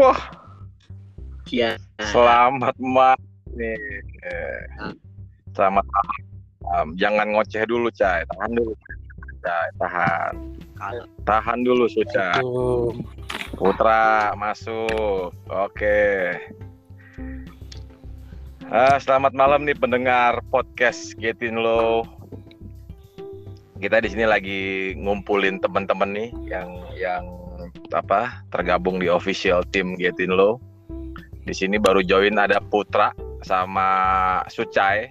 Wah, Iya. selamat malam nih. Eh, Selamat malam. Jangan ngoceh dulu, Cai. Tahan dulu. Cai, tahan. Tahan dulu, Suca. Putra masuk. Oke. Ah, selamat malam nih pendengar podcast Getin Low. Kita di sini lagi ngumpulin teman-teman nih yang yang apa tergabung di official team Getin Low. Di sini baru join ada Putra sama Sucai.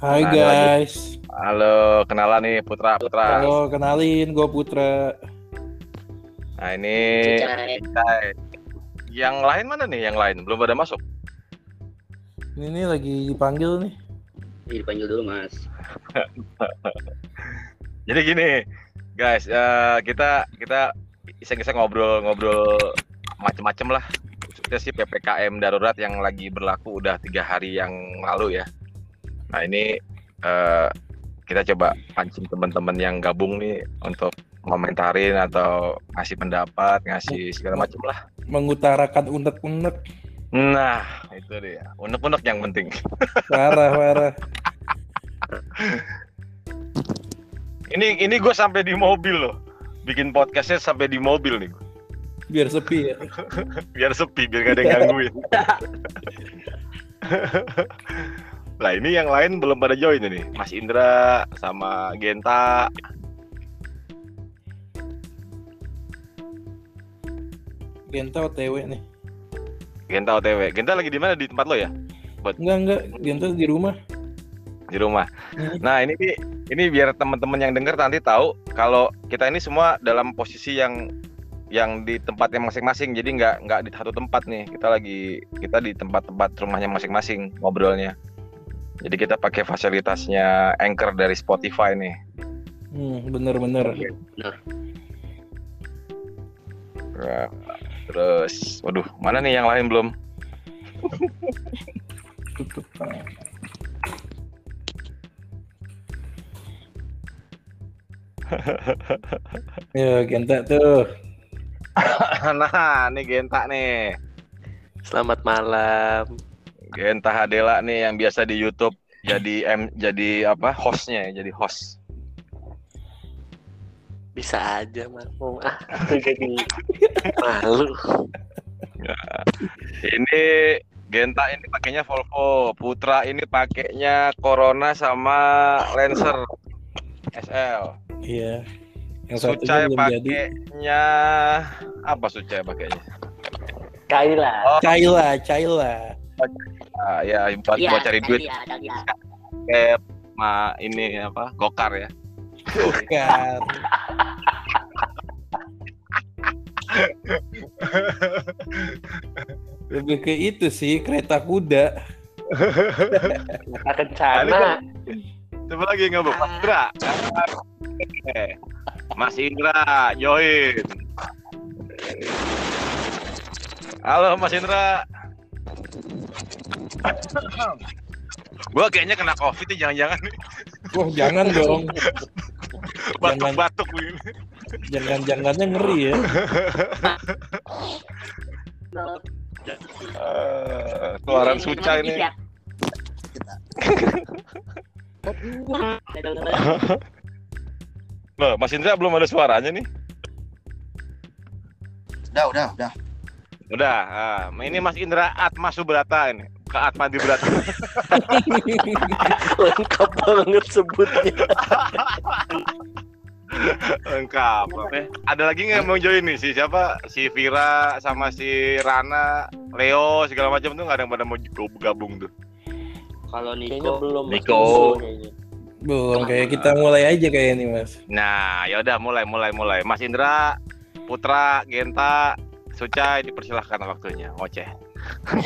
Hai Halo, guys. Halo, kenalan nih Putra Putra. Halo, kenalin gue Putra. Nah ini Sucai. Yang lain mana nih? Yang lain belum pada masuk. Ini nih lagi dipanggil nih. Ini dipanggil dulu mas. Jadi gini, guys, eh, kita kita iseng-iseng ngobrol-ngobrol macem-macem lah. Khususnya sih ppkm darurat yang lagi berlaku udah tiga hari yang lalu ya. Nah ini eh, kita coba pancing teman-teman yang gabung nih untuk komentarin atau ngasih pendapat, ngasih segala macem lah. Mengutarakan unek-unek. Nah itu dia, unek-unek yang penting. Parah, parah. Ini ini gue sampai di mobil loh, bikin podcastnya sampai di mobil nih. Biar sepi ya. biar sepi biar gak ada yang gangguin lah ini yang lain belum pada join ini Mas Indra sama Genta Genta OTW nih. Genta OTW Genta lagi di mana di tempat lo ya Enggak, enggak. Genta di rumah. Di rumah nah ini ini biar teman-teman yang denger nanti tahu kalau kita ini semua dalam posisi yang yang di tempatnya masing-masing jadi nggak nggak di satu tempat nih kita lagi kita di tempat-tempat rumahnya masing-masing ngobrolnya jadi kita pakai fasilitasnya Anchor dari Spotify nih Hmm, bener-bener. Nah, terus, waduh, mana nih yang lain belum? Tutup. Ya, Genta tuh. nah, nih Genta nih. Selamat malam. Genta Hadela nih yang biasa di YouTube jadi M jadi apa? hostnya ya, jadi host. Bisa aja mas. Oh, ah, jadi malu. Ini Genta ini pakainya Volvo, Putra ini pakainya Corona sama Lancer SL. Iya. Yang Sucai pakainya apa Sucai pakainya? Kaila. Oh, Caila, Caila. ah, ya buat, Iya, buat cari duit Dahlia, Dahlia. kayak ma ini apa gokar ya Bukan. Lebih ke itu sih kereta kuda. Kata kencana. Coba lagi nggak bu Mas Indra. Oke. Mas Indra join. Halo Mas Indra. Gua kayaknya kena covid nih jangan-jangan nih. Wah jangan dong, batuk-batuk begini. Jangan-jangannya ngeri ya. Eh, keluaran suca ini Loh, Mas Indra belum ada suaranya nih Udah, udah, udah. Udah, ah, ini Mas Indra Atma Subrata ini. Ke Atma di Brata. Lengkap banget sebutnya. Lengkap. Eh, ada lagi nggak yang mau join nih? Si siapa? Si Vira sama si Rana, Leo segala macam tuh nggak ada yang pada mau gabung tuh. Kalau Kayaknya Niko, belum. Mas. Niko. Belum kayaknya. Belum kayak kita mulai aja kayak ini mas. Nah, ya udah mulai mulai mulai. Mas Indra, Putra, Genta, Sucai dipersilahkan waktunya ngoceh.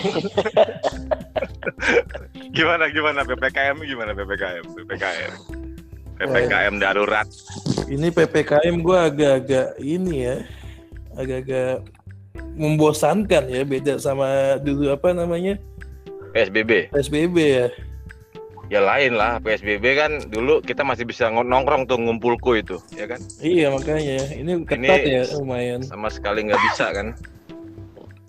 gimana gimana PPKM gimana PPKM PPKM PPKM darurat Ini ppkm gue agak-agak ini ya, agak-agak membosankan ya beda sama dulu apa namanya PSBB psbb ya. ya lain lah PSBB kan dulu kita masih bisa nongkrong tuh ngumpulku itu ya kan Iya makanya ini ketat Ini- ya lumayan. sama sekali nggak bisa kan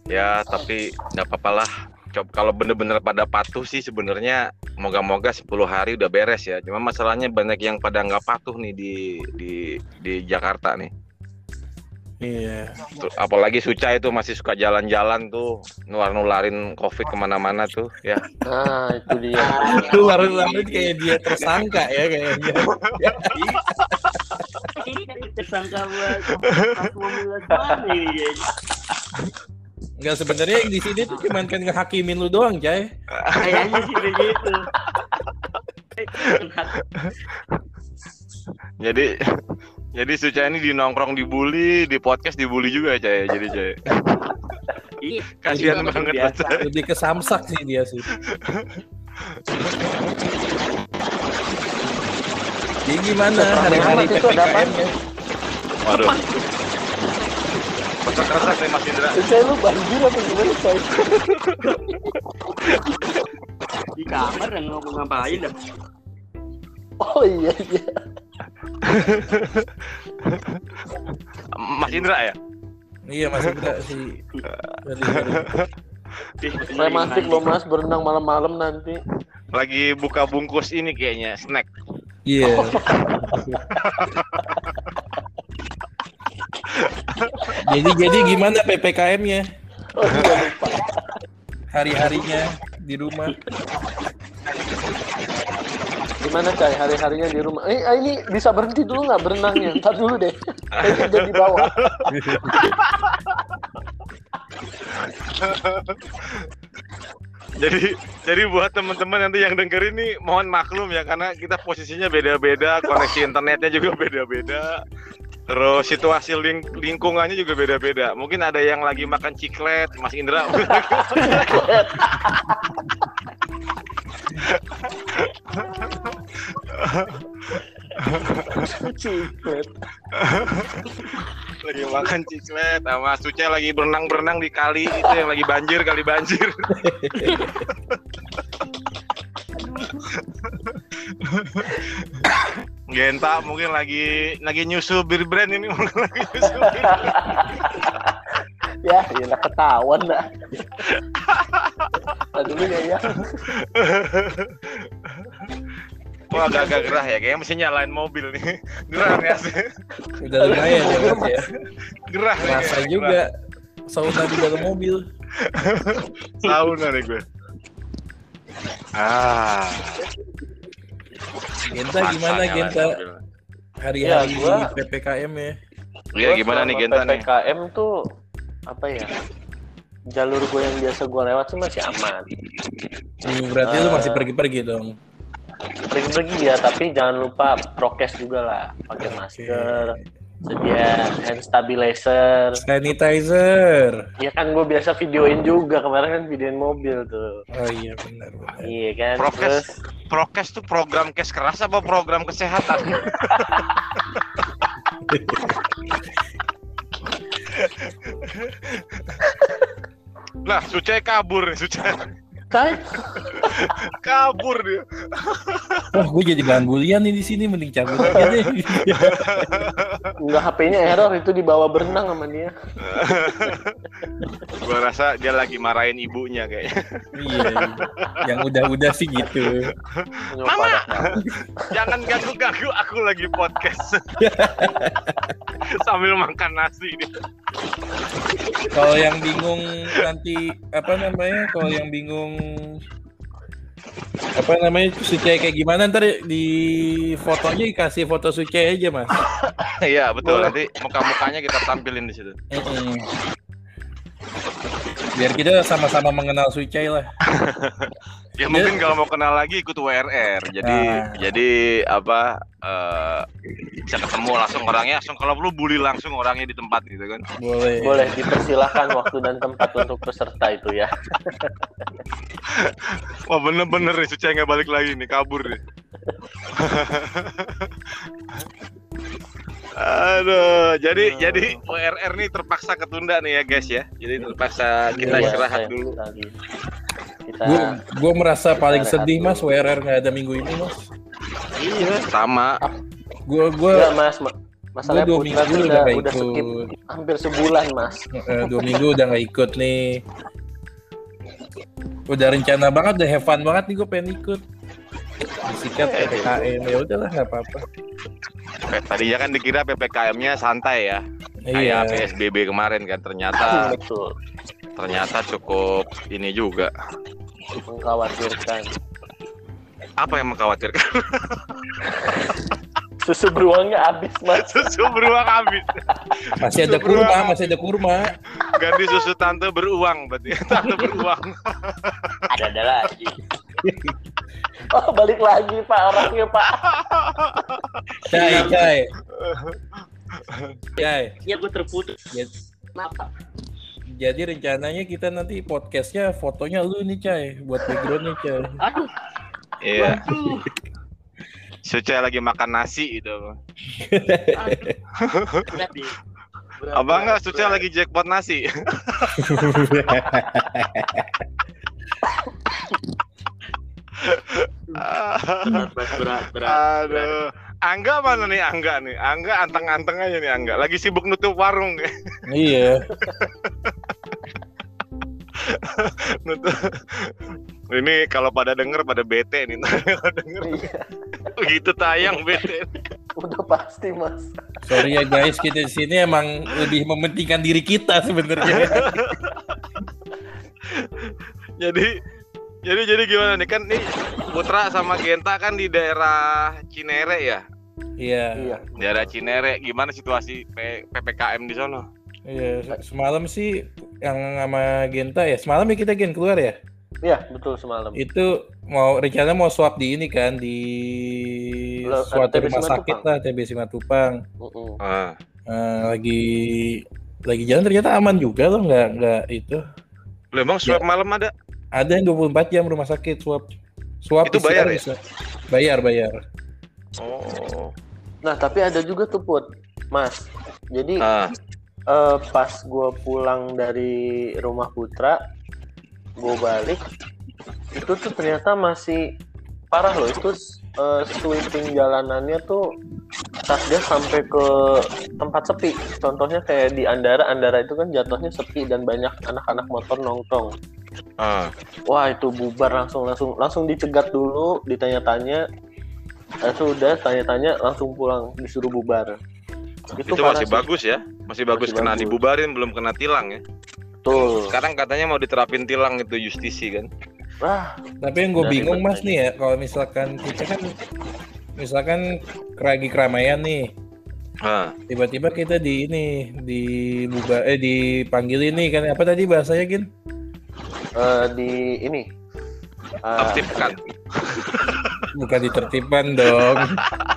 Ya, tapi nggak apa-apa lah. Coba kalau bener-bener pada patuh sih sebenarnya moga-moga 10 hari udah beres ya. Cuma masalahnya banyak yang pada nggak patuh nih di di di Jakarta nih. Iya. Apalagi Suca itu masih suka jalan-jalan tuh nular-nularin covid ke mana-mana tuh ya. Nah, itu dia. Itu baru-baru kayak dia tersangka ya. Tersangka buat mobil depan ini dia. Enggak sebenarnya yang di sini tuh cuma kan ngehakimin lu doang, Cai. Kayaknya sih begitu. Jadi jadi Suca ini di nongkrong dibully, di podcast dibully juga ya, Jadi Cai. Iya, Kasihan banget biasa. Lebih ke samsak sih dia sih. Jadi gimana hari-hari Itu ada apaan? PPKM-nya? Waduh. Keresak nih Mas Indra. Saya lu banjir apa gimana, Coy? Di kamar dan ngomong ngapain dah. Oh iya iya. Mas Indra ya? Iya masih enggak sih. Dari- Romantis lo Mas berenang malam-malam nanti. Lagi buka bungkus ini kayaknya, snack. Iya. jadi jadi gimana PPKM-nya? Oh iya lupa. Hari-harinya di rumah. Gimana Cai hari-harinya di rumah? Eh ah, ini bisa berhenti dulu nggak berenangnya? Ntar dulu deh. Kayaknya jadi bawah. Jadi jadi buat teman-teman nanti yang denger ini mohon maklum ya karena kita posisinya beda-beda, koneksi internetnya juga beda-beda. Terus situasi ling- lingkungannya juga beda-beda. Mungkin ada yang lagi makan ciklet, Mas Indra. Ciklet. lagi makan ciklet sama Suca lagi berenang-berenang di kali itu yang lagi banjir kali banjir. Genta mungkin lagi lagi nyusul bir brand ini mungkin lagi brand. Ya, ya lah ketahuan dah. Tadi dulu ya ya. Wah agak-agak gerah ya kayaknya mesti nyalain mobil nih. Gerah nih asli. Udah lumayan ya Mas ya. Gerah nih. Rasa juga sauna di dalam mobil. Sauna nih gue. Ah. Genta gimana Genta? Hari-hari Ya, gua- PPKM ya. Iya gimana nih Genta nih? PPKM tuh apa ya? Jalur gue yang biasa gue lewat sih masih aman. Hmm, berarti lu Eh. masih pergi-pergi dong. Pergi-pergi ya, tapi jangan lupa prokes juga lah. Pakai masker, sedia hand stabilizer. Sanitizer. Ya kan gue biasa videoin juga kemarin kan videoin mobil tuh. Oh iya benar benar. Iya kan. Prokes. Terus Prokes tuh program kes keras apa program kesehatan? Lah, Suce kabur Suce kan kabur dia. Wah, gue jadi bahan bulian nih di sini mending cabut aja deh. nggak HP-nya error itu dibawa berenang sama dia. Gua rasa dia lagi marahin ibunya kayaknya. iya. Yang udah-udah sih gitu. Mama! Jangan ganggu-ganggu aku lagi podcast. Sambil makan nasi nih. Kalau yang bingung nanti apa namanya? Kalau yang bingung apa namanya suci kayak gimana ntar di fotonya dikasih foto suci aja mas. Iya, betul. Boleh. Nanti muka-mukanya kita tampilin di situ. Mm-mm. Biar kita sama-sama mengenal Sucai lah. Ya mungkin kalau mau kenal lagi ikut WRR. Jadi Nah. jadi apa eh, bisa ketemu langsung orangnya langsung kalau perlu bully langsung orangnya di tempat gitu kan. Boleh. Boleh dipersilahkan waktu dan tempat untuk peserta itu ya. Wah bener-bener nih Suci nggak balik lagi nih kabur nih. Aduh, jadi Aduh. jadi WRR nih terpaksa ketunda nih ya guys ya. Jadi terpaksa kita Iya, istirahat sayang dulu. Kita Gue gue merasa paling sedih dulu. mas WRR nggak ada minggu ini mas. Iya, sama. Gue gue Enggak, Mas. Ma- Masalahnya dua Putra minggu udah udah, nggak udah skip ikut. hampir sebulan mas. Eh, dua minggu udah nggak ikut nih. Udah rencana banget, udah have fun banget nih gue pengen ikut. Disikat PPKM ya udahlah nggak apa-apa. Eh, Tadinya kan dikira PPKM-nya santai ya. Iya. Kayak PSBB kemarin kan ternyata Betul. ternyata cukup ini juga. Mengkhawatirkan. Apa yang mengkhawatirkan? Susu beruangnya habis mas. Susu beruang habis. Masih ada Beruang. kurma, masih ada kurma. Ganti susu tante beruang berarti. Tante beruang. Ada ada lagi. Oh balik lagi pak orangnya pak. Cai, cai. Cai. Iya gue terputus. Ya, Kenapa? Jadi rencananya kita nanti podcastnya fotonya lu nih Cai buat backgroundnya Cai. Aduh, Iya. aduh, Suca lagi makan nasi itu. aduh. Berat nih. Berat, Abang Suca berat. lagi jackpot nasi. Berat, berat, berat, berat. Aduh. Angga mana nih Angga nih? Angga anteng-anteng aja nih Angga. Lagi sibuk nutup warung. iya. nutup. Ini kalau pada denger pada bete nih. Kalau denger Iya, begitu tayang bete. udah pasti mas. Sorry ya guys, kita di sini emang lebih mementingkan diri kita sebenarnya. Jadi jadi jadi gimana nih kan nih Putra sama Genta kan di daerah Cinere ya. Iya. Iya. Daerah Cinere gimana situasi P- PPKM di sono? Iya, semalam sih yang sama Genta ya. Semalam ya kita Gen keluar ya. Iya betul semalam. Itu mau rencana mau swab di ini kan di Lo- suatu rumah sakit lah TB Simatupang. Mm-mm. Ah. Eh, lagi lagi jalan ternyata aman juga loh nggak nggak itu Lu emang swab malam ada? Ada yang 24 jam rumah sakit swab swab Itu bayar ya? bisa. bayar bayar Oh. Nah tapi ada juga tuh put, mas. Jadi Ah. eh, pas gue pulang dari rumah Putra, gue balik, itu tuh ternyata masih parah loh. Itu eh, sweeping jalanannya tuh satgas sampai ke tempat sepi. Contohnya kayak di Andara, Andara itu kan jatuhnya sepi dan banyak anak-anak motor nongkrong. Ah. Wah itu bubar langsung langsung langsung dicegat dulu, ditanya-tanya. Eh, sudah tanya-tanya langsung pulang disuruh bubar. Itu, parah masih sih. bagus ya. Masih bagus Masih kena bagus. dibubarin belum kena tilang ya. Tuh. Sekarang katanya mau diterapin tilang itu justisi kan. Wah, tapi yang gue bingung mas nih ya kalau misalkan kita kan misalkan lagi keramaian nih Ah. tiba-tiba kita di ini di buba eh dipanggil ini kan apa tadi bahasanya gin eh, di ini. Eh, Aktifkan. bukan ditertibkan dong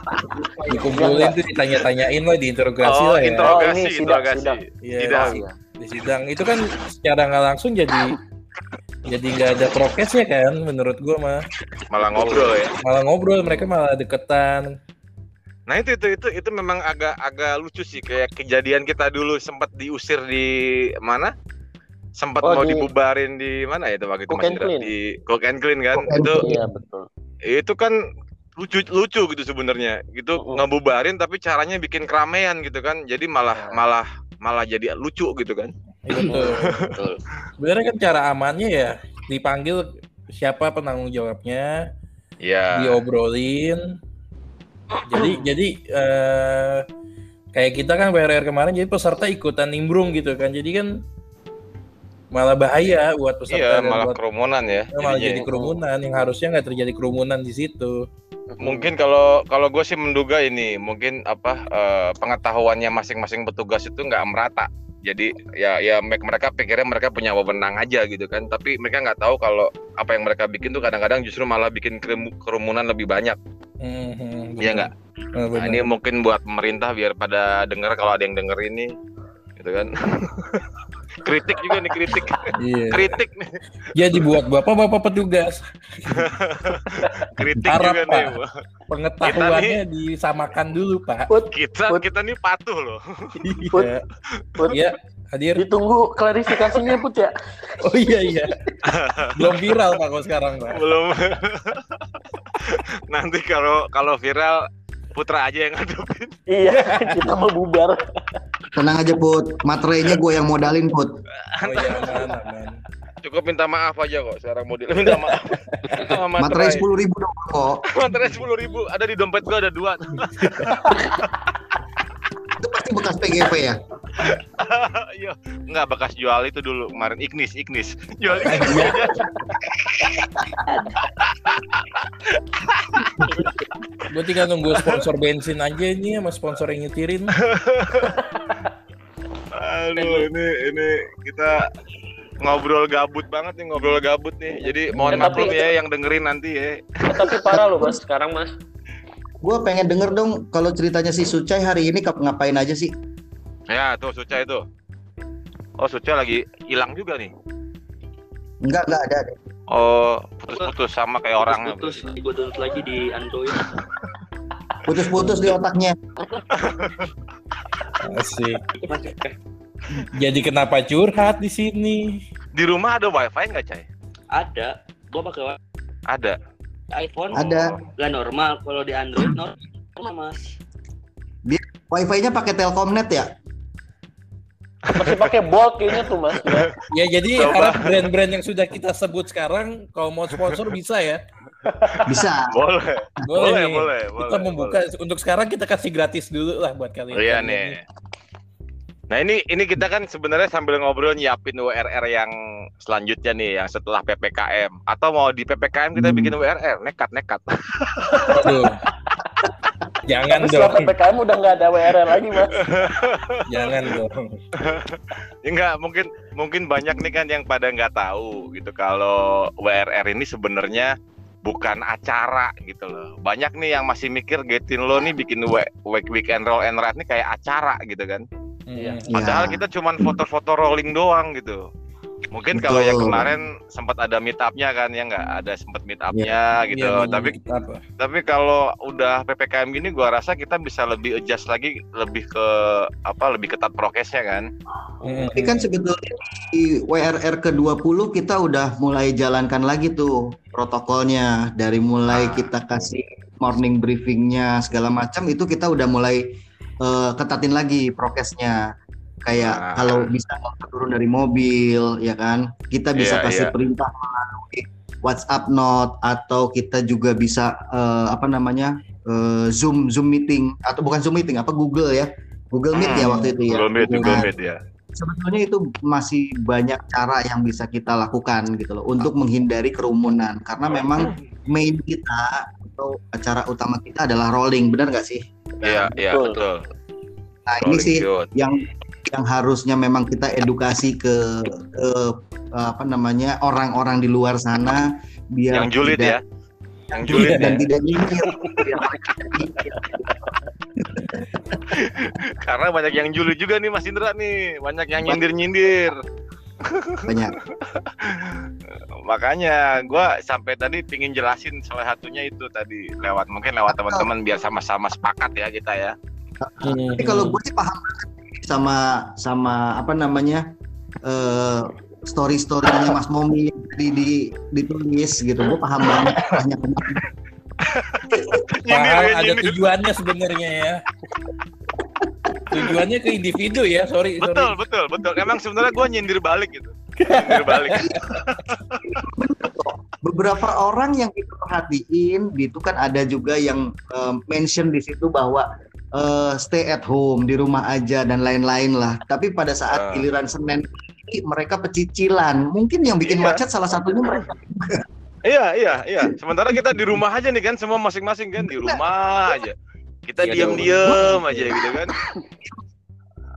dikumpulin tuh ditanya-tanyain lah diinterogasi Oh, lah ya interogasi, Oh, ini sidak, interogasi. sidak. Iya, Sidang. iya. di sidang itu kan secara nggak langsung jadi jadi nggak ada prokesnya kan menurut gua mah Malah ngobrol ya. malah ngobrol mereka malah deketan Nah itu itu itu itu memang agak agak lucu sih kayak kejadian kita dulu sempat diusir di mana? Sempat Oh, mau di- dibubarin di mana ya itu waktu itu Cook Mas and Indra? Clean. di Cook and Clean kan? Cook and itu Iya betul. itu kan lucu lucu gitu sebenarnya. Gitu Mm-mm. ngebubarin tapi caranya bikin keramaian gitu kan. Jadi malah Ya. malah malah jadi lucu gitu kan. Iya, betul betul. sebenarnya kan cara amannya ya dipanggil siapa penanggung jawabnya Iya. diobrolin jadi jadi eh, kayak kita kan PRR kemarin jadi peserta ikutan nimbrung gitu kan jadi kan malah bahaya buat peserta Iya, malah buat kerumunan ya. malah jadinya. jadi kerumunan yang harusnya nggak terjadi kerumunan di situ Mungkin kalau kalau gue sih menduga ini mungkin apa eh, pengetahuannya masing-masing petugas itu nggak merata. Jadi ya ya me- mereka pikirnya mereka punya wewenang aja gitu kan. Tapi mereka nggak tahu kalau apa yang mereka bikin tuh kadang-kadang justru malah bikin kerumunan lebih banyak. Mhm, Iya benar. nggak? Nah, ini mungkin buat pemerintah biar pada dengar kalau ada yang denger ini, gitu kan? kritik juga nih kritik, Iya. kritik nih, Jadi buat bapak-bapak petugas kritik Harap, juga Pak. nih. pengetahuannya disamakan dulu pak. Put, Kita Put. kita nih patuh loh. Iya. Put, Iya, hadir. ditunggu klarifikasinya Put ya. Oh iya iya. Belum viral pak kalau sekarang pak. belum nanti kalau kalau viral Putra aja yang ngadepin. Iya, kita mau bubar. Tenang aja Put, materainya gue yang modalin Put. Oh iya aman aman. Cukup minta maaf aja kok sekarang model minta maaf. Sama Materai sepuluh ribu dong kok. Materai sepuluh ribu ada di dompet gua ada dua. Pasti bekas PGP ya. Iya, enggak bekas jual itu dulu kemarin Ignis, Ignis. Jual Ignis. Iya. Gue tinggal nunggu sponsor bensin aja ini sama sponsor yang nyetirin. Aduh, ini ini kita ngobrol gabut banget nih, ngobrol gabut nih. Jadi mohon Ya, tapi- maklum ya yang dengerin nanti ya. Eh, tapi parah loh mas, sekarang mas. Gue pengen denger dong kalau ceritanya si Sucai hari ini kap- ngapain aja sih? Ya, tuh Suca itu. Oh, Suca lagi hilang juga nih. Enggak, enggak ada. deh. Oh, putus-putus sama kayak orang. Putus, gue download lagi di Android. Putus-putus di otaknya. Asik. Jadi kenapa curhat di sini? Di rumah ada wifi nggak, Cai? Ada, gue pakai wa- Ada. iPhone Ada. nggak normal. Kalau di Android normal mas. Wifi-nya pakai Telkomnet ya? Masih pakai bolt kayaknya tuh mas. Ya jadi Coba. harap brand-brand yang sudah kita sebut sekarang kalau mau sponsor bisa ya. Bisa. Boleh. Boleh, Boleh, boleh, Kita boleh, membuka untuk sekarang kita kasih gratis dulu lah buat kalian. Oh, iya nih. Nah ini ini kita kan sebenarnya sambil ngobrol nyiapin WRR yang selanjutnya nih yang setelah PPKM atau mau di PPKM kita Hmm. bikin WRR nekat nekat. Jangan Tapi setelah dong, PPKM udah nggak ada WRR lagi mas. jangan dong. Ya enggak mungkin mungkin banyak nih kan yang pada nggak tahu gitu kalau WRR ini sebenarnya bukan acara gitu loh. Banyak nih yang masih mikir Getin lo nih bikin we- week weekend roll and ride nih kayak acara gitu kan. Iya. Padahal Ya. kita cuman foto-foto rolling doang gitu. Mungkin kalau yang kemarin sempat ada meet up-nya kan ya nggak ada sempat meet up-nya gitu. Iya, tapi tapi kalau udah PPKM gini gua rasa kita bisa lebih adjust lagi lebih ke apa lebih ketat prokesnya kan. Mm. Tapi kan sebetulnya di WRR ke-20 kita udah mulai jalankan lagi tuh protokolnya. Dari mulai Ah. kita kasih morning briefingnya segala macam itu kita udah mulai eh, ketatin lagi prokesnya. Kayak Ah. kalau bisa turun dari mobil ya kan. Kita bisa Iya, kasih iya. perintah melalui WhatsApp note atau kita juga bisa eh, apa namanya? eh, Zoom Zoom meeting atau bukan Zoom meeting apa Google ya. Google Meet ya Hmm, waktu itu ya. Google Meet, Google Nah, Meet ya. sebetulnya itu masih banyak cara yang bisa kita lakukan gitu loh untuk menghindari kerumunan karena memang main kita atau acara utama kita adalah rolling benar nggak sih Iya, iya Betul. betul. nah ini Rolling sih shoot. yang yang harusnya memang kita edukasi ke, ke apa namanya orang-orang di luar sana biar yang julid tidak- ya. Yang julid dan ya. tidak nyinyir. Karena banyak yang julid juga nih Mas Indra nih, banyak yang nyindir-nyindir. Banyak. Makanya gua sampai tadi pingin jelasin salah satunya itu tadi lewat mungkin lewat teman-teman biar sama-sama sepakat ya kita ya. Tapi kalau gue sih paham banget sama sama apa namanya eh story storynya Mas Momi tadi di ditulis gitu, gue paham banget banyak Nyindir Paham ada tujuannya sebenarnya ya. Tujuannya ke individu ya, sorry. sorry. Betul, betul, betul. Emang sebenarnya gua nyindir balik gitu. Nyindir balik. beberapa orang yang kita perhatiin gitu kan ada juga yang eh, mention di situ bahwa eh, stay at home di rumah aja dan lain-lain lah. Tapi pada saat Ah. giliran Senin mereka pecicilan. Mungkin yang bikin Iya. macet salah satunya mereka. Iya, iya, iya. Sementara kita di rumah aja nih kan, semua masing-masing kan di rumah aja. Kita Iya, diam-diam aja gitu kan.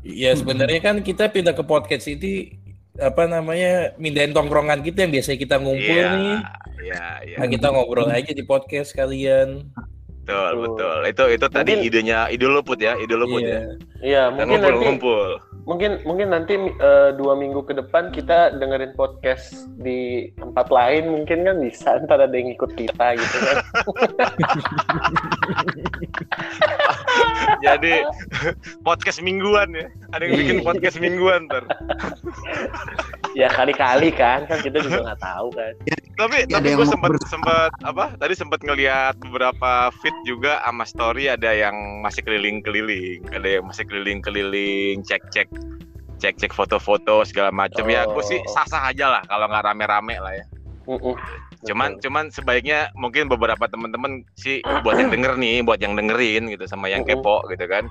Ya sebenarnya kan kita pindah ke podcast ini apa namanya mindahin tongkrongan kita yang biasanya kita ngumpul Iya, nih. iya, iya. Nah, kita ngobrol aja di podcast kalian. Betul, Betul. betul. Itu itu tadi Mungkin- idenya ide lu put ya, ide lu put Iya. ya. Iya, Dan mungkin nanti ngumpul-ngumpul. mungkin mungkin nanti eh, dua minggu ke depan kita dengerin podcast di tempat lain mungkin kan bisa ntar ada yang ikut kita gitu kan. Jadi podcast mingguan ya. Ada yang bikin Iya. podcast mingguan ntar. ya kali-kali kan kan kita juga nggak tahu kan tapi Ada tapi gue sempat sempat apa tadi sempat ngelihat beberapa feed juga sama story ada yang masih keliling-keliling ada yang masih keliling-keliling cek-cek cek-cek foto-foto segala macam ya gue sih Oh. sah-sah aja lah kalau nggak rame-rame lah ya Mm-mm. cuman Betul. cuman sebaiknya mungkin beberapa teman-teman sih buat yang denger nih buat yang dengerin gitu sama yang Mm-mm. kepo gitu kan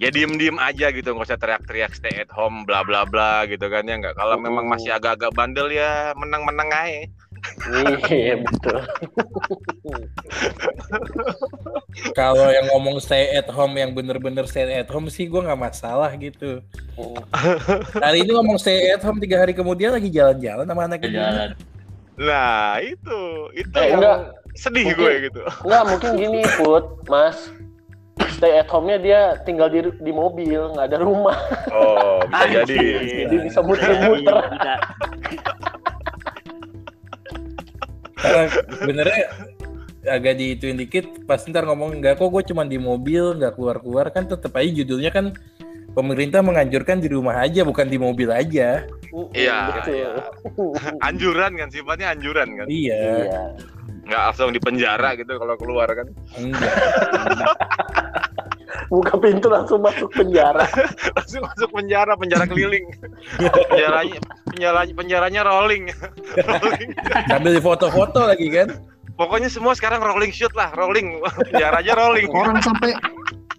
ya diem-diem aja gitu nggak usah teriak-teriak stay at home bla bla bla gitu kan ya nggak kalau memang masih agak-agak bandel ya menang-menang aja iya betul Kalau yang ngomong stay at home yang bener-bener stay at home sih gue nggak masalah gitu. Hari ini ngomong stay at home tiga hari kemudian lagi jalan-jalan sama anak. Jalan. nah itu itu Eh, yang enggak. sedih Mungkin- gue gitu nggak mungkin gini put mas stay at home-nya dia tinggal di di mobil nggak ada rumah oh bisa jadi jadi bisa muter-muter Karena sebenarnya agak diituin dikit pasti ntar ngomong nggak kok gue cuma di mobil nggak keluar-keluar kan tetap aja judulnya kan pemerintah menganjurkan di rumah aja bukan di mobil aja. Iya, betul iya. anjuran kan sifatnya anjuran kan Iya. iya nggak langsung di penjara gitu kalau keluar kan Enggak. buka pintu langsung masuk penjara. Langsung masuk penjara penjara keliling. Penjaranya penjaranya penjaranya rolling. Rolling. Sambil di foto-foto lagi kan. pokoknya semua sekarang rolling shoot lah rolling. Penjara aja rolling. Orang sampai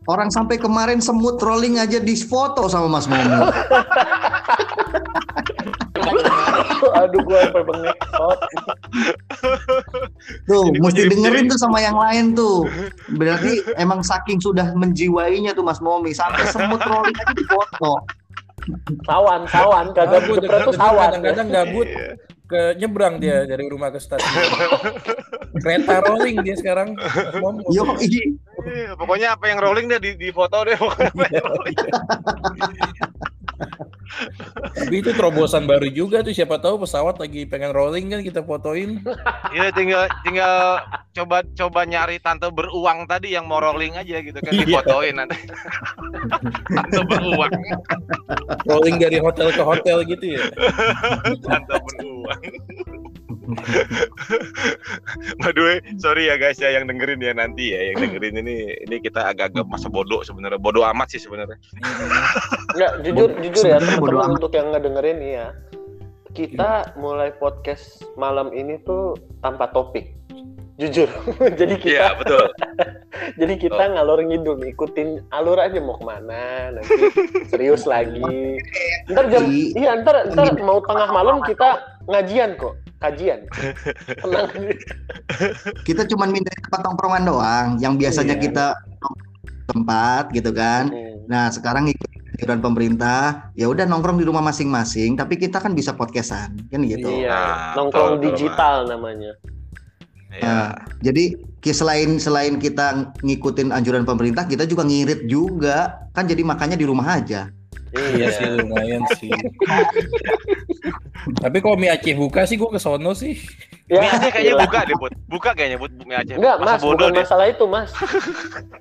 orang sampai kemarin semut rolling aja di foto sama Mas Momi. aduh gua sampai bengek Sot. Tuh, Jadi mesti dengerin tuh sama yang lain tuh. Berarti emang saking sudah menjiwainya tuh Mas Momi sampai semut rolling aja di foto. sawan sawan kagak Gabut, jepret tuh sawan kadang-kadang gabut Iya. Ke nyebrang dia dari rumah ke stasiun. Kereta rolling dia sekarang. Yo, Iya, pokoknya apa yang rolling deh di, di foto deh pokoknya. Tapi itu terobosan baru juga tuh siapa tahu pesawat lagi pengen rolling kan kita fotoin. Iya tinggal tinggal coba coba nyari tante beruang tadi yang mau rolling aja gitu kan Iya. difotoin nanti tante beruang Rolling dari hotel ke hotel gitu ya. tante beruang By the way, sorry ya guys ya yang dengerin ya nanti ya yang dengerin ini ini kita agak-agak masa bodoh sebenarnya bodoh amat sih sebenarnya. Nggak, jujur jujur ya teman-teman amat. untuk yang ngedengerin ya. Kita mulai podcast malam ini tuh tanpa topik jujur jadi kita iya betul jadi kita ngalor ngidul ikutin alur aja mau ke mana nanti serius lagi ntar jam Di- iya ntar ntar mau tengah malam kita ngajian kok kajian tenang kita cuman minta tempat tongkrongan doang yang biasanya Iya. kita tempat gitu kan. Hmm. Nah, sekarang ikut anjuran pemerintah, ya udah nongkrong di rumah masing-masing, tapi kita kan bisa podcastan, kan gitu. iya Nah, nongkrong betul, betul, digital namanya ya Nah, jadi selain selain kita ngikutin anjuran pemerintah, kita juga ngirit juga. Kan jadi makanya di rumah aja. Iya sih lumayan sih. Tapi kalau mie Aceh buka sih gue ke sono sih. Mie Aceh kayaknya buka deh Bud buka kayaknya Bud Mie Aceh Enggak, Mas, bodoh bukan masalah itu, Mas.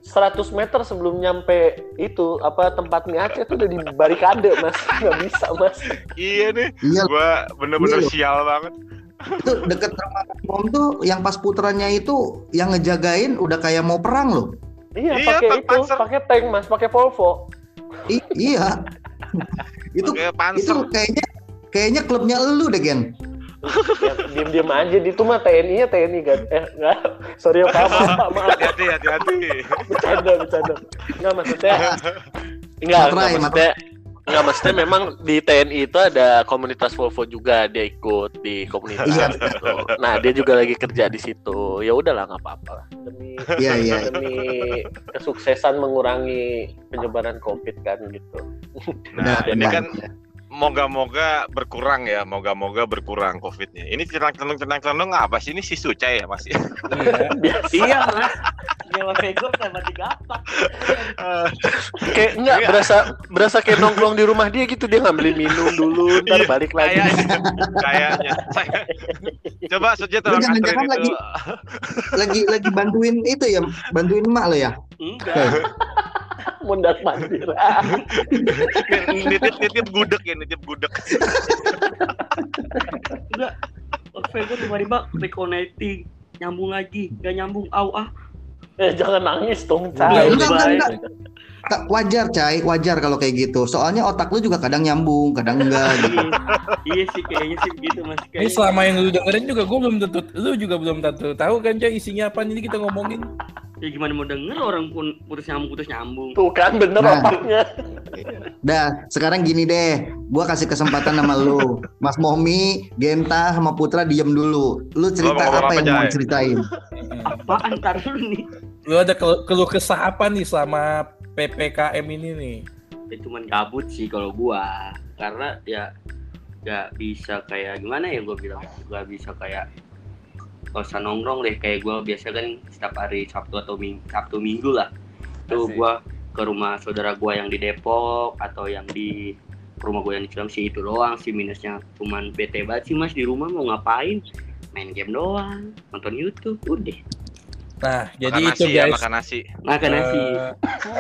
100 meter sebelum nyampe itu apa tempat mie Aceh itu udah di barikade, Mas. Nggak bisa, Mas. iya nih Iya, gua bener-bener Iya sial banget itu deket rumah Om tuh yang pas puterannya itu yang ngejagain udah kayak mau perang loh. Iya, Iya, pakai tank itu, pakai tank, Mas, pakai Volvo. I- iya. itu kayak itu kayaknya kayaknya klubnya elu deh, Gen. Ya, diem-diem aja di itu mah TNI nya TNI kan. Eh, enggak. Sorry ya, Pak, maaf, Pak, maaf. hati-hati hati-hati Bercanda, bercanda. Enggak maksudnya enggak, enggak maksudnya Enggak maksudnya memang di TNI itu ada komunitas Volvo juga dia ikut di komunitas Iya. gitu. Nah dia juga lagi kerja di situ. Ya udahlah nggak apa-apa lah demi Iya, iya. demi kesuksesan mengurangi penyebaran COVID kan gitu. nah Benar, ini kan moga-moga berkurang ya moga-moga berkurang covidnya ini tenang-tenang tenang-tenang apa sih ini si Suca ya mas Iya. Biasa. Iya, Mas. Nyawa Vego sama digapak. Kayak enggak Iya. berasa berasa kayak nongkrong di rumah dia gitu dia ngambilin minum dulu ntar Iya, balik lagi. kayaknya kayaknya Saya- coba Suca tolong itu lagi lagi bantuin itu ya, bantuin emak lo ya. Enggak. Mundak mandir. nitip nitip gudeg ya nitip gudeg enggak wifi gue tiba-tiba reconnecting nyambung lagi nggak nyambung au ah Eh jangan nangis dong, Cai. udah, Baik. udah. Wajar, Cai, wajar kalau kayak gitu. Soalnya otak lu juga kadang nyambung, kadang enggak gitu. iya, iya sih kayaknya sih begitu mas Ini kayaknya selama yang lu dengerin juga gue belum tentu, lu juga belum tentu tahu kan Cai isinya apa ini kita ngomongin. ya gimana mau denger orang pun putus nyambung putus nyambung Tuh kan bener Nah. otaknya. Dah, sekarang gini deh. Gua kasih kesempatan sama lu. Mas Momi, Genta, sama Putra diem dulu. Lu cerita apa apa, yang mau ceritain? apaan ntar dulu nih Lu ada keluh kesah apa nih selama PPKM ini nih? ya cuman gabut sih kalau gua. Karena ya nggak bisa kayak gimana ya gua bilang. Nggak bisa kayak gak usah nongkrong deh. Kayak gua biasa kan setiap hari Sabtu atau Minggu Sabtu Minggu lah. Tuh Asik. gua ke rumah saudara gua yang di Depok atau yang di rumah gua yang di Cilengsi itu doang sih minusnya. Cuman bete banget sih mas. Di rumah mau ngapain? Main game doang. Nonton YouTube. Udah Nah, jadi makan itu nasi ya, guys. makan nasi. makan nasi eh,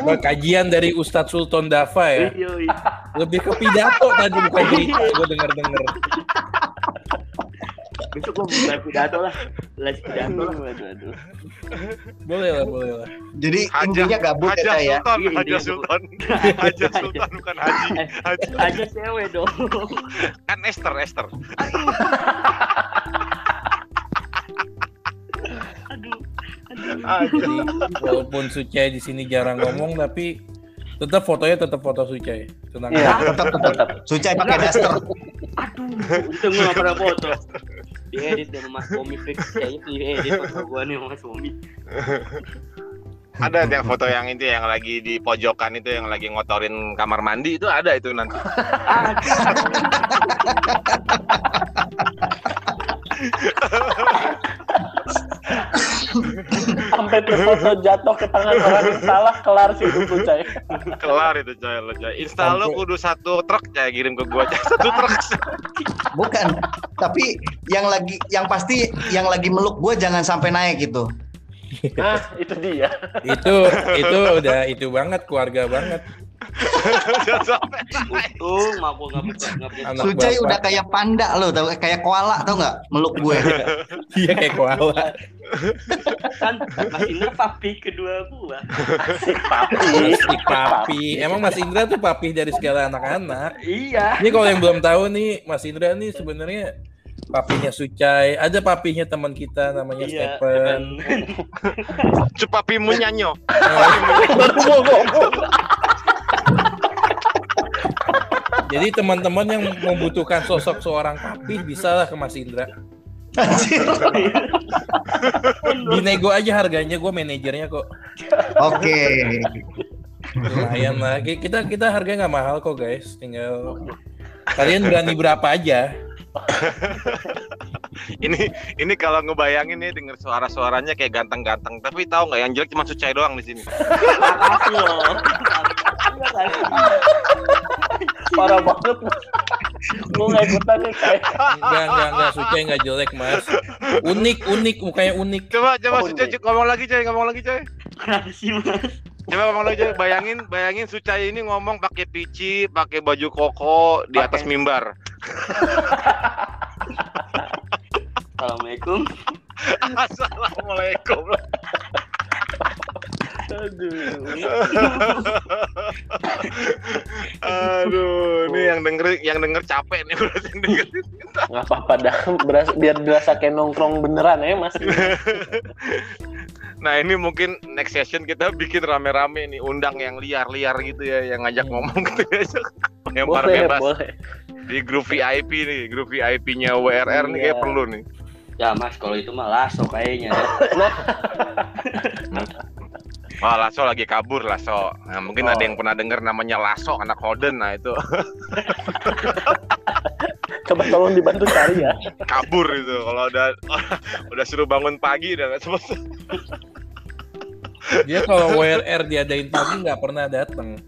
apa, kajian dari Ustadz Sultan Dafa ya. Yoi. Lebih ke pidato tadi bukan cerita gue denger-denger. besok gua buka pidato lah les pidato lah Aduh, aduh. Boleh lah, boleh lah. Jadi intinya gabut ya, Haja ya. Sultan, Iya, Haja iya, Sultan. Haja Sultan bukan Haji. Eh, Haji. aja cewek dong Kan Esther, Esther. Jadi walaupun Sucai di sini jarang ngomong tapi tetap fotonya tetap foto Sucai. Tenang Iya, aja. tetap tetap. tetap. Sucai pakai daster. aduh untung gue gak pernah foto diedit sama Mas Bomi fix kayaknya diedit foto gue nih sama Mas Bomi Ada yang foto yang itu yang lagi di pojokan itu yang lagi ngotorin kamar mandi itu ada itu nanti. Sampai foto jatuh ke tangan orang yang salah kelar sih itu Cai. Kelar itu coy lo coy. Insta lo kudu satu truk coy kirim ke gua coy. Satu truk. Bukan. Tapi yang lagi yang pasti yang lagi meluk gue jangan sampai naik gitu. Ah, itu dia. itu itu udah itu banget keluarga banget. Jangan sampai naik. untung gue Sucai bapak. udah kayak panda lo, tau kayak koala tau nggak meluk gue. Iya kayak koala. kan Mas Indra papi kedua gua Asik papi. Si papi. Emang Mas Indra tuh papi dari segala anak-anak. iya Ini kalau yang belum tahu nih, Mas Indra nih sebenarnya papinya Sucai. Ada papinya teman kita namanya iya Stephen. Cepapimu nyanyo. Baru mau ngomong. Jadi teman-teman yang membutuhkan sosok seorang papi bisa lah ke Mas Indra. Dinego aja harganya, gue manajernya kok. Oke. Lumayan lah. Ki- Kita kita harganya nggak mahal kok guys. Tinggal kalian berani berapa aja. Ini ini kalau ngebayangin nih denger suara-suaranya kayak ganteng-ganteng, tapi tahu nggak yang jelek cuma Sucai doang di sini. makasih loh makasih Parah banget. Gue nggak ikutan nih Cai. Enggak enggak enggak Sucai nggak jelek mas. Unik unik mukanya unik. Coba coba Oh, Sucai ini. ngomong lagi coy, ngomong lagi coy. makasih mas Coba ngomong lagi coy. Bayangin bayangin Sucai ini ngomong pakai pici, pakai baju koko di atas mimbar. Assalamualaikum Assalamualaikum. Aduh. Aduh, ini yang denger yang denger capek nih berarti yang denger. Nggak apa-apa dah. Beras- biar berasa kayak nongkrong beneran ya Mas. Nah ini mungkin next session kita bikin rame-rame nih undang yang liar-liar gitu ya, yang ngajak ngomong gitu ya, lempar Boleh, bebas boleh. di grup VIP nih, grup VIP-nya WRR nih kayak Iya. perlu nih. Ya mas kalau itu mah laso kayaknya Wah Lasso lagi kabur Lasso. Nah, mungkin Oh. ada yang pernah dengar namanya Lasso anak Holden, nah itu Coba tolong dibantu cari ya. kabur itu. Kalau udah udah suruh bangun pagi udah nggak sempat. Dia kalau WLR diadain pagi nggak pernah datang.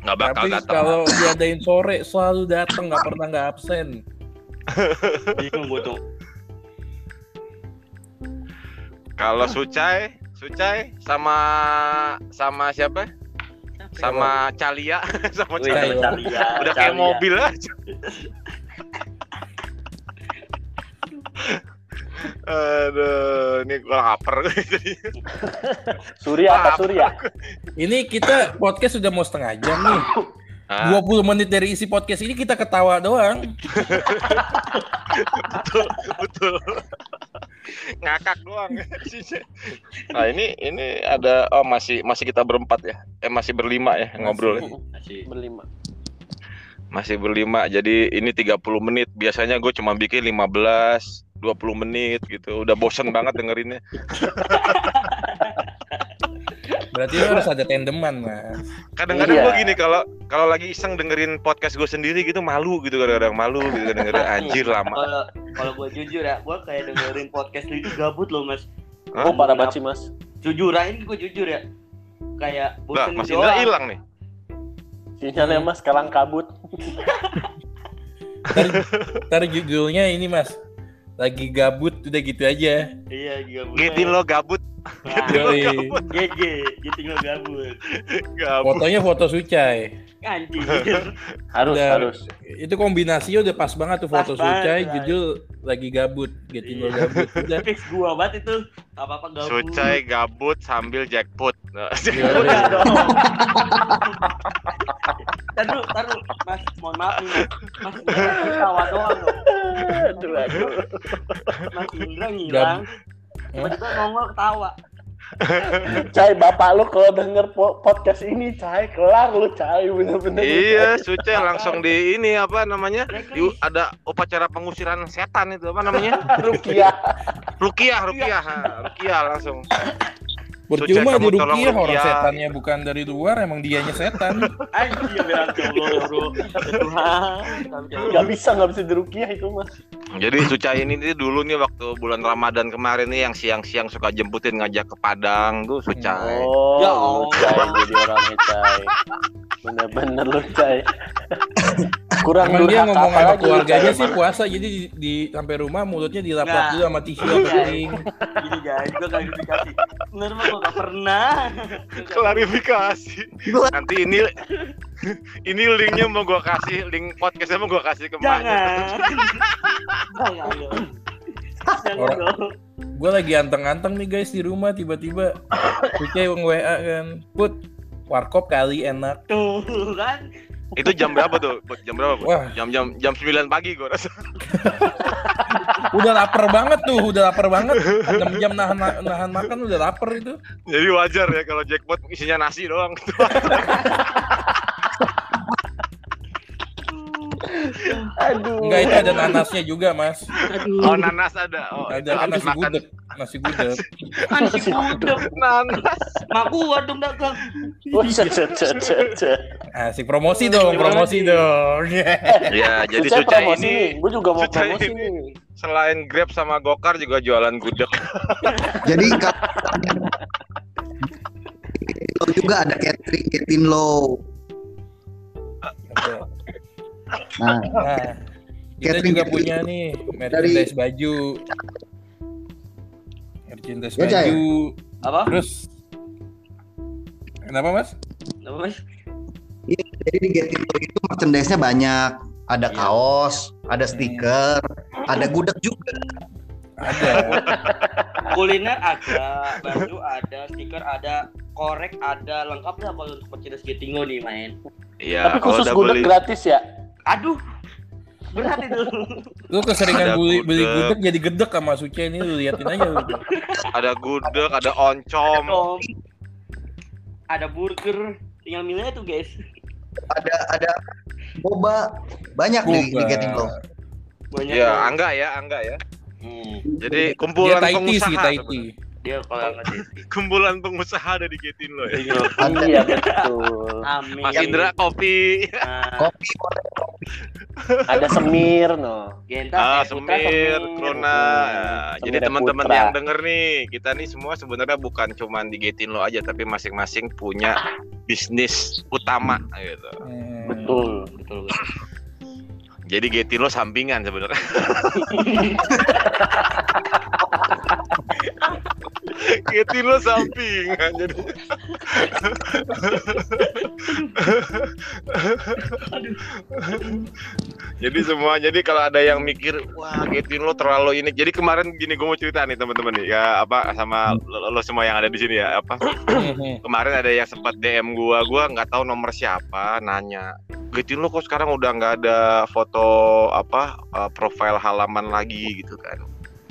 Nggak bakal Tapi datang. kalau diadain sore selalu datang nggak pernah nggak absen. bingung gue tuh Kalau Sucai, Sucai sama sama siapa? Sama Calia, sama Calia. Calia. Calia, Udah kayak mobil aja. Aduh, ini gue lapar. Surya apa Surya? Ini kita podcast sudah mau setengah jam nih. Ah, 20 menit dari isi podcast ini kita ketawa doang. betul, betul. Ngakak doang. nah ini ini ada oh masih masih kita berempat ya. Eh masih berlima ya ngobrol. Masih Berlima. Masih berlima. Jadi ini 30 menit. Biasanya gue cuma bikin 15 20 menit gitu. Udah bosen banget dengerinnya. Berarti lu harus ada tandeman, Mas. Kadang-kadang Iya. gue gini kalau kalau lagi iseng dengerin podcast gue sendiri gitu malu gitu kadang-kadang malu gitu dengerin anjir lama. kalau kalau gue jujur ya, gue kayak dengerin podcast lu itu gabut loh mas. Hah? Oh parah banget sih mas. Jujur, ini gue jujur ya. Kayak Lah, bosen Mas Indra hilang nih. Sinyalnya mas kalang kabut. Ntar, ntar judulnya ini, Mas. Lagi gabut udah gitu aja. Iya, gabut. Getin lo gabut, Nah, Yoi. GG, gitu lo gabut. gabut. Fotonya foto Sucai. Anjing. Harus Udah. harus. Itu kombinasinya udah pas banget tuh Pas foto banget, Sucai, judul lagi gabut, gitu Iya. gabut. Udah. Fix gua banget itu. Apa apa gabut. Sucai gabut sambil jackpot. Nah, Yoi. Taruh, taruh. Mas, mohon maaf nih, Mas. Ketawa doang loh. Aduh, aduh. Mas Indra ngilang. Tiba-tiba nongol ketawa. Cai bapak lu kalau denger po- podcast ini Cai kelar lu Cai bener-bener. iya, Sucai langsung di ini apa namanya? Di, ada upacara pengusiran setan itu apa namanya? Rukiah. Rukiah, Rukiah, Rukiah langsung. Percuma Sucai, di Rukiah orang setannya bukan dari luar, emang dianya setan. Anjing ya bro. Gak bisa gak bisa dirukiah itu mas. Jadi Sucai ini nih dulu nih waktu bulan Ramadan kemarin nih yang siang-siang suka jemputin ngajak ke Padang tuh Sucai. Oh, Ya Allah. Cai jadi Cai. Bener-bener lu Cai. Kurang Emang dia ngomong sama keluarganya sih puasa, jadi di, di- sampai rumah mulutnya dilap-lap Nggak. dulu sama tisu yang kering. Gini guys, gue klarifikasi. Bener mah gue gak pernah. Klarifikasi. Nanti ini ini linknya mau gua kasih, link podcastnya mau gua kasih ke. Jangan. Jangan. Jangan dong. Gue lagi anteng-anteng nih guys di rumah, tiba-tiba Sucai yang WA kan, put warkop kali enak. Tuh kan. Itu jam berapa tuh? Jam berapa? Bud? Wah. Jam-jam jam 9 pagi gua rasa. Udah lapar banget tuh, udah lapar banget. 6 jam nahan nahan makan udah lapar itu. Jadi wajar ya kalau jackpot isinya nasi doang. Aduh. Enggak itu ada nanasnya juga mas. Oh, nanas ada. Oh, Ada itu kan nasi makan gudeg, nasi gudeg. Nasi gudeg. nanas. Mak gua dong dagang. Oh, cet, cet, cet, cet, cet. Asik promosi dong, promosi dong. Ya, jadi promosi ini. Gue juga mau promosi ini. nih. selain Grab sama Gokar juga jualan gudeg. Jadi lo juga ada catering catering lo. Nah, Nah, kita juga gitu. punya nih merchandise baju. Merchandise Ya, baju. Apa? Terus Kenapa mas? Apa mas? iya, jadi di itu merchandise-nya banyak. Ada Iya. kaos, ada stiker, ada gudeg juga. Ada. Kuliner ada, baju ada, stiker ada, korek ada, lengkap lah kalau untuk merchandise Getingo nih main. Iya, Tapi khusus gudeg beli gratis ya. Aduh, berat itu. Lu keseringan Ada beli, beli gudeg. jadi gedek sama Suce ini lu liatin aja lu. ada gudeg, ada oncom. Om. Ada burger, tinggal milihnya tuh guys. Ada ada boba banyak di, di Boba. catering lo. Banyak. Ya, banget. angga ya, angga ya. Hmm. Jadi Dia kumpulan Taiti pengusaha. sih Taiti. Dia kalau nggak sih. Kumpulan pengusaha ada di Getin lo ya. Iya betul. Amin. Mas Indra kopi. Nah, Kopi Ada semir no. Genta, Ah, eh, Semir, Krona. Ya, Jadi teman-teman yang denger nih, kita nih semua sebenarnya bukan cuman di Getin lo aja, tapi masing-masing punya bisnis utama gitu. Hmm. Betul. Betul, betul. Jadi Getin lo sampingan sebenarnya. Getin lo sampingan jadi. jadi semua jadi kalau ada yang mikir wah Getin lo terlalu ini. Jadi kemarin gini gue mau cerita nih teman-teman nih. Ya apa sama lo, lo semua yang ada di sini ya apa? Kemarin ada yang sempat DM gua gua nggak tahu nomor siapa nanya Getin lo kok sekarang udah nggak ada foto apa uh, profil halaman lagi? Gitu kan.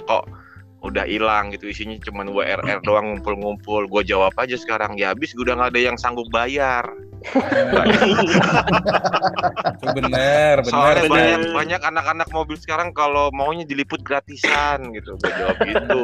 Kok udah hilang gitu isinya cuman WRR doang ngumpul-ngumpul. Gue jawab aja sekarang ya habis gue udah nggak ada yang sanggup bayar. Bener bener. Soalnya sih. banyak banyak anak-anak mobil sekarang kalau maunya diliput gratisan gitu. Gue jawab gitu.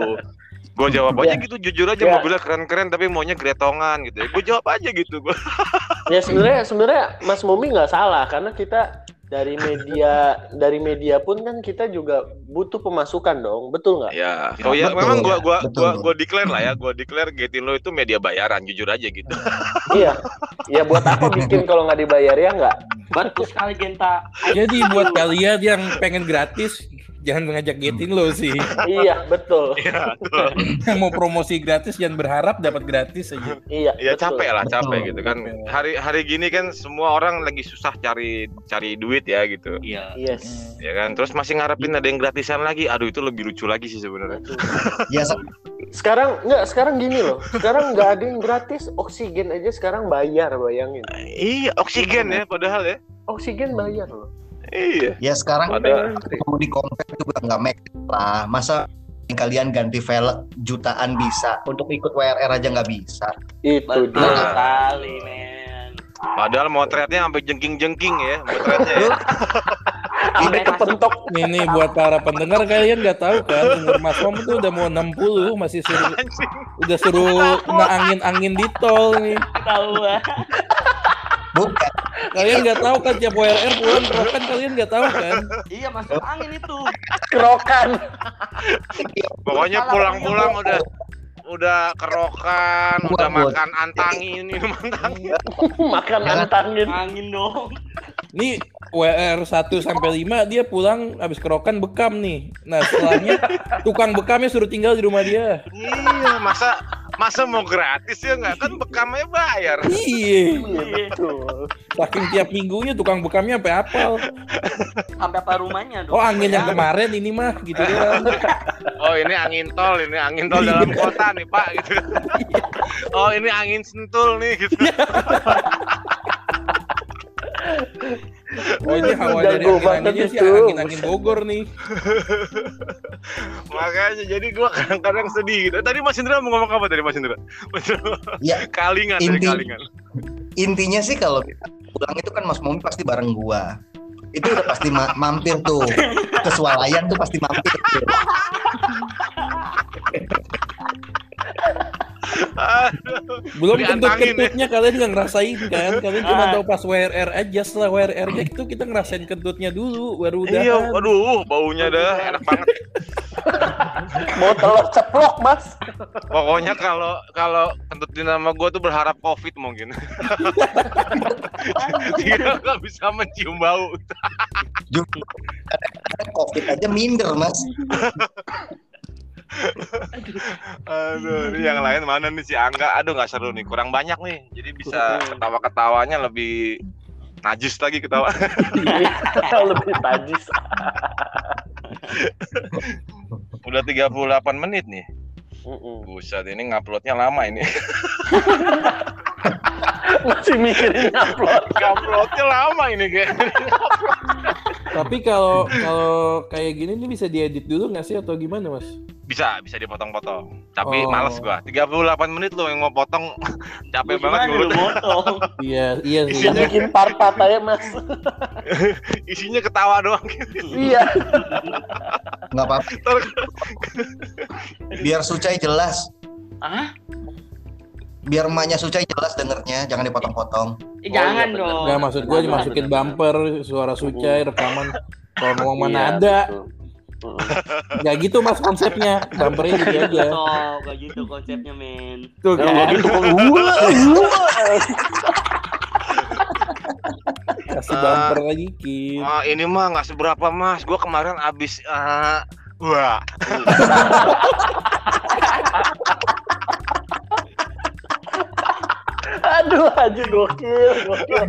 Gue jawab aja Ya. gitu jujur aja Ya. mobilnya keren-keren tapi maunya gretongan gitu. Gue jawab aja gitu. Gue Ya sebenarnya sebenarnya Mas Momi nggak salah karena kita dari media dari media pun kan kita juga butuh pemasukan dong, betul nggak? ya oh ya betul, memang gua gua Betul, gua gua declare lah ya gua declare Getin lo itu media bayaran jujur aja gitu Iya. Ya buat apa bikin kalau nggak dibayar ya nggak? Betul sekali Genta. jadi buat kalian yang pengen gratis jangan mengajak Getin lo sih iya betul. Iya, betul. mau promosi gratis jangan berharap dapat gratis aja Iya. ya betul. capek lah Betul. capek gitu kan hari hari gini kan semua orang lagi susah cari cari duit ya gitu Iya. Yes. ya kan terus masih ngarepin ada yang gratisan lagi aduh itu lebih lucu lagi sih sebenarnya Betul. Ya sa- Sekarang nggak sekarang gini loh. Sekarang nggak ada yang gratis. Oksigen aja sekarang bayar bayangin. iya oksigen ya padahal ya Oksigen bayar loh. Iya ya sekarang Ada- mau di compare juga nggak make lah. Masa kalian ganti velg jutaan bisa untuk ikut WRR aja nggak bisa. Itu dia. sekali men. Padahal motretnya sampai jengking-jengking ya motretnya. ya. Sampai kepentok. nih nih buat para pendengar kalian nggak tahu kan umur Mas Mom itu udah mau 60 masih suruh Anjing. udah suruh kena angin-angin di tol nih Tahu ah. Bukan. kalian nggak tahu kan tiap WRR pulang kan kalian nggak tahu kan Iya masuk angin itu. Kerokan. Pokoknya pulang-pulang udah udah kerokan, Buat, udah buat. makan antangin, minum antangin. Makan antangin. Angin dong. Nih WR 1 sampai 5 dia pulang habis kerokan bekam nih. Nah, setelahnya tukang bekamnya suruh tinggal di rumah dia. Iya, masa masa mau gratis ya nggak kan bekamnya bayar. Iya. Iya betul. Saking tiap minggunya tukang bekamnya sampai apal. Sampai apa rumahnya dong? Oh, angin yang kemarin ini mah gitu doang. Oh ini angin tol, ini angin tol dalam kota nih pak gitu. Oh ini angin sentul nih gitu. Oh, ini hawa dari angin-anginnya sih angin-angin Bogor nih. Makanya jadi gua kadang-kadang sedih gitu. Tadi Mas Indra mau ngomong apa tadi Mas Indra? Mas Indra, Ya Kalingan dari Inti- Kalingan. intinya sih kalau pulang itu kan Mas Momi pasti bareng gua. Itu udah pasti ma- mampir tuh. Kesualayan tuh pasti mampir tuh. Aduh. Belum Diantangin kentut-kentutnya kalian nggak ngerasain kan? Kalian cuma Ah. tahu pas WRR aja setelah WRR-nya itu kita ngerasain kentutnya dulu baru udah. Iya, aduh, baunya dah enak banget. Mau telur ceplok mas. Pokoknya kalau kalau kentut dinama gue tuh berharap covid mungkin. Dia nggak bisa mencium bau. COVID aja minder Mas. Aduh, ini yang lain mana nih si Angga? Aduh nggak seru nih, kurang banyak nih. Jadi bisa ketawa-ketawanya lebih najis lagi ketawa. Iya, Lebih tajis. Udah 38 menit nih. Mm-mm. Buset, ini nguploadnya lama ini. Masih mikirin upload. Nguploadnya lama ini kayak. Tapi kalau kalau kayak gini nih bisa diedit dulu nggak sih atau gimana mas? Bisa, bisa dipotong-potong. Tapi Oh. males gua. 38 menit loh yang mau potong. Capek banget lu ngurut. motong? Iya iya sih. Bisa bikin part-part aja mas. Isinya ketawa doang. Iya. Nggak apa-apa. Biar Sucai jelas. Ah? Biar emaknya Sucai jelas dengernya, jangan dipotong-potong. Eh, Oh, jangan iya, dong. Nggak maksud gue dimasukin bumper suara sucai rekaman. Kalau ngomong mana Iya, ada, nggak gitu mas konsepnya. Bumpernya gitu aja. Sok, gak gitu konsepnya men. Tuh Ya, kan, gitu kok. Kasih bumper lagi Kim. Ah, ini mah nggak seberapa mas. Gua kemarin abis ah, wah. Aduh, aja gokil, gokil.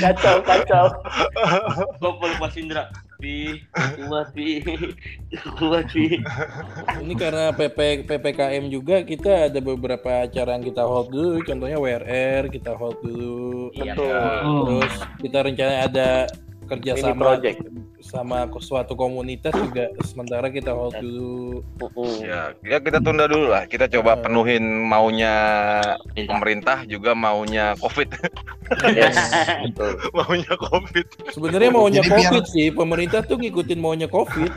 kacau, kacau. Kumpul Mas Indra. Pi, kuat pi, kuat pi. Ini karena PP PPKM juga kita ada beberapa acara yang kita hold dulu, contohnya WRR kita hold dulu. Iya. Terus kita rencana ada Mini kerjasama project. sama suatu komunitas juga sementara kita hold dulu. Ya, ya kita tunda dulu lah. Kita coba Hmm. penuhin maunya pemerintah juga maunya COVID. Yes, betul. maunya COVID. Sebenarnya maunya Jadi biar- COVID sih, pemerintah tuh ngikutin maunya COVID.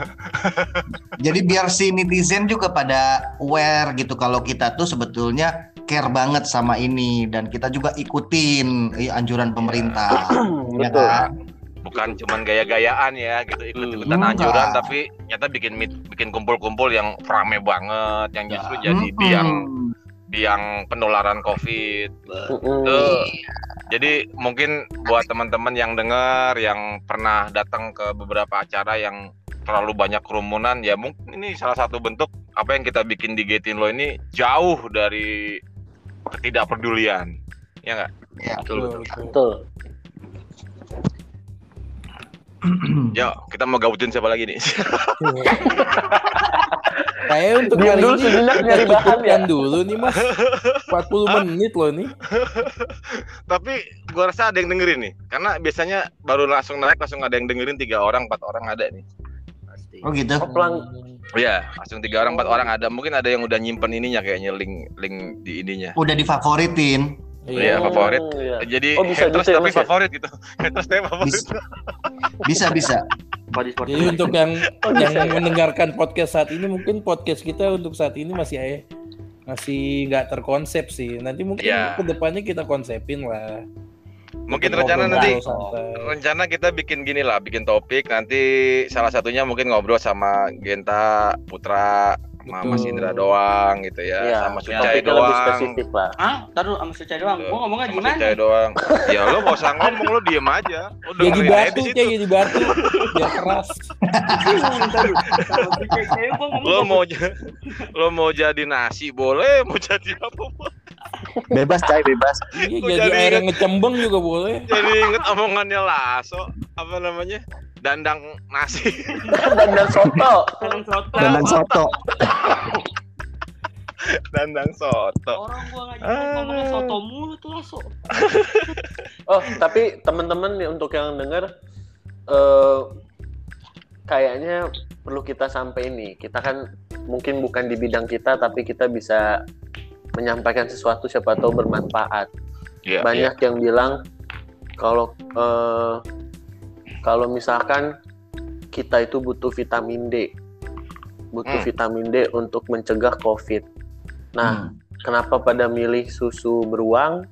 Jadi biar si netizen juga pada aware gitu kalau kita tuh sebetulnya care banget sama ini dan kita juga ikutin eh, anjuran pemerintah. Ya Betul. kan? Bukan cuman gaya-gayaan ya, gitu ikut-ikutan Hmm. anjuran tapi nyata bikin meet- bikin kumpul-kumpul yang rame banget, yang justru Ya. jadi Mm-mm. biang biang penularan COVID. Mm-mm. Tuh. Jadi mungkin buat teman-teman yang dengar yang pernah datang ke beberapa acara yang terlalu banyak kerumunan ya mungkin ini salah satu bentuk apa yang kita bikin di Getin Lo ini jauh dari ketidakpedulian. Ya nggak? Ya. Betul, betul. Betul. Ya, kita mau gabutin siapa lagi nih? Kayak untuk kali dulu ini nyari bahan ya. dulu nih mas. 40 menit loh nih. Tapi gua rasa ada yang dengerin nih. Karena biasanya baru langsung naik langsung ada yang dengerin tiga orang, empat orang ada nih. Pasti. Oh gitu. Oh, pelang. Iya, langsung tiga orang, empat orang ada. Mungkin ada yang udah nyimpen ininya kayaknya link link di ininya. Udah difavoritin. Iya, favorit. Oh, iya. Jadi Oh, bisa haters gitu ya, tapi ya? favorit gitu. Haters tapi favorit. Bisa. Bisa bisa. Jadi untuk yang Oh, yang bisa ya? mendengarkan podcast saat ini mungkin podcast kita untuk saat ini masih eh, masih nggak terkonsep sih. Nanti mungkin Iya. ke depannya kita konsepin lah. Mungkin Ngobrol rencana nanti santai. rencana kita bikin gini lah, bikin topik nanti salah satunya mungkin ngobrol sama Genta, Putra, sama Mas Betul. Indra doang gitu ya, Iya, sama ya, Sucai lebih doang. spesifik lah. Ah, taruh sama Suca doang. Gua ngomongnya Sama gimana? Sucai doang. ya lo gak usah ngomong, lo diem aja. Lo Jadi batu situ. jadi batu biar keras. Lo mau lo mau jadi nasi boleh, mau jadi apa boleh. Bebas, Cai, bebas. Iya, jadi jadi air yang ngecembeng juga boleh. Jadi inget omongannya Laso, apa namanya? Dandang nasi. Dan dan soto. Dalam soto. Dan soto. Dandang soto. Orang gua ngajak ngomongnya soto mulu tuh laso. Oh, tapi teman-teman nih untuk yang denger eh kayaknya perlu kita sampai ini. Kita kan mungkin bukan di bidang kita tapi kita bisa menyampaikan sesuatu siapa tahu bermanfaat. Iya. Banyak yang bilang kalau eh, kalau misalkan kita itu butuh vitamin D. Butuh Hmm. vitamin D untuk mencegah Covid. Nah, Hmm. kenapa pada milih susu beruang?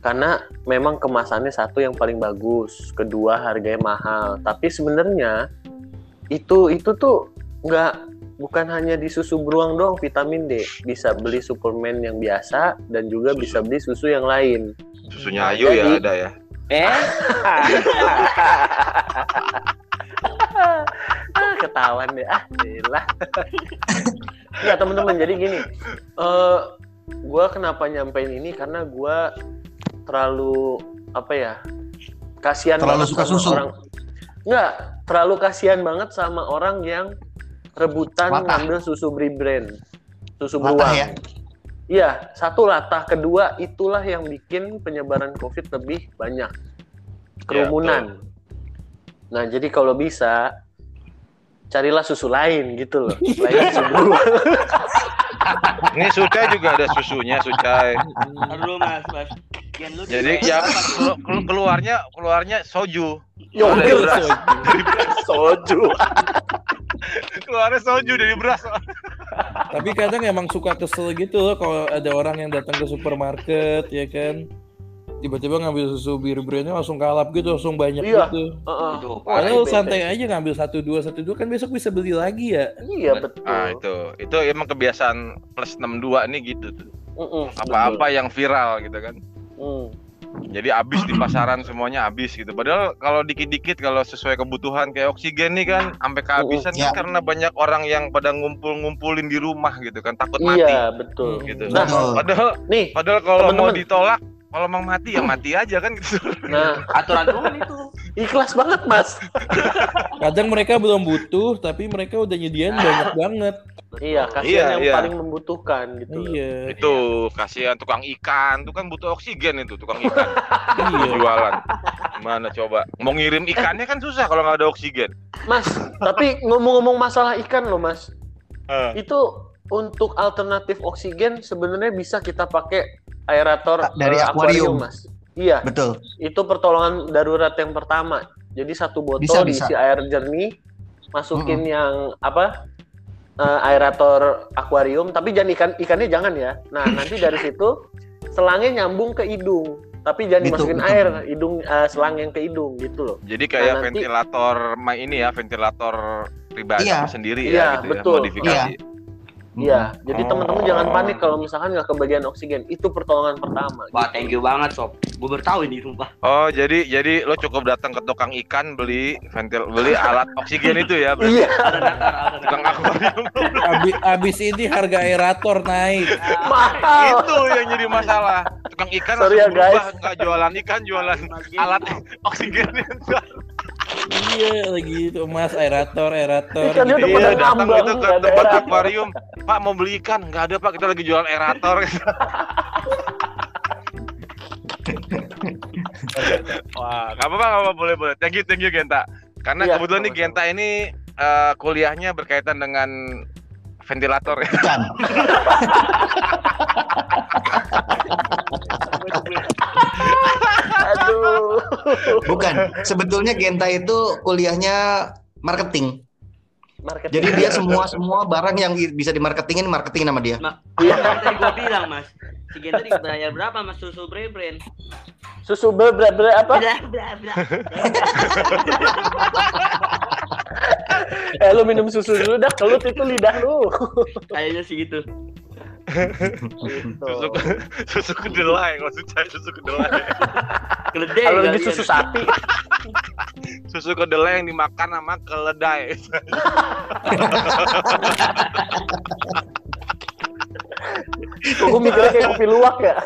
Karena memang kemasannya satu yang paling bagus, kedua harganya mahal. Tapi sebenarnya itu itu tuh nggak bukan hanya di susu beruang doang vitamin D, bisa beli suplemen yang biasa dan juga bisa beli susu yang lain. Susunya Ayu ya Jadi- ada ya. Eh, ah, ketahuan deh ah lah nggak teman-teman jadi gini. Eh gue kenapa nyampein ini? Karena gue terlalu apa ya kasihan Terlalu suka sama susu? orang. Nggak terlalu kasihan banget sama orang yang rebutan Latah. ngambil susu brand. Susu Latah beruang ya? Iya, satu latah, kedua itulah yang bikin penyebaran COVID lebih banyak. Kerumunan. nah, jadi kalau bisa carilah susu lain gitu loh. Selain susu. Ini Sucai juga ada susunya Sucai. taruh dulu Mas, Mas. Lu Jadi di- ya kelu- kelu- keluarnya keluarnya soju. Yo, Dari gil, beras. soju. Keluarnya soju dari beras. Tapi kadang emang suka kesel gitu loh kalau ada orang yang datang ke supermarket ya kan. Tiba-tiba ngambil susu bir brandnya langsung kalap gitu, langsung banyak Iya. gitu. Heeh. Aduh, Padahal bete. santai aja ngambil satu dua satu dua kan besok bisa beli lagi ya. Iya betul. Ah itu itu emang kebiasaan plus 62 nih gitu tuh. Apa-apa yang viral gitu kan. betul. Jadi habis di pasaran semuanya habis gitu. Padahal kalau dikit-dikit kalau sesuai kebutuhan kayak oksigen nih kan sampai kehabisan Ya. kan karena banyak orang yang pada ngumpul-ngumpulin di rumah gitu kan takut mati Iya, betul. gitu. Nah. Padahal nih, padahal kalau mau ditolak kalau mau mati ya mati aja kan gitu. nah, Aturan Tuhan itu. ikhlas banget, Mas. Kadang mereka belum butuh, tapi mereka udah nyediain banyak banget. Iya, kasihan Iya, yang iya. paling membutuhkan gitu. Iya, Itu kasihan tukang ikan, itu kan butuh oksigen itu tukang ikan iya. jualan. Gimana coba? Mau ngirim ikannya kan susah kalau nggak ada oksigen. Mas, tapi ngomong-ngomong masalah ikan loh, Mas. Eh. Itu untuk alternatif oksigen sebenarnya bisa kita pakai aerator Dari eh, akuarium. Mas. Iya, Betul. itu pertolongan darurat yang pertama. Jadi satu botol Bisa, diisi bisa. air jernih, masukin yang apa? eh, aerator akuarium, tapi jangan ikan ikannya jangan ya. Nah, nanti dari situ selangnya nyambung ke hidung, tapi jangan Gitu, dimasukin betul. air, hidung eh, selang yang ke hidung gitu loh. Jadi kayak Nah, nanti- ventilator ma- ini ya, ventilator pribadi Iya. sendiri Iya, ya gitu betul. ya, modifikasi. Iya, jadi Oh. teman-teman jangan panik kalau misalkan nggak kebagian oksigen. Itu pertolongan pertama. Wah, gitu. thank you banget, Sob. Gue baru tahu ini sumpah. Oh, jadi jadi lo cukup datang ke tukang ikan beli ventil beli alat oksigen itu ya, berarti Iya, Ada nakar, ada tukang akuarium. Abis, abis ini harga aerator naik. mahal. itu yang jadi masalah. Tukang ikan Sorry ya, guys. berubah, nggak jualan ikan, jualan alat oksigen. Iya, lagi itu Mas aerator, aerator. Udah gitu. pada Iya, datang ngambang, gitu ke tempat aerator. akuarium. Pak mau beli ikan? Nggak ada pak, kita lagi jualan aerator. Wah, nggak apa-apa, nggak apa boleh boleh. Thank you, thank you Genta. Karena Iya, kebetulan nih. Genta ini eh, kuliahnya berkaitan dengan ventilator ya. Bukan. Bukan. Sebetulnya Genta itu kuliahnya marketing. Marketing. Jadi dia semua semua barang yang bisa dimarketingin marketing nama dia. Mak, iya tadi gue bilang, Mas. Si Gen tadi bayar berapa, Mas? Susu Brand. susu ber ber ber- apa? Bla bla bla. Eh lu minum susu dulu dah, kelut itu lidah lu. Kayaknya sih gitu. Gitu. Susu susu kedelai, maksud saya susu kedelai. Keledai. Kalau kalian. susu sapi, Susu kedelai yang dimakan sama keledai. gue mikirnya kayak kopi luwak ya.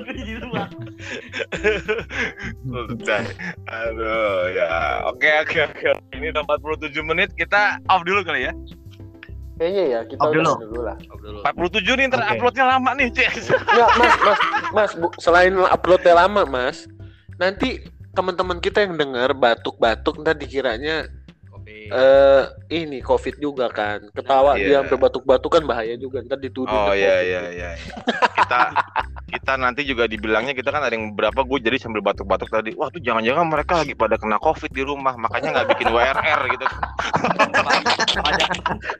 di rumah. Keledai. Aduh ya. Oke oke oke. Ini udah 47 menit kita off dulu kali ya. Kayaknya ya kita udah dulu. dulu lah. 47 nih ntar Oke. uploadnya lama nih, Cek. Nggak, mas, mas, mas, bu, selain uploadnya lama, mas, nanti teman-teman kita yang dengar batuk-batuk ntar dikiranya eh ini covid juga kan ketawa Iya. dia sampai batuk-batuk kan bahaya juga ntar dituduh Oh iya COVID. iya iya. Kita kita nanti juga dibilangnya kita kan ada yang berapa gue jadi sambil batuk-batuk tadi. Wah tuh jangan-jangan mereka lagi pada kena covid di rumah makanya nggak bikin WRR gitu. Padahal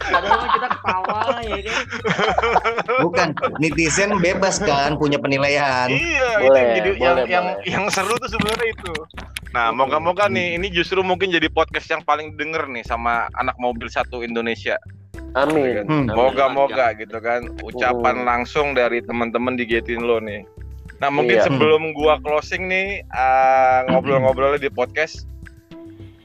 padahal kita ketawa ya kan. Bukan. Netizen bebas kan punya penilaian. iya itu Boleh, yang jadi boleh, yang boleh. yang seru tuh sebenarnya itu. Nah moga-moga nih ini justru mungkin jadi podcast yang paling denger nih sama anak mobil satu Indonesia. amin, Hmm. Moga-moga gitu kan ucapan Hmm. langsung dari teman-teman di Getin lo nih. Nah mungkin Iya. sebelum gua closing nih uh, ngobrol-ngobrolnya di podcast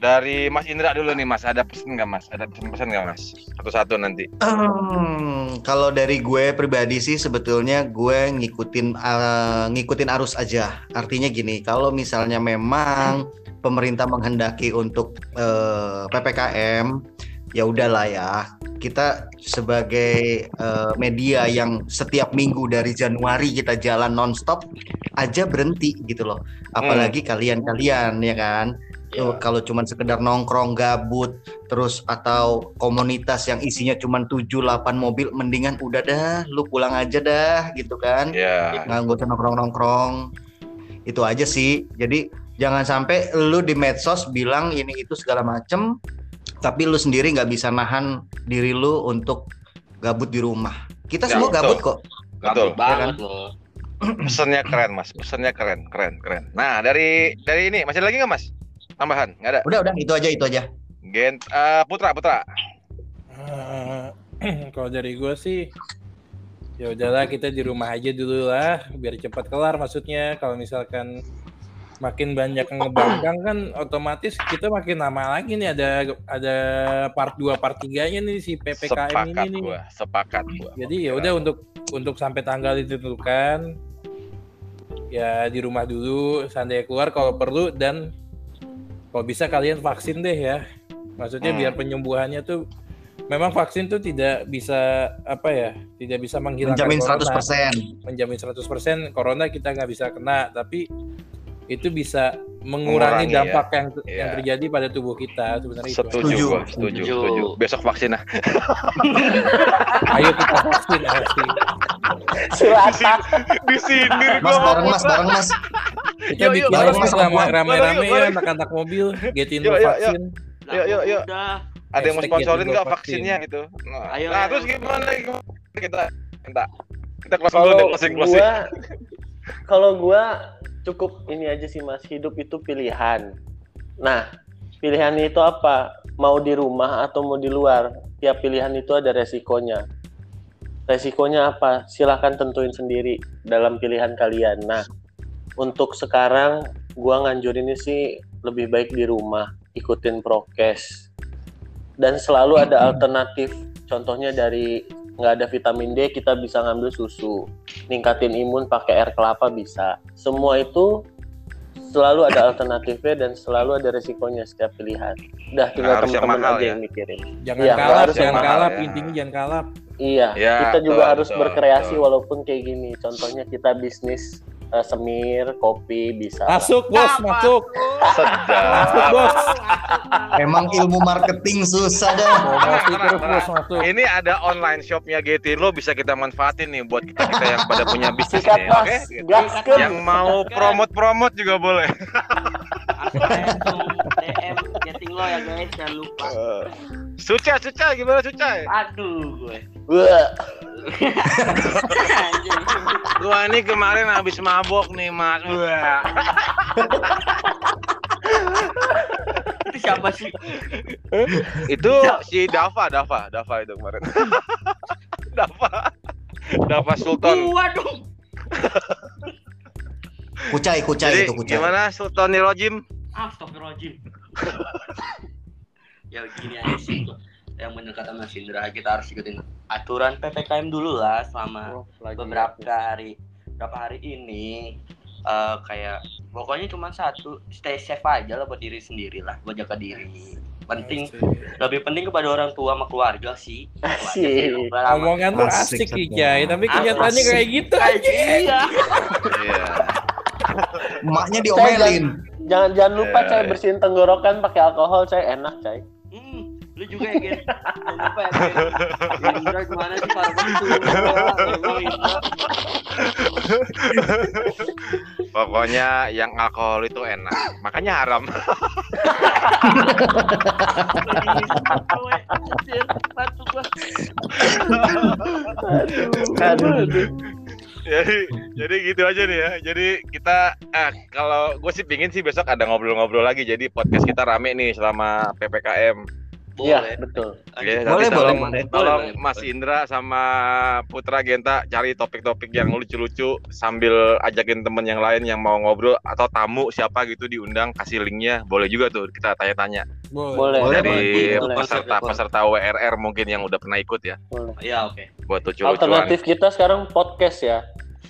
dari Mas Indra dulu nih Mas ada pesan nggak Mas? Ada pesan-pesan nggak Mas? Satu-satu nanti. Hmm, kalau dari gue pribadi sih sebetulnya gue ngikutin eh, ngikutin arus aja. Artinya gini, kalau misalnya memang pemerintah menghendaki untuk eh, PPKM, ya udahlah ya. Kita sebagai eh, media yang setiap minggu dari Januari kita jalan nonstop aja berhenti gitu loh. Apalagi kalian-kalian ya kan. Tuh, kalau cuman sekedar nongkrong gabut terus atau komunitas yang isinya cuman 7 8 mobil mendingan udah dah lu pulang aja dah gitu kan. Ya. Nggak usah nongkrong-nongkrong. Itu aja sih. Jadi jangan sampai lu di medsos bilang ini itu segala macem tapi lu sendiri nggak bisa nahan diri lu untuk gabut di rumah. Kita Ya, semua betul. gabut kok. Betul. Gabut banget loh. Pesannya keren Mas. Pesannya keren, keren, keren. Nah dari dari ini masih ada lagi nggak Mas? Tambahan? Nggak ada. Udah udah itu aja itu aja. Gen eh, Putra Putra. Eh, kalau dari gue sih ya udahlah kita di rumah aja dulu lah biar cepat kelar maksudnya kalau misalkan makin banyak yang ngebangkang kan otomatis kita makin lama lagi nih ada ada part 2 part 3 nya nih si PPKM sepakat ini nih. gua, sepakat gua. Jadi ya udah untuk untuk sampai tanggal ditentukan ya di rumah dulu santai keluar kalau perlu dan kalau bisa kalian vaksin deh ya. Maksudnya Hmm. biar penyembuhannya tuh memang vaksin tuh tidak bisa apa ya, tidak bisa menghilangkan Menjamin corona 100%. menjamin 100% corona kita nggak bisa kena tapi itu bisa mengurangi, Mengurangi, dampak yang yang Iya. terjadi pada tubuh kita sebenarnya itu. Setuju, Setuju. gua, setuju, Setuju. setuju. Besok vaksin ah. Ayo kita vaksin vaksin. Silata. Di sini Mas bareng mas, bareng mas. Kita Yuk, yuk, bikin bareng gua. rame-rame ya anak-anak mobil getin yuk, vaksin. Lah, Yuk, yuk, yuk. Ada yang mau sponsorin Getin nggak Go vaksinnya gitu? Nah, Ayo, nah ayo. terus gimana? Kita, kita, kita close dulu deh, closing, closing. kalau gua cukup ini aja sih Mas, hidup itu pilihan. Nah, pilihannya itu apa? Mau di rumah atau mau di luar? Tiap pilihan itu ada resikonya. Resikonya apa? Silahkan tentuin sendiri dalam pilihan kalian. Nah, untuk sekarang gua nganjurinnya sih lebih baik di rumah, ikutin prokes. Dan selalu ada alternatif. Contohnya dari nggak ada vitamin D, kita bisa ngambil susu. Ningkatin imun pakai air kelapa bisa. Semua itu selalu ada alternatifnya dan selalu ada resikonya setiap pilihan. Udah tinggal teman-teman aja ya. yang mikirin. Jangan Iya, kalap, harus jangan kalap, ya. intinya jangan kalap. Iya, Ya, kita juga betul, harus betul, berkreasi betul. walaupun kayak gini. Contohnya kita bisnis eh, semir, kopi bisa. Masuk bos, masuk. Masuk Sedap. bos. Emang ilmu marketing susah dah. Promosi terus bos masuk. Ini ada online shopnya Getty lo bisa kita manfaatin nih buat kita kita yang pada punya bisnis nih, oke? gaskeun. Yang mau promote-promote juga boleh. DM getting lo ya guys, jangan lupa. Suca, Suca, gimana Suca? Aduh gue. Gua ini kemarin habis mabok nih, Mas. Itu siapa sih? Itu si Dava, Dava, Dava itu kemarin. Dava. Dava Sultan. Gua dong. Kucai, kucai Jadi itu kucai. gimana Sultan Nirojim? Astagfirullahaladzim. ya gini aja sih yang bener kata Mas Indra kita harus ikutin aturan PPKM dulu lah selama Oh, lagi. beberapa hari berapa hari ini eh, kayak pokoknya cuma satu stay safe aja lah buat diri sendiri lah buat jaga diri penting lebih penting kepada orang tua sama keluarga sih Asik. Omongan tuh Asik, asik. Kijay, tapi kenyataannya Asik. kayak gitu aja. iya. Iya. Emaknya diomelin. Jangan jangan lupa Ya, cai ya. bersihin tenggorokan pakai alkohol cai enak cai. Hmm, lu juga ya Gen jangan lupa ya Gen Indra gimana sih begitu Emang Indra Pokoknya yang alkohol itu enak. Makanya haram. jadi jadi gitu aja nih ya. Jadi kita eh kalau gue sih pingin sih besok ada ngobrol-ngobrol lagi. Jadi podcast kita rame nih selama PPKM. Iya, boleh betul. Oke, Boleh, boleh, tolong, boleh. tolong Boleh, Mas boleh. Indra sama Putra Genta cari topik-topik yang lucu-lucu sambil ajakin temen yang lain yang mau ngobrol atau tamu siapa gitu diundang kasih linknya boleh juga tuh kita tanya-tanya Boleh. Boleh, dari boleh. peserta-peserta WRR mungkin yang udah pernah ikut ya Boleh. ya oke buat lucu-lucuan. Alternatif kita sekarang podcast ya.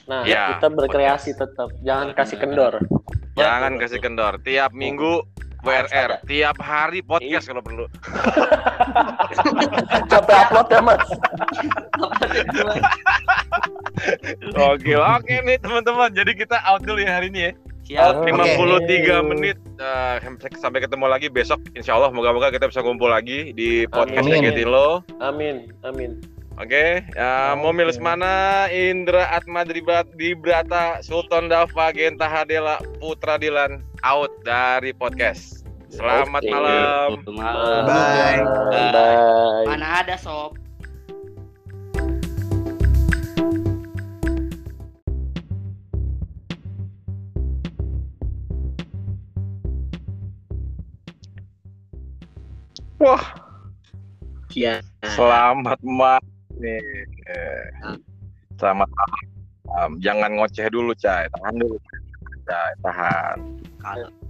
Nah, Ya, kita berkreasi tetap. Jangan kasih kendor. Jangan kasih kendor. Tiap minggu WRR, tiap hari podcast kalau perlu. Capek upload ya, Mas. Oke, oke nih teman-teman. Jadi kita out dulu ya hari ini ya. siap Oke. 53 menit eh, sampai ketemu lagi besok insya Allah moga-moga kita bisa kumpul lagi di podcast Amin. Lo Amin. Amin. Oke, ya, mau milih mana? Indra Atma Dribat Dibrata Sultan Dava Genta Hadela Putra Dilan out dari podcast. Selamat Oke. malam. malam Bye. Bye. mana ada sob Wah, Iya. selamat malam nih. Eh, Selamat malam. Jangan ngoceh dulu, Cai. Tahan dulu. Cai, tahan.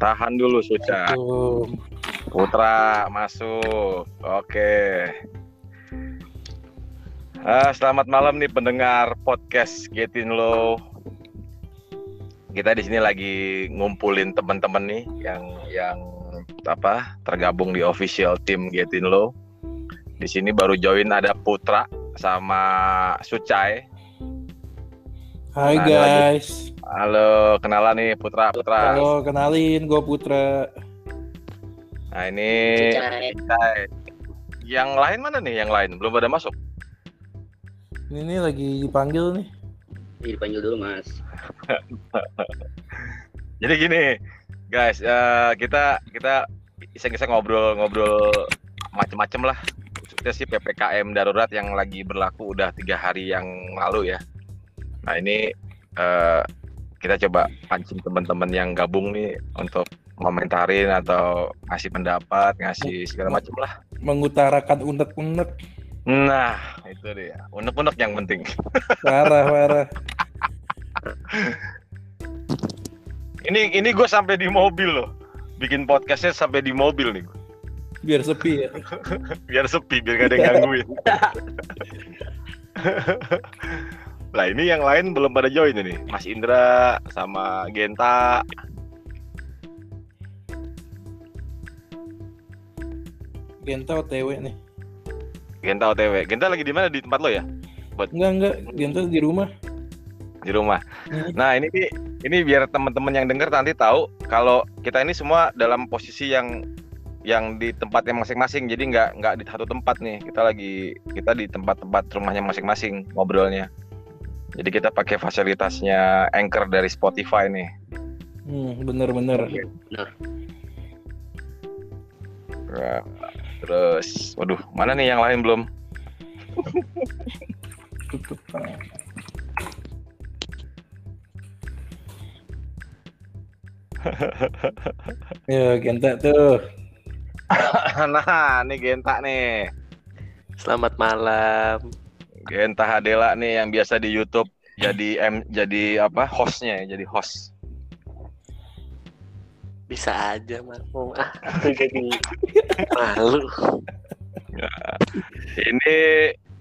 Tahan dulu, Suca. Putra masuk. Oke. Ah, selamat malam nih pendengar podcast Getin Low. Kita di sini lagi ngumpulin teman-teman nih yang yang apa tergabung di official team Getin Low. Di sini baru join ada Putra sama Sucai. Hai Nah, guys. Halo, kenalan nih Putra Putra. Halo, kenalin gue Putra. Nah ini Sucai. Yang lain mana nih? Yang lain belum pada masuk. Ini nih lagi dipanggil nih. Ih, dipanggil dulu mas. Jadi gini, guys, eh, kita kita iseng-iseng ngobrol-ngobrol macem-macem lah. Khususnya sih ppkm darurat yang lagi berlaku udah tiga hari yang lalu ya. Nah ini eh, kita coba pancing teman-teman yang gabung nih untuk komentarin atau ngasih pendapat, ngasih segala macam lah. Mengutarakan unek-unek. Nah itu dia, unek-unek yang penting. Parah, parah. Ini ini gue sampai di mobil loh, bikin podcastnya sampai di mobil nih. Biar sepi ya. biar sepi biar gak ada yang gangguin lah ini yang lain belum pada join ini Mas Indra sama Genta Genta OTW nih. Genta OTW Genta lagi di mana di tempat lo ya Enggak, enggak. Genta di rumah. di rumah Hmm. nah ini ini biar teman-teman yang denger nanti tahu kalau kita ini semua dalam posisi yang yang di tempatnya masing-masing jadi nggak nggak di satu tempat nih kita lagi kita di tempat-tempat rumahnya masing-masing ngobrolnya jadi kita pakai fasilitasnya Anchor dari Spotify nih Hmm, bener-bener. Nah, terus, waduh, mana nih yang lain belum? Tutup. Ya, Genta tuh. nah, ini Genta nih. Selamat malam. Genta Hadela nih yang biasa di YouTube jadi M jadi apa hostnya ya, jadi host. Bisa aja mas. Oh, ah, jadi malu. Ini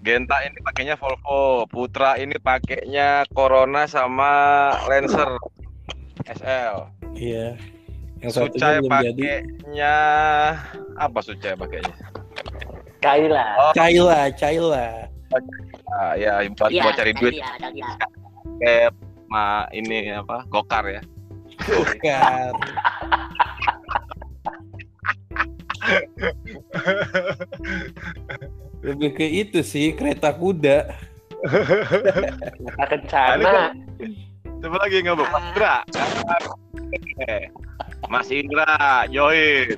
Genta ini pakainya Volvo, Putra ini pakainya Corona sama Lancer SL. Iya. Yang Sucai pakainya apa Sucai pakainya? Kaila. Oh, Caila, Caila. ah, ya buat buat cari duit kayak ma ini apa gokar ya. Bukan. Lebih ke itu sih kereta kuda. Kita kencana. Coba lagi nggak bu, Mas Indra. Eh, Mas Indra, join.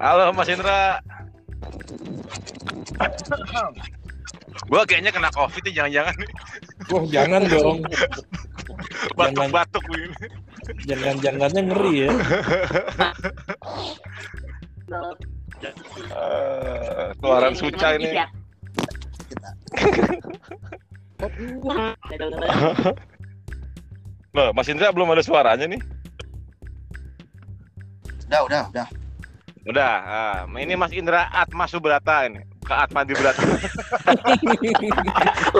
Halo Mas Indra. Gua kayaknya kena covid nih jangan-jangan nih. Wah jangan dong, batuk-batuk begini. jangan-jangannya ngeri ya. Eh, keluaran suca ini. Loh, Mas Indra belum ada suaranya nih. Udah, udah, udah. Udah, ah, ini Mas Indra Atma Subrata ini. Ke Atma di Brata.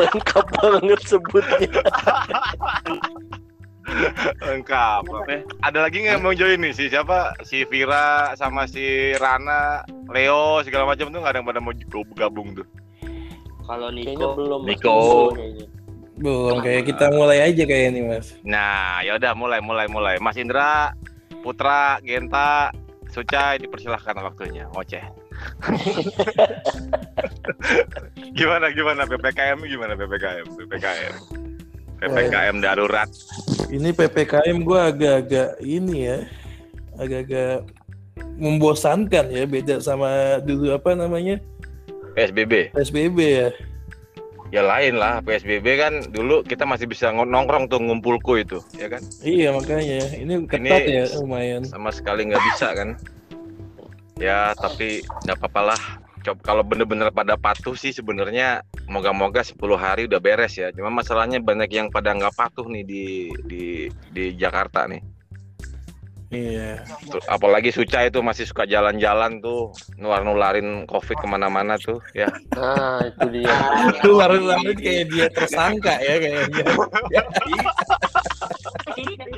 Lengkap banget sebutnya. Lengkap. Eh, ada lagi nggak mau join nih? Si siapa? Si Vira sama si Rana, Leo segala macam tuh nggak ada yang pada mau gabung tuh. Kalau Kayaknya Niko belum. Mas. Niko. Belum kayak kita mulai aja kayak ini mas. Nah, ya udah mulai mulai mulai. Mas Indra, Putra, Genta, Suca dipersilahkan waktunya ngoceh. gimana gimana PPKM gimana PPKM PPKM PPKM darurat Ini ppkm gue agak-agak ini ya, agak-agak membosankan ya beda sama dulu apa namanya PSBB psbb ya. Ya lain lah PSBB kan dulu kita masih bisa ng- nongkrong tuh ngumpulku itu ya kan Iya makanya ini ketat Ini- ya lumayan. sama sekali nggak bisa kan ya tapi nggak apa-apa lah coba kalau bener-bener pada patuh sih sebenarnya moga-moga 10 hari udah beres ya. Cuma masalahnya banyak yang pada nggak patuh nih di di di Jakarta nih. Iya. Apalagi Suca itu masih suka jalan-jalan tuh nular-nularin covid ke mana-mana tuh ya. Nah, itu dia. Itu larut-larut kayak dia tersangka ya kayaknya.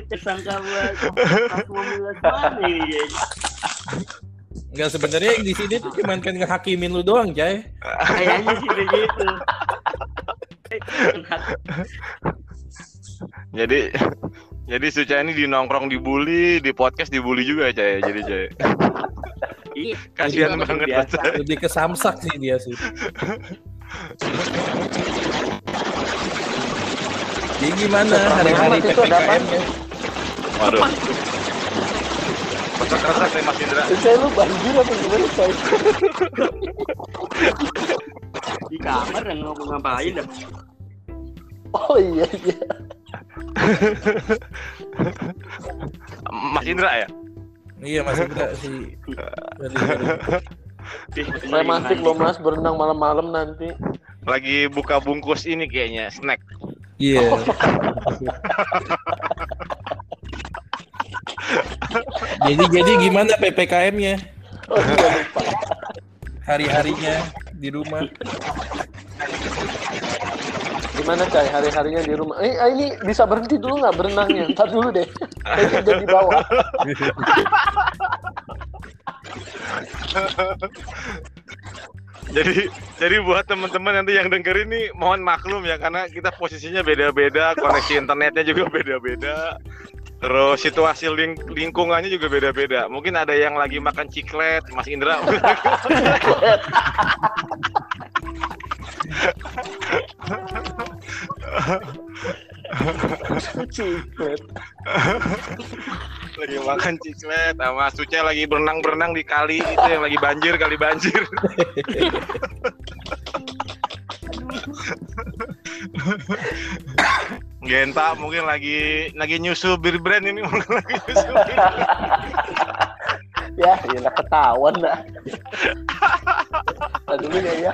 Tersangka buat? Enggak sebenarnya yang di sini tuh cuman kan ngehakimin lu doang, Jay. Kayaknya sih begitu. Jadi jadi Suca ini di nongkrong dibully, di podcast dibully juga Cay. Jadi Cay. Iya, Kasihan itu banget biasa. Cay. Lebih ke samsak sih dia sih. Jadi gimana hari-hari apa? PPKM-nya? Waduh. Kesak-kesak nih Mas Indra. Itu lu banjir apa gimana, coy? Di kamar dan mau ngapain dah. Oh iya iya. Mas Indra ya? Iya masih enggak sih. Romantis lo mas berenang malam-malam nanti. Lagi buka bungkus ini kayaknya, snack. Iya. jadi jadi gimana PPKM-nya? Oh iya lupa. Hari-harinya di rumah. Gimana cai hari-harinya di rumah? Eh ah, ini bisa berhenti dulu nggak berenangnya? Ntar dulu deh. Kayaknya jadi di bawah. Jadi jadi buat teman-teman nanti yang denger ini mohon maklum ya karena kita posisinya beda-beda, koneksi internetnya juga beda-beda. Terus situasi ling- lingkungannya juga beda-beda. Mungkin ada yang lagi makan ciklet, Mas Indra. Ciklet. lagi makan ciklet sama Suce lagi berenang-berenang di kali itu yang lagi banjir kali banjir. Genta mungkin lagi lagi nyusu bir brand ini mungkin lagi nyusu bir. Ya, ya lah ketahuan dah. Tadi dulu ya ya.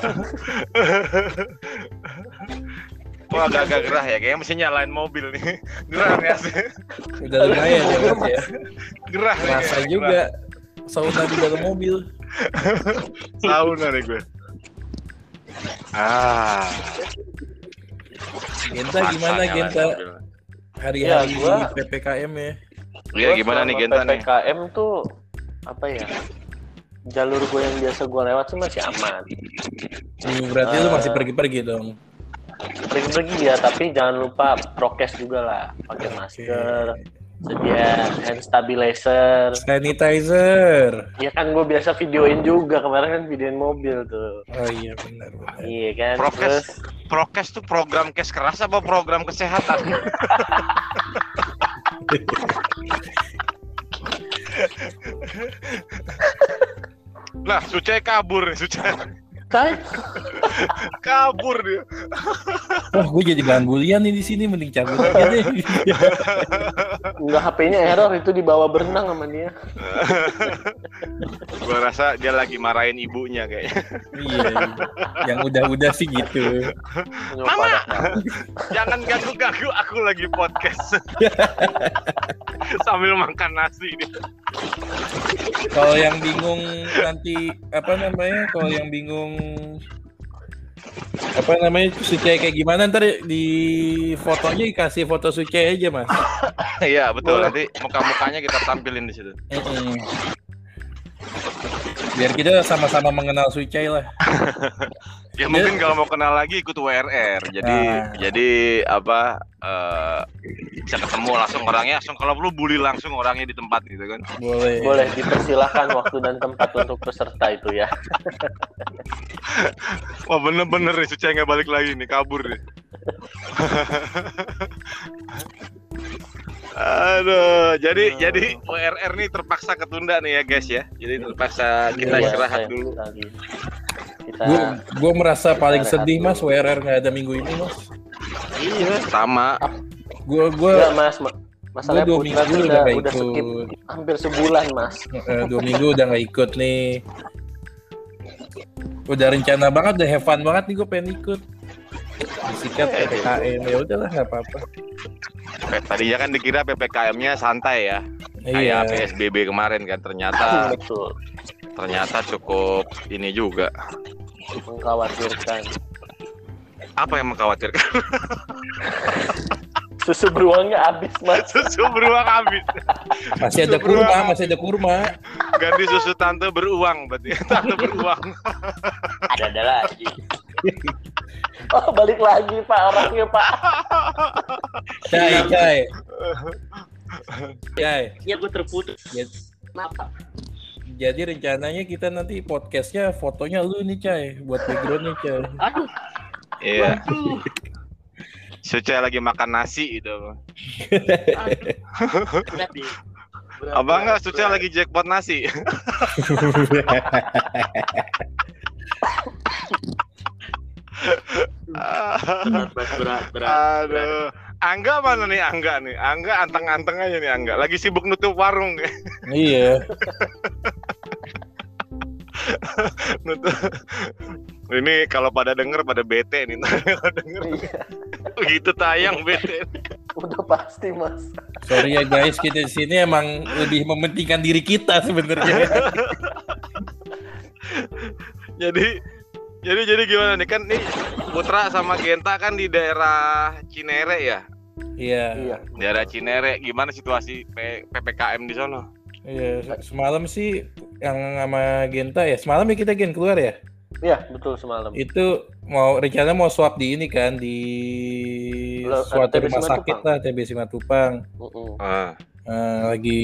Wah agak-agak gerah ya kayaknya mesti nyalain mobil nih. Gerah nih asli. Udah lumayan ya Mas ya. Gerah nih. Rasa kayaknya, juga sauna di dalam mobil. gerah. Sauna nih gue. Ah. Genta gimana Genta hari-hari Ya, gua- PPKM ya? Iya gimana nih Genta nih? PPKM tuh apa ya? Jalur gue yang biasa gue lewat sih masih aman. Hmm, berarti lu masih Eh. pergi-pergi dong. Pergi-pergi ya, tapi jangan lupa prokes juga lah. Pakai masker, sedia hand stabilizer. Sanitizer. Ya kan gue biasa videoin juga kemarin kan videoin mobil tuh. Oh iya benar benar. Iya kan. Prokes. Terus Prokes tuh program kes keras apa program kesehatan? Lah, Suce kabur nih, Suce. Kai, Kabur dia. Wah, gue jadi bahan bulian nih di sini mending cabut aja deh. nggak HP-nya error itu dibawa berenang sama dia. Gua rasa dia lagi marahin ibunya kayaknya. iya, iya. Yang udah-udah sih gitu. Mama! Jangan ganggu-ganggu aku lagi podcast. Sambil makan nasi dia. Kalau yang bingung nanti apa namanya? Kalau yang bingung apa namanya Suce kayak gimana ntar di fotonya dikasih foto Suce aja mas. Iya, betul. Nanti muka-mukanya kita tampilin di situ. Biar kita sama-sama mengenal Suce lah. Ya mungkin kalau mau kenal lagi ikut WRR. Jadi Nah. jadi apa eh, bisa ketemu langsung orangnya langsung kalau perlu bully langsung orangnya di tempat gitu kan. Boleh. Boleh dipersilahkan waktu dan tempat untuk peserta itu ya. Wah bener-bener nih Suci nggak balik lagi nih kabur nih. Aduh, jadi Hmm. jadi WRR nih terpaksa ketunda nih ya guys ya. Jadi terpaksa kita Iya, istirahat dulu. Kita Gue gue merasa paling sedih dulu. mas WRR nggak ada minggu ini mas. Iya, sama. Gue gue Enggak, Mas. Ma- Masalahnya dua Putra minggu udah udah, nggak udah skip hampir sebulan, Mas. eh, dua minggu udah nggak ikut nih. udah rencana banget, udah have fun banget nih gue pengen ikut. Disikat PPKM ya udahlah nggak apa-apa. Eh, Tadinya kan dikira PPKM-nya santai ya. Iya. Kayak PSBB kemarin kan ternyata betul ternyata cukup ini juga. mengkhawatirkan Apa yang mengkhawatirkan? susu beruangnya habis mas Susu beruang habis. Masih ada kurma, beruang. masih ada kurma. Ganti susu tante beruang berarti. Tante beruang. ada ada lagi oh balik lagi pak orangnya pak Cai, cai. Cai. ya gue terputus Ya, kenapa Jadi rencananya kita nanti podcastnya fotonya lu nih Cai buat backgroundnya Cai. aduh Iya. aduh Suce lagi makan nasi itu. nih Abang Suce berat. lagi jackpot nasi. berat berat berat berat, berat. Aduh. Angga mana nih Angga nih? Angga anteng-anteng aja nih Angga. Lagi sibuk nutup warung. iya. nutup. Ini kalau pada denger pada bete nih. Kalau denger Iya, begitu tayang bete. udah pasti mas Sorry ya guys, kita di sini emang lebih mementingkan diri kita sebenarnya. Jadi jadi jadi gimana nih kan nih Putra sama Genta kan di daerah Cinere ya. Iya. iya Daerah Cinere gimana situasi P- PPKM di sono? Iya, semalam sih yang sama Genta ya. Semalam ya kita Gen keluar ya. iya betul semalam Itu mau rencana mau swab di ini kan di Lo- suatu rumah sakit Matupang. lah TBC Matupang. Mm-mm. Ah, Eh, lagi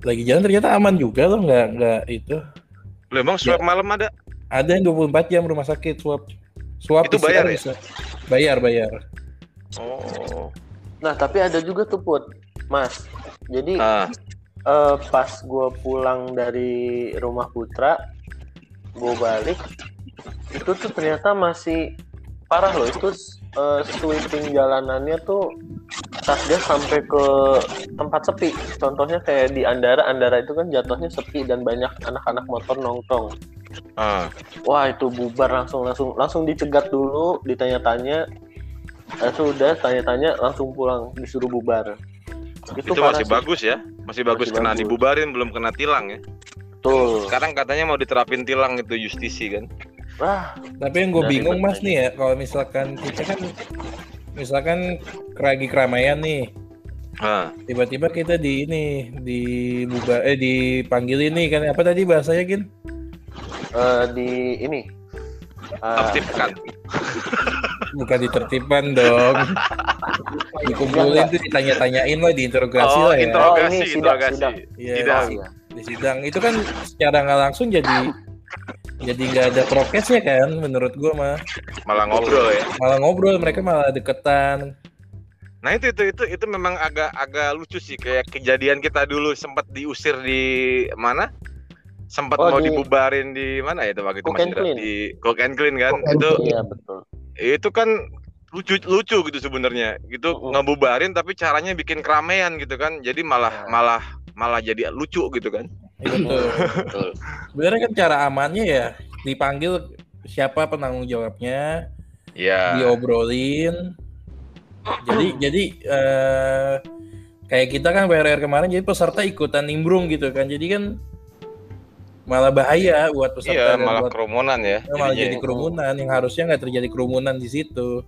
lagi jalan ternyata aman juga loh nggak nggak itu lu emang swab malam ada? Ada yang 24 jam rumah sakit swab swab Itu bayar ya? bisa. bayar bayar Oh. nah tapi ada juga tuh put mas jadi Ah, eh, pas gue pulang dari rumah Putra, gue balik, itu tuh ternyata masih parah loh. Itu eh, sweeping jalanannya tuh Satgas sampai ke tempat sepi. Contohnya kayak di Andara, Andara itu kan jatuhnya sepi dan banyak anak-anak motor nongkrong. Ah. Wah itu bubar langsung langsung langsung dicegat dulu, ditanya-tanya. Eh, sudah tanya-tanya langsung pulang disuruh bubar. Itu, parah masih sih. bagus ya. Masih bagus Masih kena bagus. dibubarin belum kena tilang ya. Tuh. Sekarang katanya mau diterapin tilang itu justisi kan. Wah, tapi yang gue bingung mas nih ya kalau misalkan kita kan misalkan lagi keramaian nih Ah, tiba-tiba kita di ini di buba eh dipanggil ini kan apa tadi bahasanya gin eh, di ini. Eh, aktifkan. bukan ditertibkan dong dikumpulin tuh ditanya-tanyain lah diinterogasi Oh, lah ya interogasi, Oh, ini sidang, interogasi. sidang. Iya, Sidang. iya. di sidang itu kan secara nggak langsung jadi jadi nggak ada prokesnya kan menurut gua mah Malah ngobrol ya. malah ngobrol mereka malah deketan Nah itu itu itu itu memang agak agak lucu sih kayak kejadian kita dulu sempat diusir di mana? Sempat Oh, mau di- dibubarin di mana ya itu waktu itu Cook Mas and? Clean. Di Cook and Clean kan? Cook and itu Iya betul. itu kan lucu lucu gitu sebenarnya. Gitu Mm-mm. ngebubarin tapi caranya bikin keramaian gitu kan. Jadi malah Ya. malah malah jadi lucu gitu kan. itu Betul. sebenarnya kan cara amannya ya dipanggil siapa penanggung jawabnya Iya. diobrolin jadi jadi eh, kayak kita kan WRR kemarin jadi peserta ikutan nimbrung gitu kan jadi kan malah bahaya buat peserta Iya, malah buat kerumunan ya. malah jadinya. jadi kerumunan yang harusnya nggak terjadi kerumunan di situ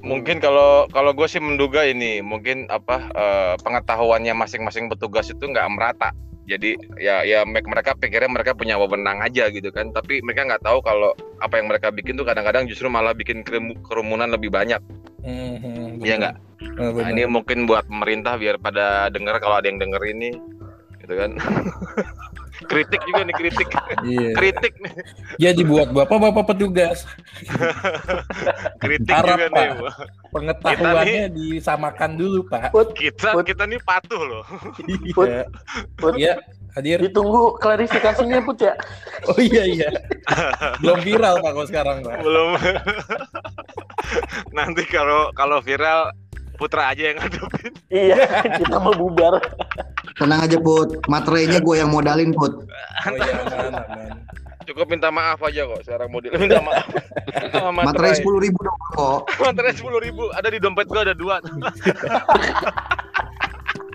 Mungkin kalau kalau gue sih menduga ini mungkin apa eh, pengetahuannya masing-masing petugas itu nggak merata. Jadi ya ya me- mereka pikirnya mereka punya wewenang aja gitu kan. Tapi mereka nggak tahu kalau apa yang mereka bikin tuh kadang-kadang justru malah bikin kerum- kerumunan lebih banyak. Hmm, Iya nggak? Nah, benar. ini mungkin buat pemerintah biar pada dengar kalau ada yang denger ini, gitu kan? kritik juga nih kritik, Iya. kritik nih, Jadi buat bapak-bapak petugas kritik Harap, juga Pak. nih. pengetahuannya disamakan dulu pak. Put, Kita Put. kita nih patuh loh. Iya. Put, Iya, hadir. ditunggu klarifikasinya Put ya. Oh iya iya. Belum viral pak kalau sekarang pak. belum nanti kalau kalau viral putra aja yang ngadepin Iya, kita mau bubar. Tenang aja Put, materainya gue yang modalin Put. Oh iya aman aman. cukup minta maaf aja kok sekarang model minta maaf Materai sepuluh ribu dong kok. materai sepuluh ribu ada di dompet gua ada dua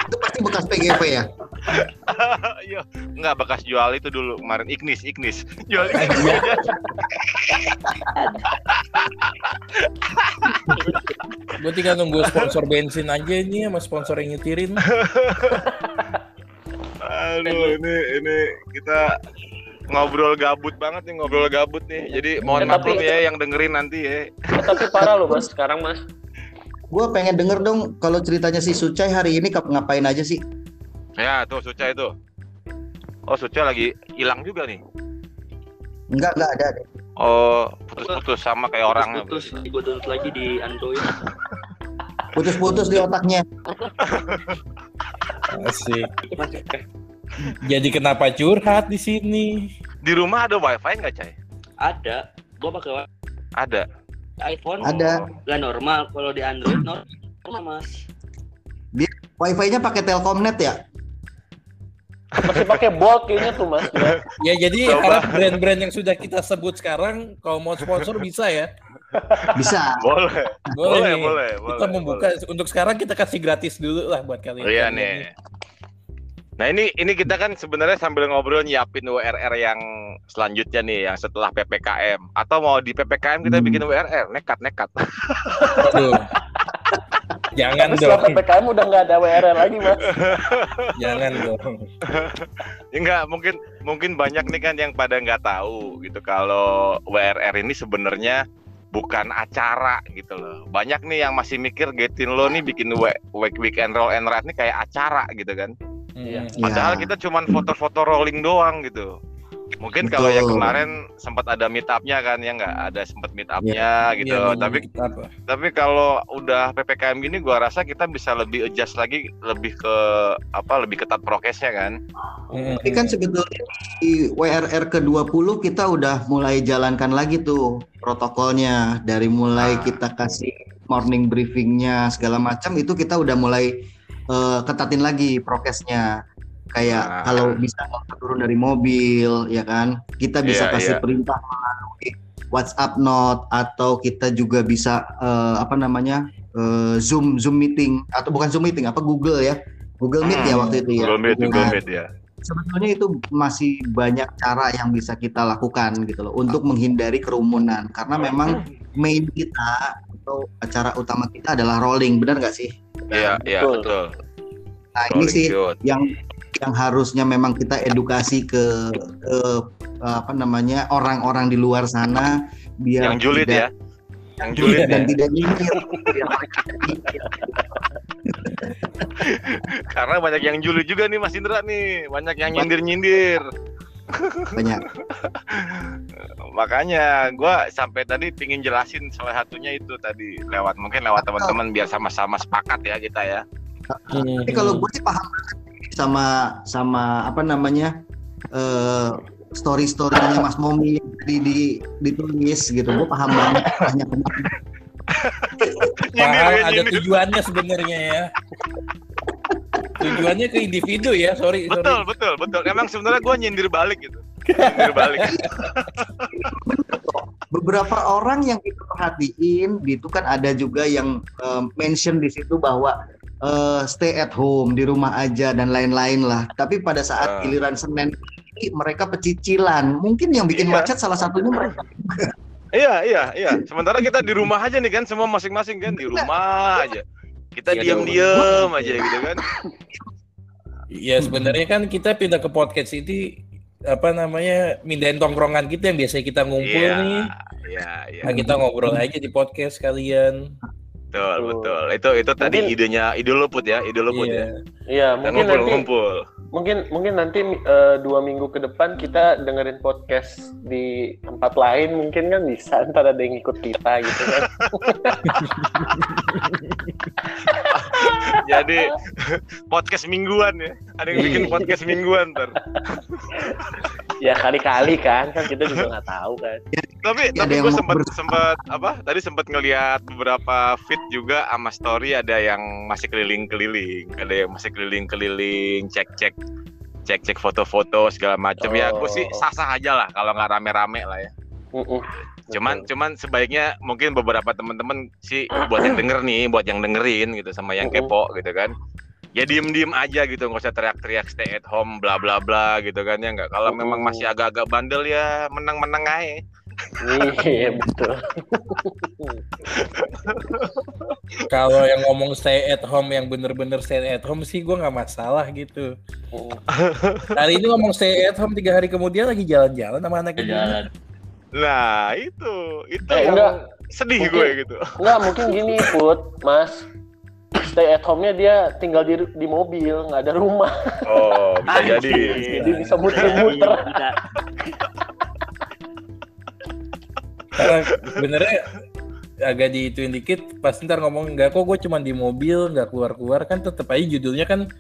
Itu pasti bekas PGP ya. iya. Nggak bekas jual itu dulu kemarin. Ignis Ignis. Jual Ignis. aja Gue tinggal nunggu sponsor bensin aja ini sama sponsor yang nyetirin. aduh ini ini kita ngobrol gabut banget nih ngobrol gabut nih. Jadi mohon Ya, tapi- maklum ya yang dengerin nanti ya. Eh, tapi parah loh mas. Sekarang mas Gue pengen denger dong kalau ceritanya si Sucai hari ini ngapain aja sih? ya tuh Suca itu oh Suca lagi hilang juga nih Enggak, enggak ada. deh. oh putus-putus sama kayak orangnya Terus gue download lagi di Android. Putus-putus di otaknya. Asik. Jadi kenapa curhat di sini? di rumah ada wifi nggak cai Ada. Gue pakai ada iPhone. Ada. Gak normal. Kalau di Android normal mas. Wifi-nya pakai Telkomnet ya? masih pakai bolt kayaknya tuh mas ya. Jadi Coba. harap brand-brand yang sudah kita sebut sekarang kalau mau sponsor bisa ya. Bisa. boleh boleh nih. boleh Kita boleh, membuka untuk sekarang kita kasih gratis dulu lah buat kalian. Iya nih. Nah ini ini kita kan sebenarnya sambil ngobrol nyiapin WRR yang selanjutnya nih yang setelah PPKM atau mau di PPKM kita Hmm. bikin WRR nekat nekat. Aduh. Jangan tapi setelah dong. ppkm udah nggak ada WR lagi mas Jangan dong. Ya enggak mungkin mungkin banyak nih kan yang pada nggak tahu gitu kalau WRR ini sebenarnya bukan acara gitu loh. Banyak nih yang masih mikir Getin lo nih bikin we- week weekend roll and ride nih kayak acara gitu kan. Iya. Padahal Ya. kita cuman foto-foto rolling doang gitu. Mungkin kalau yang kemarin sempat ada meet up-nya kan ya nggak ada sempat meet up-nya gitu. Iya, tapi tapi kalau udah PPKM gini gua rasa kita bisa lebih adjust lagi lebih ke apa lebih ketat prokesnya kan. Mm. Tapi kan sebetulnya di WRR ke-20 kita udah mulai jalankan lagi tuh protokolnya. Dari mulai Ah. kita kasih morning briefingnya segala macam itu kita udah mulai eh, ketatin lagi prokesnya. Kayak Ah. kalau bisa turun dari mobil ya kan. Kita bisa Iya, kasih iya. perintah melalui WhatsApp note atau kita juga bisa eh, apa namanya? eh, Zoom Zoom meeting atau bukan Zoom meeting apa Google ya. Google Meet ya Hmm, waktu itu ya. Google Meet, Google Nah, Meet ya. sebetulnya itu masih banyak cara yang bisa kita lakukan gitu loh untuk menghindari kerumunan karena memang main kita atau acara utama kita adalah rolling benar nggak sih Iya, iya Betul. betul. nah ini Rolling sih shoot. yang yang harusnya memang kita edukasi ke, ke apa namanya orang-orang di luar sana biar yang julid tidak- ya. Yang julid dan ya. tidak nyinyir biar mereka nyinyir. Karena banyak yang julid juga nih Mas Indra nih, banyak yang nyindir-nyindir. Banyak Makanya gua sampai tadi pingin jelasin salah satunya itu tadi lewat mungkin lewat teman-teman biar sama-sama sepakat ya kita ya. Tapi kalau gue sih paham sama sama apa namanya eh story storynya Mas Momi tadi di, ditulis gitu, gue paham banget banyak banget. Nyindir Paham ya, ada nyindir. tujuannya sebenarnya ya. Tujuannya ke individu ya, sorry, sorry. Betul, betul, betul. Emang sebenarnya gua nyindir balik gitu. Nyindir balik. Beberapa orang yang kita perhatiin gitu kan ada juga yang eh, mention di situ bahwa eh, stay at home di rumah aja dan lain-lain lah. Tapi pada saat Ah. giliran Senin mereka pecicilan. Mungkin yang bikin Iya. macet salah satunya mereka. Iya, iya, iya. Sementara kita di rumah aja nih kan semua masing-masing kan di rumah aja. Kita Iya, diam-diam aja gitu kan. Ya sebenarnya kan kita pindah ke podcast ini apa namanya mindahin tongkrongan kita yang biasa kita ngumpul Iya, nih. iya, iya. Nah, kita ngobrol aja di podcast kalian. Betul, betul. Itu itu tadi Mungkin- idenya ide lu Put ya, ide lu Put Iya. ya. Iya Dan mungkin nanti ngumpul-ngumpul. mungkin mungkin nanti eh, dua minggu ke depan kita dengerin podcast di tempat lain mungkin kan bisa ntar ada yang ikut kita gitu kan Jadi podcast mingguan ya. Ada yang bikin Iya. podcast mingguan ntar. ya kali-kali kan kan kita juga nggak tahu kan Tapi Ada tapi gue sempat sempat apa? Tadi sempat ngelihat beberapa feed juga sama story ada yang masih keliling-keliling, ada yang masih keliling-keliling, cek-cek cek cek foto-foto segala macam ya gue sih Oh. sah sah aja lah kalau nggak rame-rame lah ya. Mm-mm. cuman cuman sebaiknya mungkin beberapa teman-teman sih buat yang denger nih buat yang dengerin gitu sama yang Mm-mm. kepo gitu kan. Ya diem diem aja gitu nggak usah teriak-teriak stay at home bla bla bla gitu kan ya nggak. Kalau memang masih agak-agak bandel ya menang-menang aja Iya betul. Kalau yang ngomong stay at home yang bener-bener stay at home sih gue nggak masalah gitu. Mm. Hari ini ngomong stay at home tiga hari kemudian lagi jalan-jalan sama anak. Jalan. nah itu itu Eh, yang enggak. sedih Mungkin- gue gitu Enggak mungkin gini Put, Mas. Stay at home-nya dia tinggal di di mobil, nggak ada rumah. oh bisa jadi Jadi bisa muter-muter. Karena benernya agak diituin dikit pas ntar ngomong nggak kok gue cuma di mobil nggak keluar-keluar kan tetap aja judulnya kan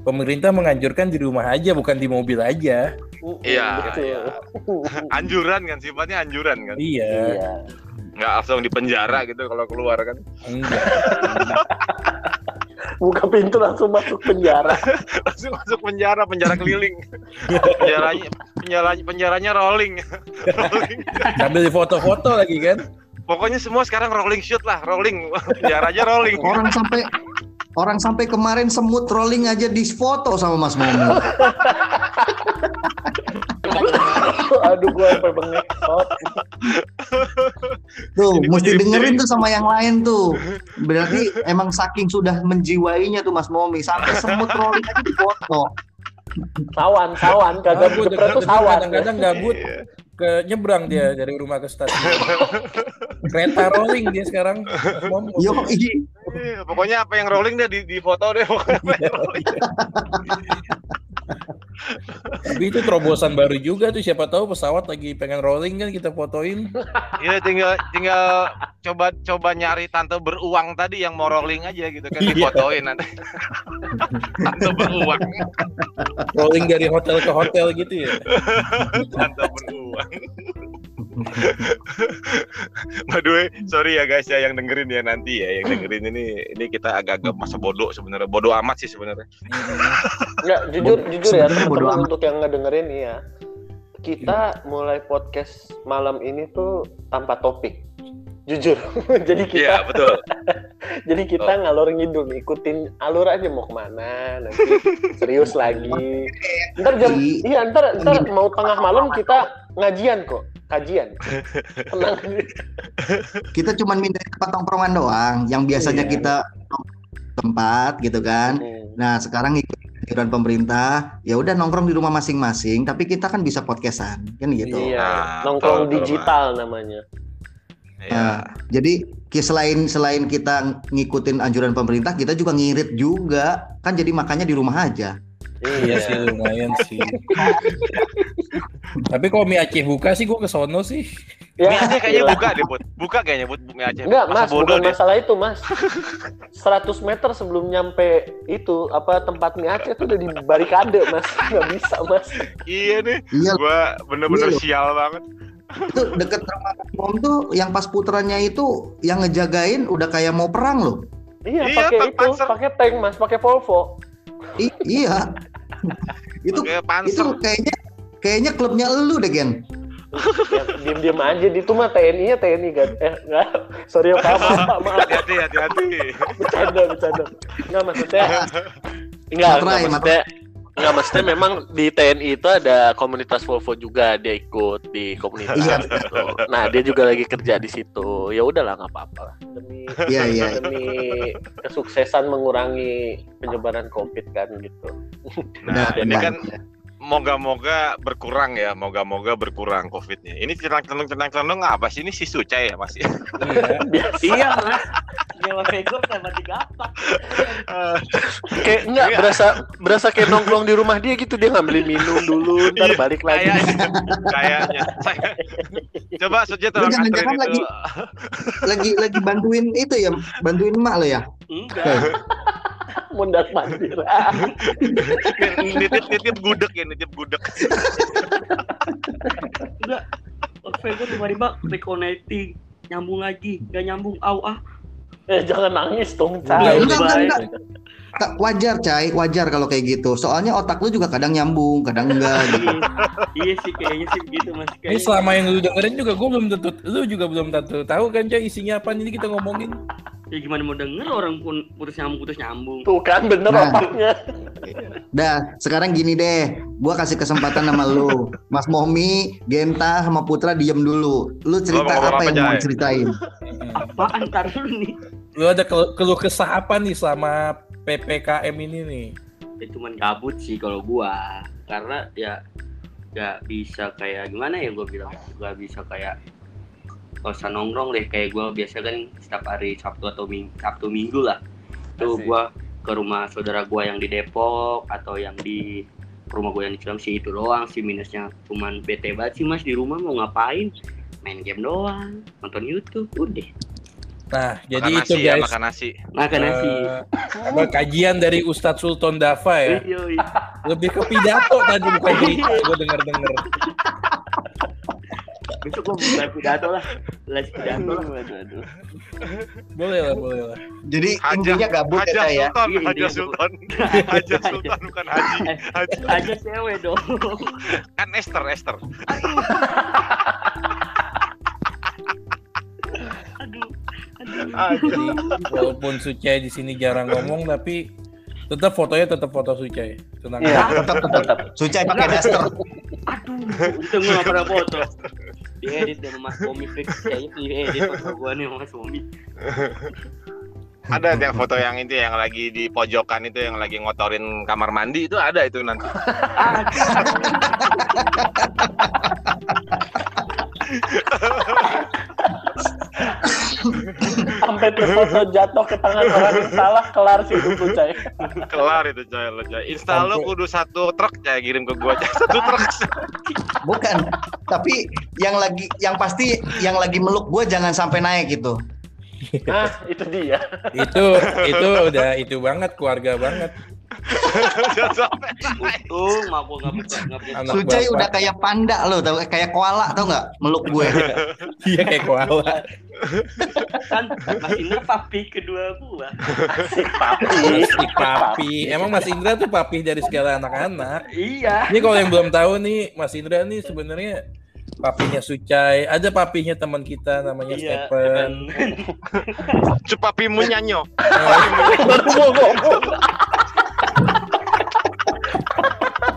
pemerintah menganjurkan di rumah aja bukan di mobil aja Iya, Betul. iya. anjuran kan sifatnya anjuran kan iya Iya. nggak langsung di penjara gitu kalau keluar kan enggak Buka pintu langsung masuk penjara. langsung masuk penjara penjara keliling. Penjaranya penjaranya penjaranya rolling. Rolling. Sambil di foto-foto lagi kan? Pokoknya semua sekarang rolling shoot lah rolling. Penjara aja rolling. Orang sampai orang sampai kemarin semut rolling aja di foto sama Mas Momo. Aduh gua sampai bengek. Oh, Tuh, gua mesti jadi- dengerin tuh sama yang lain tuh. Berarti emang saking sudah menjiwainya tuh Mas Momi sampai semut rolling aja di foto. sawan, sawan, kagak Gabut, tuh sawan. kadang-kadang gabut Iya. Ke nyebrang dia dari rumah ke stasiun kereta rolling dia sekarang Yo, iya. Iya, pokoknya apa yang rolling deh di, di foto deh pokoknya. tapi itu terobosan baru juga tuh siapa tahu pesawat lagi pengen rolling kan kita fotoin Iya tinggal tinggal coba coba nyari tante beruang tadi yang mau rolling aja gitu kan Iya. difotoin nanti. tante beruang, rolling dari hotel ke hotel gitu ya tante beruang. By the way, sorry ya guys ya yang dengerin ya nanti ya yang dengerin ini ini kita agak-agak masa bodoh sebenarnya bodoh amat sih sebenarnya. Enggak, jujur jujur ya teman-teman amat. untuk yang ngedengerin ya. Kita mulai podcast malam ini tuh tanpa topik. Jujur. jadi kita Iya betul. jadi kita ngalor ngidul ikutin alur aja mau ke mana nanti serius lagi. Ntar jam iya ntar ntar mau tengah malam kita ngajian kok, kajian. Tenang. Kita cuma minta tempat tongkrongan doang yang biasanya Iya. kita tempat gitu kan. Hmm. Nah, sekarang ikut anjuran pemerintah, ya udah nongkrong di rumah masing-masing, tapi kita kan bisa podcastan, kan gitu. Iya, Nah, nongkrong digital namanya. Iya. Nah, jadi selain selain kita ngikutin anjuran pemerintah, kita juga ngirit juga. Kan jadi makanya di rumah aja. Iya sih lumayan sih tapi kalau mie Aceh buka sih gue ke sono sih Mie Aceh kayaknya buka deh, Bud. Buka kayaknya, Bud, Mie Aceh. Enggak, Masa Mas, bodoh bukan dia. masalah itu, Mas. 100 meter sebelum nyampe itu apa tempat mie Aceh itu udah di barikade, Mas. Nggak bisa, Mas. Iya nih, Iya, gua bener-bener Iya sial banget. itu deket rumah Om tuh yang pas putranya itu yang ngejagain udah kayak mau perang loh. Iya, Iya, pakai tank itu, pakai tank, Mas, pakai Volvo. I- iya. Itu itu kayaknya kayaknya klubnya elu deh, Gen. Ya, diam-diam aja di itu mah TNI-nya TNI kan. Eh, enggak. Sorry, Pak, maaf, Pak, maaf. Hati-hati, hati-hati. Bercanda, bercanda. Enggak maksudnya Enggak, enggak Materai, maksudnya Enggak maksudnya memang di TNI itu ada komunitas Volvo juga dia ikut di komunitas Iya. gitu. Nah, dia juga lagi kerja di situ. Ya udahlah nggak apa-apa lah. Demi Iya, iya. demi kesuksesan mengurangi penyebaran Covid kan gitu. Nah, ini benar. kan moga-moga berkurang ya, moga-moga berkurang COVID-nya. Ini celeng-celeng celeng apa sih? Ini si Suca ya, Mas? iya. Iya mas. Nyawa Vego sama digapak. Kayak enggak Iya. berasa berasa kayak nongkrong di rumah dia gitu dia ngambilin minum dulu, ntar Iya, balik lagi. Kayaknya, kayaknya. Saya- Coba Suca tolong itu. lagi- lagi lagi bantuin itu ya, bantuin emak lo ya. Enggak. Mundak mandir. nitip nitip gudeg ya, nitip gudeg. Enggak. Vego tiba-tiba reconnecting. Nyambung lagi. Gak nyambung. Au ah. Eh jangan nangis dong, enggak, enggak, Ta- wajar cai wajar kalau kayak gitu soalnya otak lu juga kadang nyambung kadang enggak gitu. iya, sih kayaknya sih begitu mas Ini selama yang lu dengerin juga gue belum tentu, lu juga belum tentu tahu kan Cai isinya apa ini kita ngomongin. ya gimana mau denger orang pun putus nyambung putus nyambung Tuh kan bener Nah. otaknya. Dah, sekarang gini deh, gua kasih kesempatan sama lu. Mas Momi, Genta, sama Putra diem dulu. Lu cerita Lu apa apa, yang mau Jai? diceritain? apaan ntar dulu nih Lu ada keluh kesah apa nih selama PPKM ini nih? ya cuman gabut sih kalau gua. Karena ya nggak bisa kayak gimana ya gua bilang. Nggak bisa kayak gak usah nongkrong deh. Kayak gua biasa kan setiap hari Sabtu atau Minggu Sabtu Minggu lah. Tuh gua ke rumah saudara gua yang di Depok atau yang di rumah gua yang di Cilengsi. Itu doang sih minusnya. Cuman bete banget sih mas di rumah mau ngapain? Main game doang nonton YouTube udah Nah, jadi makan itu nasi ya, guys. makan nasi. makan nasi eh, apa kajian dari Ustadz Sultan Dafa ya. Yoi. Lebih ke pidato tadi bukan cerita gue denger-denger. besok gua buka pidato lah les pidato lah Aduh, aduh. Boleh lah, boleh lah. Jadi Hajah, intinya gabut ya, Hajah Cai, ya. Sultan, Iya, Hajah intinya Sultan, Hajah Sultan bukan Haji. Haji. aja cewek dong Kan Esther, Esther. Walaupun Sucai di sini jarang ngomong tapi tetap fotonya tetap foto Sucai. Tenang Iya, aja. Tetap tetap. Sucai pakai daster. aduh untung gua gak pernah foto diedit dari Mas Bomi fix kayaknya diedit foto gua nih sama Mas Bomi Ada yang foto yang itu yang lagi di pojokan itu yang lagi ngotorin kamar mandi itu ada itu nanti. Sampai terfoto jatuh ke tangan orang yang salah kelar sih hidup lu, Cai. Kelar itu coy lo coy. Insta lo kudu satu truk coy kirim ke gua coy. Satu truk. Bukan. Tapi yang lagi yang pasti yang lagi meluk gue jangan sampai naik gitu. Nah, itu dia. itu itu udah itu banget keluarga banget. Untung mak gua gak Sucai bapak. udah kayak panda lo, tau kayak koala tau nggak meluk gue. Iya kayak koala. kan Mas Indra papi kedua gua Si papi. Si papi. Emang Mas Indra tuh papi dari segala anak-anak. iya Ini kalau yang belum tahu nih, Mas Indra nih sebenarnya papinya Sucai. Ada papinya teman kita namanya iya Stephen. Cupapimu nyanyo. Baru mau ngomong.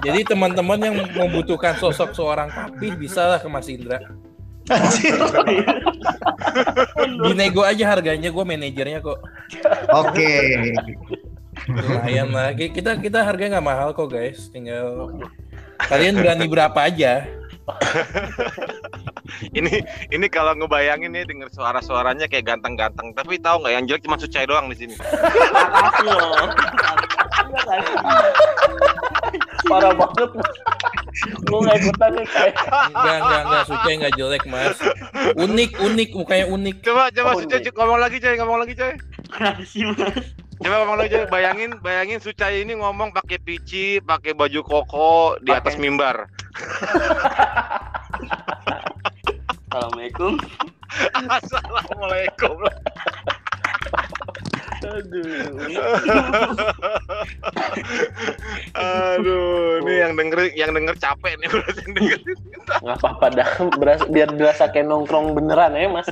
Jadi teman-teman yang membutuhkan sosok seorang papi bisa lah ke Mas Indra. Anjir. Dinego aja harganya, gue manajernya kok. Oke. Lumayan lah. Ki- Kita kita harganya nggak mahal kok guys. Tinggal kalian berani berapa aja. Ini ini kalau ngebayangin nih denger suara-suaranya kayak ganteng-ganteng, tapi tahu nggak yang jelek cuma Sucai doang di sini. makasih loh makasih Parah banget. Gue nggak ikutan nih, Cai. Enggak enggak enggak Sucai nggak jelek mas. Unik unik mukanya unik. Coba coba Oh, ini. ngomong lagi coy, ngomong lagi coy. makasih mas Coba ngomong lagi coy. Bayangin bayangin Sucai ini ngomong pakai pici, pakai baju koko di atas mimbar. Assalamualaikum Assalamualaikum. Aduh. Aduh, ini yang denger yang denger capek nih berarti yang denger. Nggak apa-apa dah. Beras- biar berasa kayak nongkrong beneran ya, Mas.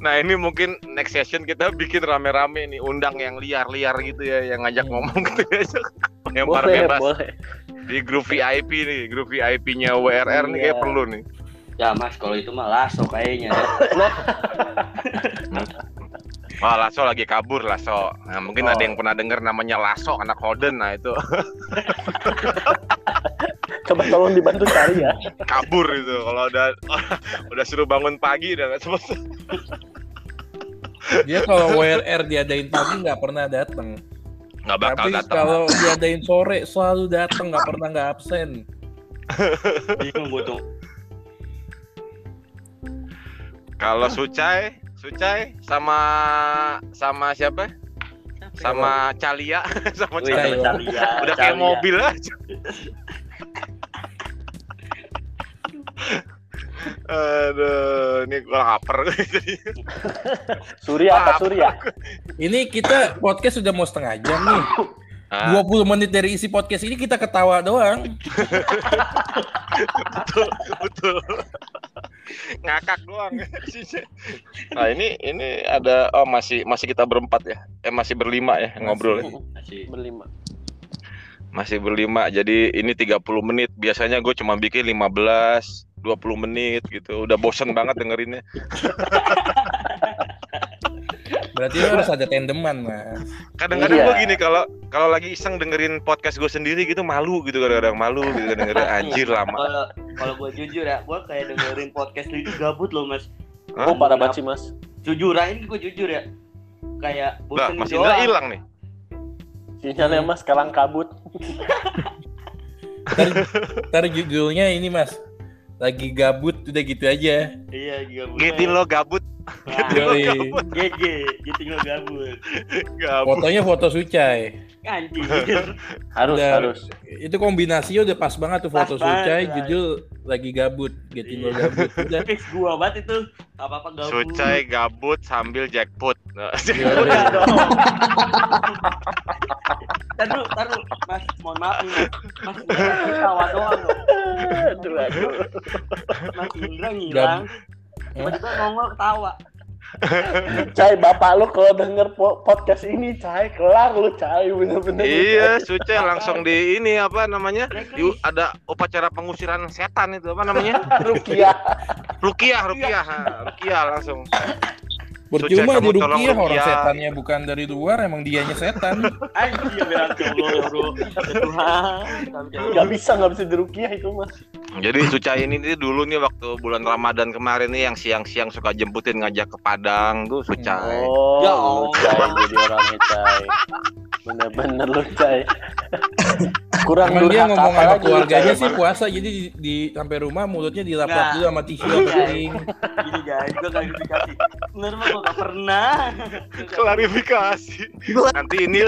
Nah ini mungkin next session kita bikin rame-rame nih undang yang liar-liar gitu ya yang ngajak Hmm. ngomong gitu ya lempar Boleh, bebas boleh. di grup VIP nih grup VIP-nya WRR nih kayak Iya. perlu nih ya mas kalau itu mah laso kayaknya Wah Lasso lagi kabur Lasso nah, mungkin Oh. ada yang pernah denger namanya Lasso anak Holden nah itu Coba tolong dibantu cari ya. kabur itu kalau udah udah suruh bangun pagi udah nggak sempat Dia kalau WRR diadain pagi nggak pernah datang. nggak bakal Tapi datang kalau diadain sore selalu datang nggak pernah nggak absen. bingung gue tuh kalau Sucai Sucai sama sama siapa sama Calia sama Calia Calia. Calia, udah kayak Calia. mobil aja Aduh, ini gua lapar. Surya apa Surya? Ini kita podcast sudah mau setengah jam nih. Ah, 20 menit dari isi podcast ini kita ketawa doang. betul, betul. Ngakak doang. nah, ini ini ada oh masih masih kita berempat ya. Eh masih berlima ya ngobrol. Masih Berlima. Masih berlima. Jadi ini 30 menit. Biasanya gue cuma bikin 15 20 menit gitu. Udah bosen banget dengerinnya. Berarti lu harus ada tandeman, Mas. Kadang-kadang Iya. gue gini kalau kalau lagi iseng dengerin podcast gue sendiri gitu malu gitu kadang-kadang malu gitu dengerin anjir lama. kalau kalau gue jujur ya, gue kayak dengerin podcast lu itu gabut loh mas. Hah? Oh parah banget sih mas. Jujur aja ini gue jujur ya. Kayak Lah, bosen Mas Indra hilang nih. Sinyalnya mas kalang kabut. Ntar, ntar judulnya ini, Mas. Lagi gabut udah gitu aja. Iya gabut. Gitin lo gabut, Nah, Yoi. GG, gitu lo gabut. gabut. Fotonya foto Sucai. Anjing. Harus Udah- harus. Itu kombinasinya udah pas banget tuh foto Pas banget, Sucai, Bray. judul lagi gabut, getin lo Iya. gabut. Udah. Fix gua banget itu. Apa apa gabut. Sucai gabut sambil jackpot. Yoi. Taruh, taruh, Mas, mohon maaf nih, Mas. Mas ketawa doang loh. Aduh aduh. Mas Indra ngilang. Tiba-tiba nongol ketawa. Cai bapak lu kalau denger po- podcast ini Cai kelar lu Cai bener-bener. iya, Sucai langsung di ini apa namanya? Di, ada upacara pengusiran setan itu apa namanya? Rukiah. Rukiah, Rukiah, ha, Rukiah langsung. Percuma di tolong Rukiah orang Rukiah. setannya bukan dari luar, emang dianya setan. Ya bro. Gak bisa nggak bisa dirukiah itu mas. Jadi Sucai ini nih dulu nih waktu bulan Ramadan kemarin nih yang siang-siang suka jemputin ngajak ke Padang tuh Sucai. Oh, Ya Allah. Cai jadi orangnya Cai. Bener-bener lu Cai. Kurang Emang dia ngomong apa sama keluarganya sih puasa, jadi di, di sampai rumah mulutnya dilap-lap Nah. dulu sama tisu sama kering. Gini guys, gue klarifikasi. Bener mah gue gak pernah. Klarifikasi. Nanti ini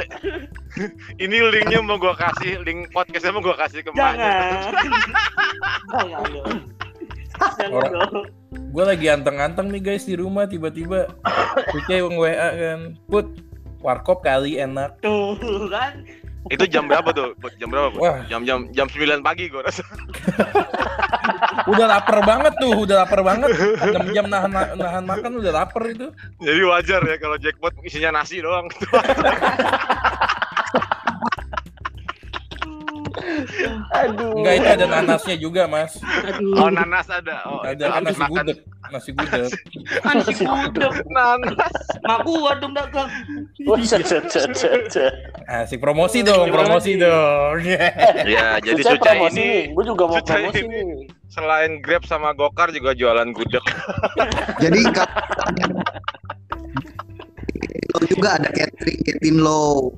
ini linknya mau gua kasih, link podcastnya mau gua kasih ke Mbaknya. Jangan. Jangan dong. Jangan Orang- dong. Gue lagi anteng-anteng nih guys di rumah, tiba-tiba Sucai yang WA kan, put warkop kali enak. Tuh kan. Itu jam berapa tuh? Jam berapa? Wah. Jam jam jam 9 pagi gua rasa. Udah lapar banget tuh, udah lapar banget. 6 jam nahan nahan makan udah lapar itu. Jadi wajar ya kalau jackpot isinya nasi doang. Aduh. Enggak itu ada nanasnya juga, Mas. Oh, nanas ada. Oh, Ada itu kan nasi gudeg, nasi gudeg. Nasi gudeg. nanas. Mak gua dong cet, cet, cet. Asik promosi dong, promosi dong. Ya, jadi promosi ini. Gue juga mau promosi ini. nih. selain Grab sama Gokar juga jualan gudeg. Jadi lo juga ada catering catering lo.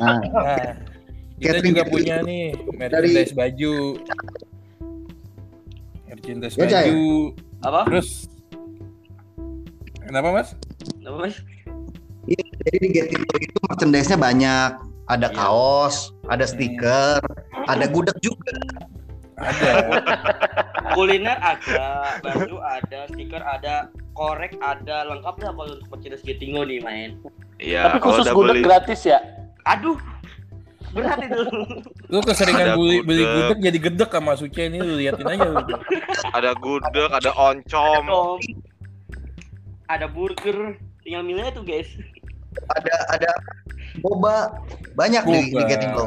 Nah, Nah, kita juga punya nih merchandise baju. Merchandise Ya, baju. Apa? Terus Kenapa, Mas? Apa mas? iya, jadi di lo itu merchandise-nya banyak. Ada Iya. kaos, ada stiker, ada gudeg juga. Ada. Kuliner ada, baju ada, stiker ada, korek ada, lengkap dah kalau untuk merchandise Getingo nih main. Iya, Tapi khusus gudeg beli gratis ya. Aduh, berat itu. Lu keseringan Ada beli, beli gudeg. jadi gedek sama Suce ini lu liatin aja lu. ada gudeg, ada oncom. Om. Ada burger, tinggal milih tuh guys. Ada ada boba banyak di, di Boba. catering lo.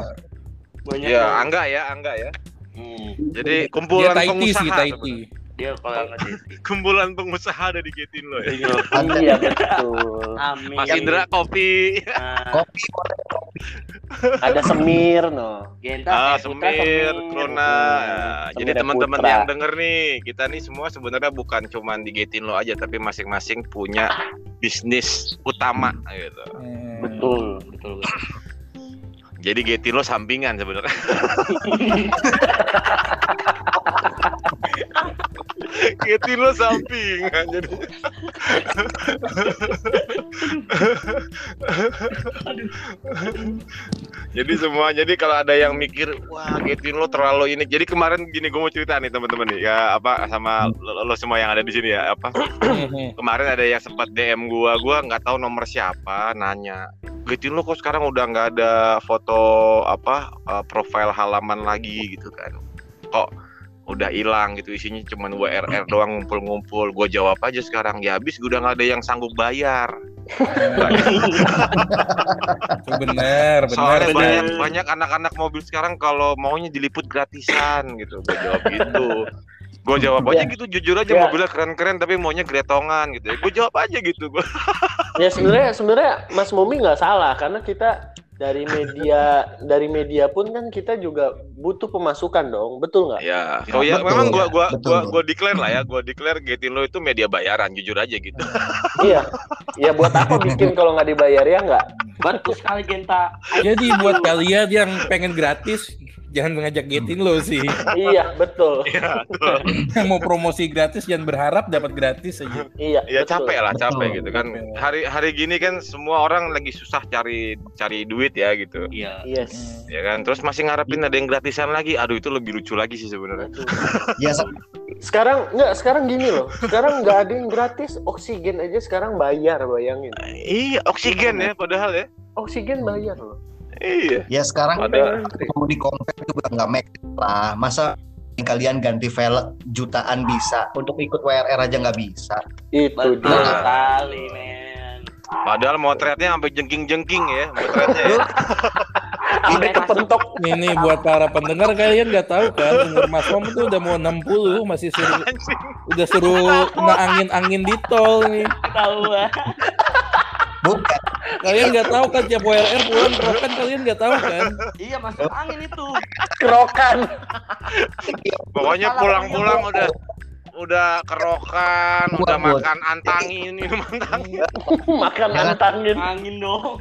Banyak. Ya, angga ya, angga ya. Hmm. Jadi kumpulan Taiti pengusaha. Dia kalau nggak Kumpulan pengusaha ada di Getin lo ya. Iya betul. Amin. Mas Indra kopi. Nah, Kopi Ada semir no. Genta, Ah, Putra, Semir, Semir. Krona. Ya, jadi teman-teman yang denger nih, kita nih semua sebenarnya bukan cuman di Getin lo aja, tapi masing-masing punya bisnis utama gitu. Hmm. Betul. Betul, betul. Jadi Getin lo sampingan sebenarnya. Getin lo sampingan jadi. jadi semua jadi kalau ada yang mikir wah Getin lo terlalu ini jadi kemarin gini gue mau cerita nih teman-teman nih ya apa sama lo, lo semua yang ada di sini ya apa kemarin ada yang sempat DM gua gua nggak tahu nomor siapa nanya Getin lo kok sekarang udah nggak ada foto apa eh, profil halaman lagi gitu kan. Kok udah hilang gitu isinya cuman WRR doang ngumpul-ngumpul. Gue jawab aja sekarang ya habis gue udah nggak ada yang sanggup bayar. Bener, bener. soalnya bener. banyak banyak anak-anak mobil sekarang kalau maunya diliput gratisan gitu. Gue jawab gitu. Gue jawab aja gitu jujur aja Ya. mobilnya keren-keren tapi maunya gretongan gitu. Ya gue jawab aja gitu. Gue Ya sebenarnya sebenarnya Mas Momi nggak salah karena kita dari media dari media pun kan kita juga butuh pemasukan dong, betul nggak? ya oh ya betul, memang gue ya, gua betul. gua gua declare lah ya gue declare Getindo itu media bayaran jujur aja gitu Iya. Ya buat apa bikin kalau nggak dibayar ya nggak? Betul sekali Genta. Jadi buat kalian yang pengen gratis, jangan mengajak Getin lo sih. iya betul. Iya, betul. Yang mau promosi gratis jangan berharap dapat gratis aja. Iya. ya betul. capek lah capek Betul. gitu kan hari hari gini kan semua orang lagi susah cari cari duit ya gitu Iya. Yes. ya kan terus masih ngarepin ada yang gratisan lagi aduh itu lebih lucu lagi sih sebenarnya Betul. Ya se- Sekarang nggak sekarang gini loh. Sekarang nggak ada yang gratis. Oksigen aja sekarang bayar bayangin. iya oksigen ya padahal ya Oksigen bayar loh. Iya ya sekarang Ada- mau di compare juga nggak make lah. Masa kalian ganti velg jutaan bisa untuk ikut WRR aja nggak bisa. Itu Betul dia. sekali men. padahal motretnya sampai jengking-jengking ya motretnya ya. Sampai kepentok. Nih nih buat para pendengar kalian nggak tahu kan umur Mas Mom itu udah mau 60 masih suruh Anjing. udah suruh na angin-angin di tol nih. Tahu ah. Bukan. Kalian nggak tahu kan tiap WRR pulang kan kalian nggak tahu kan. Iya masuk angin itu. Kerokan. pokoknya pulang-pulang udah udah kerokan udah Buat, buat. makan antangin minum antangin Makan antangin. Angin dong.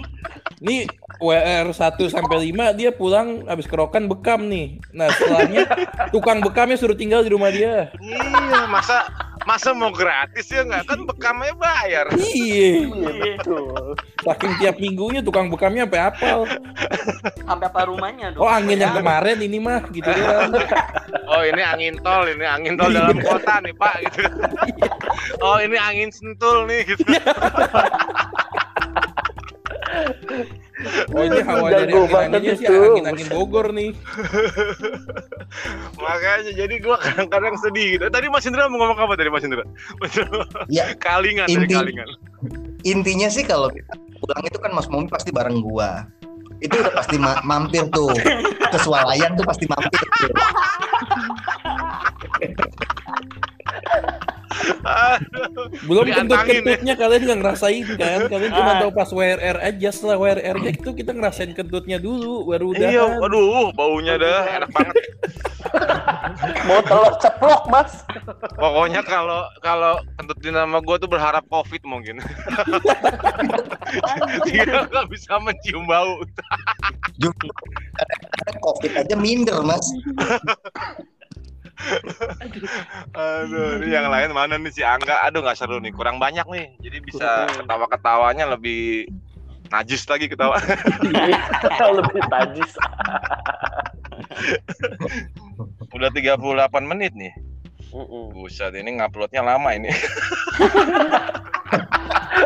Nih WR 1 sampai 5 dia pulang habis kerokan bekam nih. Nah, setelahnya tukang bekamnya suruh tinggal di rumah dia. iya masa masa mau gratis ya nggak kan bekamnya bayar Iya. Iya betul. Saking tiap minggunya tukang bekamnya sampai apal. Sampai apa rumahnya dong. Oh, angin yang kemarin ini mah gitu kan. oh ini angin tol ini angin tol dalam kota nih pak gitu. Oh ini angin sentul nih gitu. Oh, ini hawa dari banget sih angin-angin Bogor nih. makanya jadi gua kadang-kadang sedih gitu. Tadi Mas Indra mau ngomong apa tadi Mas Indra? Mas Indra, Ya kalingan dari Inti- kalingan. intinya sih kalau kita pulang itu kan Mas Momi pasti bareng gua. Itu udah pasti ma- mampir tuh. Kesualayan tuh pasti mampir tuh. Aduh. Belum Diantangin ya. kentut-kentutnya kalian nggak ngerasain kan? Kalian cuma Ah. tahu pas WRR aja. Setelah WRR nya itu kita ngerasain kentutnya dulu, baru udah. iya waduh baunya dah enak banget Mau telur ceplok mas. pokoknya kalau kalau kentut dinama gua tuh berharap covid mungkin dia nggak bisa mencium bau COVID aja minder Mas. Aduh, ini yang lain mana nih si Angga? Aduh nggak seru nih, kurang banyak nih. Jadi bisa ketawa-ketawanya lebih najis lagi ketawa. Lebih tajis. Udah 38 menit nih. Mm-mm. Buset, ini nguploadnya lama ini.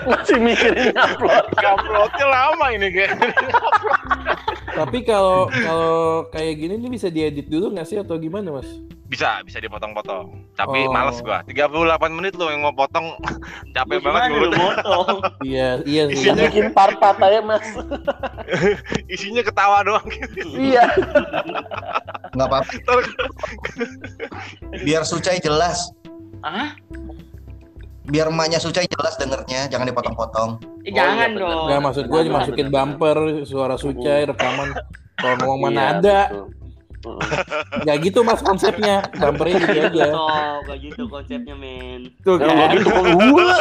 Masih mikirin upload. nguploadnya lama ini kayak. Tapi kalau kalau kayak gini ini bisa diedit dulu nggak sih atau gimana mas? Bisa, bisa dipotong-potong. Tapi Oh. males gua. 38 menit loh yang mau potong. Capek banget Gimana lu mulut. motong? Iya iya sih. Bisa bikin part-part aja mas. Isinya ketawa doang. Iya. Nggak apa-apa. Biar Sucai jelas. Ah? Biar emaknya Sucai jelas dengernya, jangan dipotong-potong. Eh, Oh, jangan iya, dong. Nggak maksud gue dimasukin bumper, suara sucai, rekaman. Kalau ngomong mana Iya, ada, nggak gitu mas konsepnya. Bumpernya gitu aja. So, gak gitu konsepnya men. Tuh kan, gitu kok wah, wah.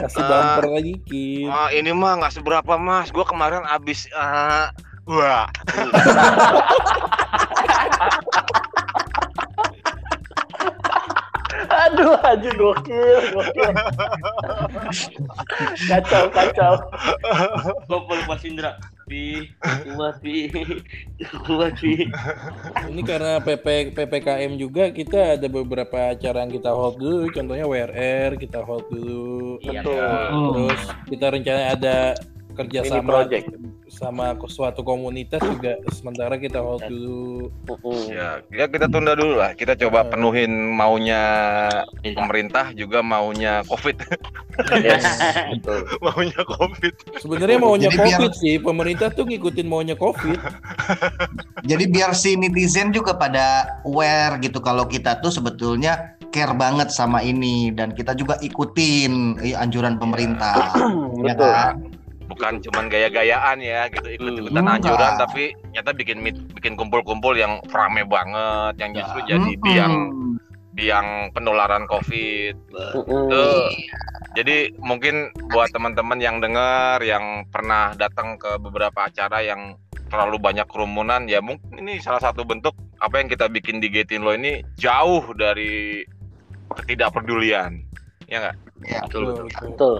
kasih bumper lagi Kim. Ah, ini mah nggak seberapa mas. Gua kemarin abis ah, wah. Aduh, aja gokil, gokil. kacau, kacau. Gopol Mas Indra. Pi, kuat pi, kuat pi. Ini karena PP PPKM juga kita ada beberapa acara yang kita hold dulu, contohnya WRR kita hold dulu. Iya. Betul. Terus kita rencana ada Ini kerjasama project. sama suatu komunitas juga sementara kita hold dulu. Ya, ya kita tunda dulu lah. Kita coba Hmm. penuhin maunya Minta. pemerintah juga maunya COVID. Yes, betul. maunya COVID. Sebenarnya maunya Jadi biar- COVID sih, pemerintah tuh ngikutin maunya COVID. Jadi biar si netizen juga pada aware gitu kalau kita tuh sebetulnya care banget sama ini dan kita juga ikutin eh, anjuran pemerintah. Ya Betul. kan? Bukan cuman gaya-gayaan ya, gitu ikut-ikutan Hmm. anjuran Enggak. tapi nyata bikin meet- bikin kumpul-kumpul yang rame banget, yang justru Ya. jadi Mm-mm. biang biang penularan COVID. Tuh. Jadi mungkin buat teman-teman yang dengar yang pernah datang ke beberapa acara yang terlalu banyak kerumunan ya mungkin ini salah satu bentuk apa yang kita bikin di Getin Lo ini jauh dari ketidakpedulian. Ya nggak? Ya. Betul, betul. Betul.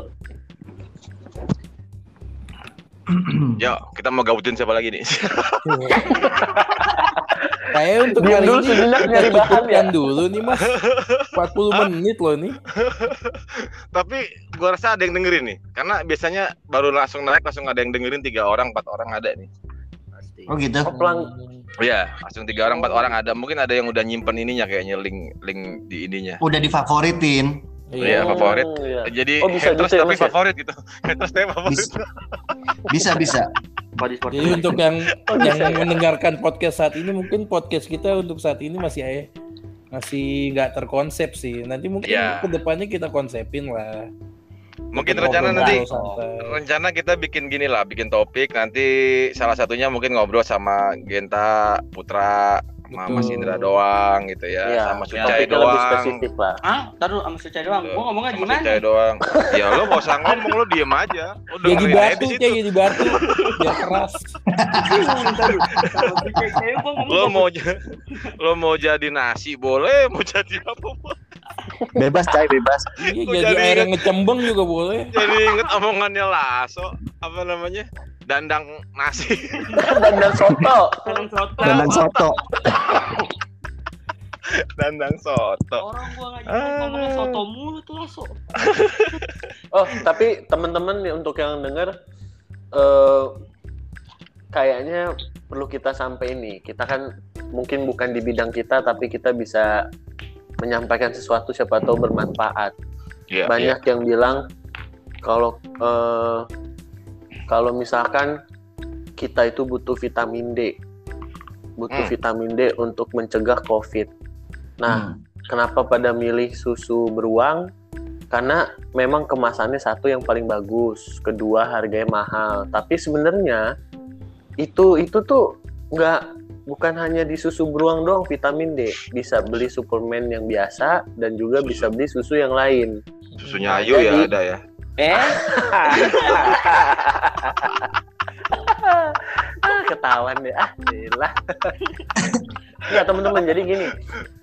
Ya, kita mau gabutin siapa lagi nih? Kayak untuk Diam kali dulu ini kita nyari bahan cukupkan ya. dulu nih mas 40 menit loh nih Tapi gua rasa ada yang dengerin nih. Karena biasanya baru langsung naik langsung ada yang dengerin tiga orang, empat orang ada nih. Pasti. Oh gitu. Oh, pelang- Iya, langsung tiga orang, empat orang ada. Mungkin ada yang udah nyimpen ininya kayaknya link link di ininya. Udah difavoritin. Iya, favorit. Oh, iya. Jadi Oh, bisa haters gitu ya, tapi ya? favorit gitu. Haters tapi favorit. Bisa bisa. Jadi untuk yang Oh, yang bisa ya? mendengarkan podcast saat ini mungkin podcast kita untuk saat ini masih eh, masih nggak terkonsep sih. Nanti mungkin Iya. ke depannya kita konsepin lah. Mungkin Ngobrol rencana nanti santai. rencana kita bikin gini lah, bikin topik nanti salah satunya mungkin ngobrol sama Genta, Putra, sama Betul. Mas Indra doang gitu ya, Iya, sama Sucai lebih doang. spesifik lah. Ah, taruh sama Sucai doang. Gua ngomongnya Sama gimana? Sucai doang. ya lo gak usah ngomong, lo diem aja. Lo Jadi aja batu kayak jadi batu biar keras. Lo mau lo mau jadi nasi boleh, mau jadi apa boleh. Bebas, Cai, bebas. Iya jadi jadi air yang ngecembeng juga boleh. Jadi inget omongannya Laso, apa namanya? Dandang nasi. Dandan soto. Dandang soto. Dandang soto. Orang gua ngomongnya soto mulu tuh laso. Oh, tapi teman-teman nih untuk yang denger eh kayaknya perlu kita sampai ini. Kita kan mungkin bukan di bidang kita tapi kita bisa menyampaikan sesuatu siapa tahu bermanfaat. Iya. Banyak yang bilang kalau eh, kalau misalkan kita itu butuh vitamin D. Butuh Hmm. vitamin D untuk mencegah Covid. Nah, Hmm. Kenapa pada milih susu beruang? Karena memang kemasannya satu yang paling bagus, kedua harganya mahal. Tapi sebenarnya itu itu tuh nggak bukan hanya di susu beruang doang vitamin D. Bisa beli suplemen yang biasa dan juga Susu. bisa beli susu yang lain. Susunya Ayu ya Jadi- ada ya. Eh, ah, ketahuan deh. Ah, lah. Enggak teman-teman. Jadi gini,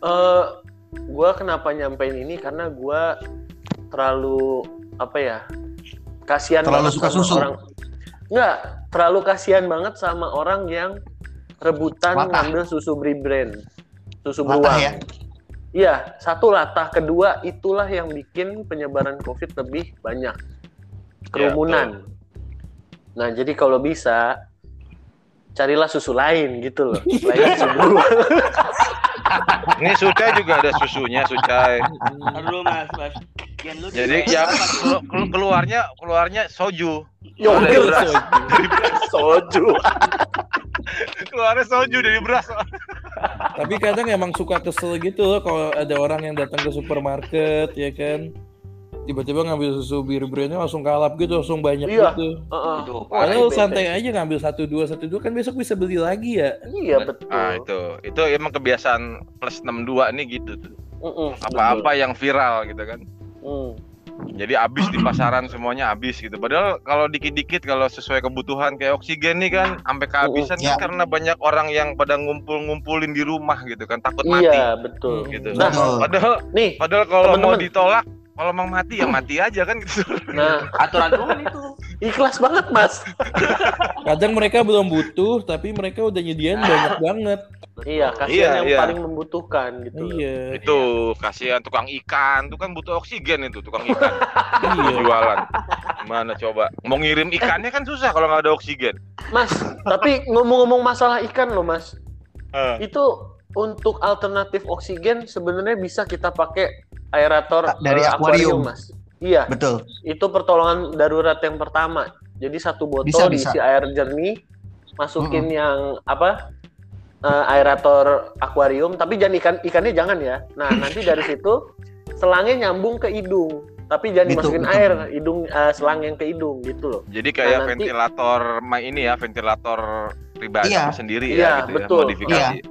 eh gue kenapa nyampein ini karena gue terlalu apa ya? Kasihan Terlalu suka sama susu? orang. Enggak, terlalu kasihan banget sama orang yang rebutan Latah. ngambil susu beri brand, susu Latah beruang. ya? Iya, satu latah, kedua itulah yang bikin penyebaran COVID lebih banyak. Kerumunan. nah, jadi kalau bisa carilah susu lain gitu loh. Selain susu beruang. Ini Sucai juga ada susunya mas, mas. Lu Jadi di- ya kelu- kelu- keluarnya keluarnya soju. Yo, Dari Betul, beras. Soy. soju. Keluarnya soju dari beras. Tapi kadang emang suka kesel gitu loh kalau ada orang yang datang ke supermarket ya kan. Tiba-tiba ngambil susu bir brandnya langsung kalap gitu, langsung banyak Iya. gitu. Padahal bete. santai aja ngambil satu dua satu dua kan besok bisa beli lagi ya. Iya betul. Ah itu, itu emang kebiasaan plus 62 nih gitu tuh. Apa-apa yang viral gitu kan. betul. Jadi habis di pasaran semuanya habis gitu. Padahal kalau dikit-dikit kalau sesuai kebutuhan kayak oksigen nih kan sampai kehabisan Ya. kan karena banyak orang yang pada ngumpul-ngumpulin di rumah gitu kan takut mati Iya, betul. gitu. Nah, Betul. Padahal nih, padahal kalau mau ditolak kalau mau mati ya mati aja kan gitu. nah, Aturan Tuhan itu. Ikhlas banget, Mas. Kadang mereka belum butuh, tapi mereka udah nyediain banyak banget. Iya, kasihan Iya, yang iya. paling membutuhkan gitu. Iya. Itu kasihan tukang ikan, tuh kan butuh oksigen itu tukang ikan. Iya. Jualan. Gimana coba? Mau ngirim ikannya kan susah kalau nggak ada oksigen. Mas, tapi ngomong-ngomong masalah ikan loh, Mas. Eh. Itu untuk alternatif oksigen sebenarnya bisa kita pakai aerator Dari eh, akuarium. Mas. Iya, Betul. itu pertolongan darurat yang pertama. Jadi satu botol Bisa, diisi bisa. air jernih, masukin yang apa? eh, aerator akuarium, tapi jangan ikan ikannya jangan ya. Nah, nanti dari situ selangnya nyambung ke hidung, tapi jangan Gitu, dimasukin betul. air, hidung eh, selang yang ke hidung gitu loh. Jadi kayak Nah, nanti- ventilator ma- ini ya, ventilator pribadi Iya. sendiri Iya, ya gitu betul. ya, modifikasi. Iya,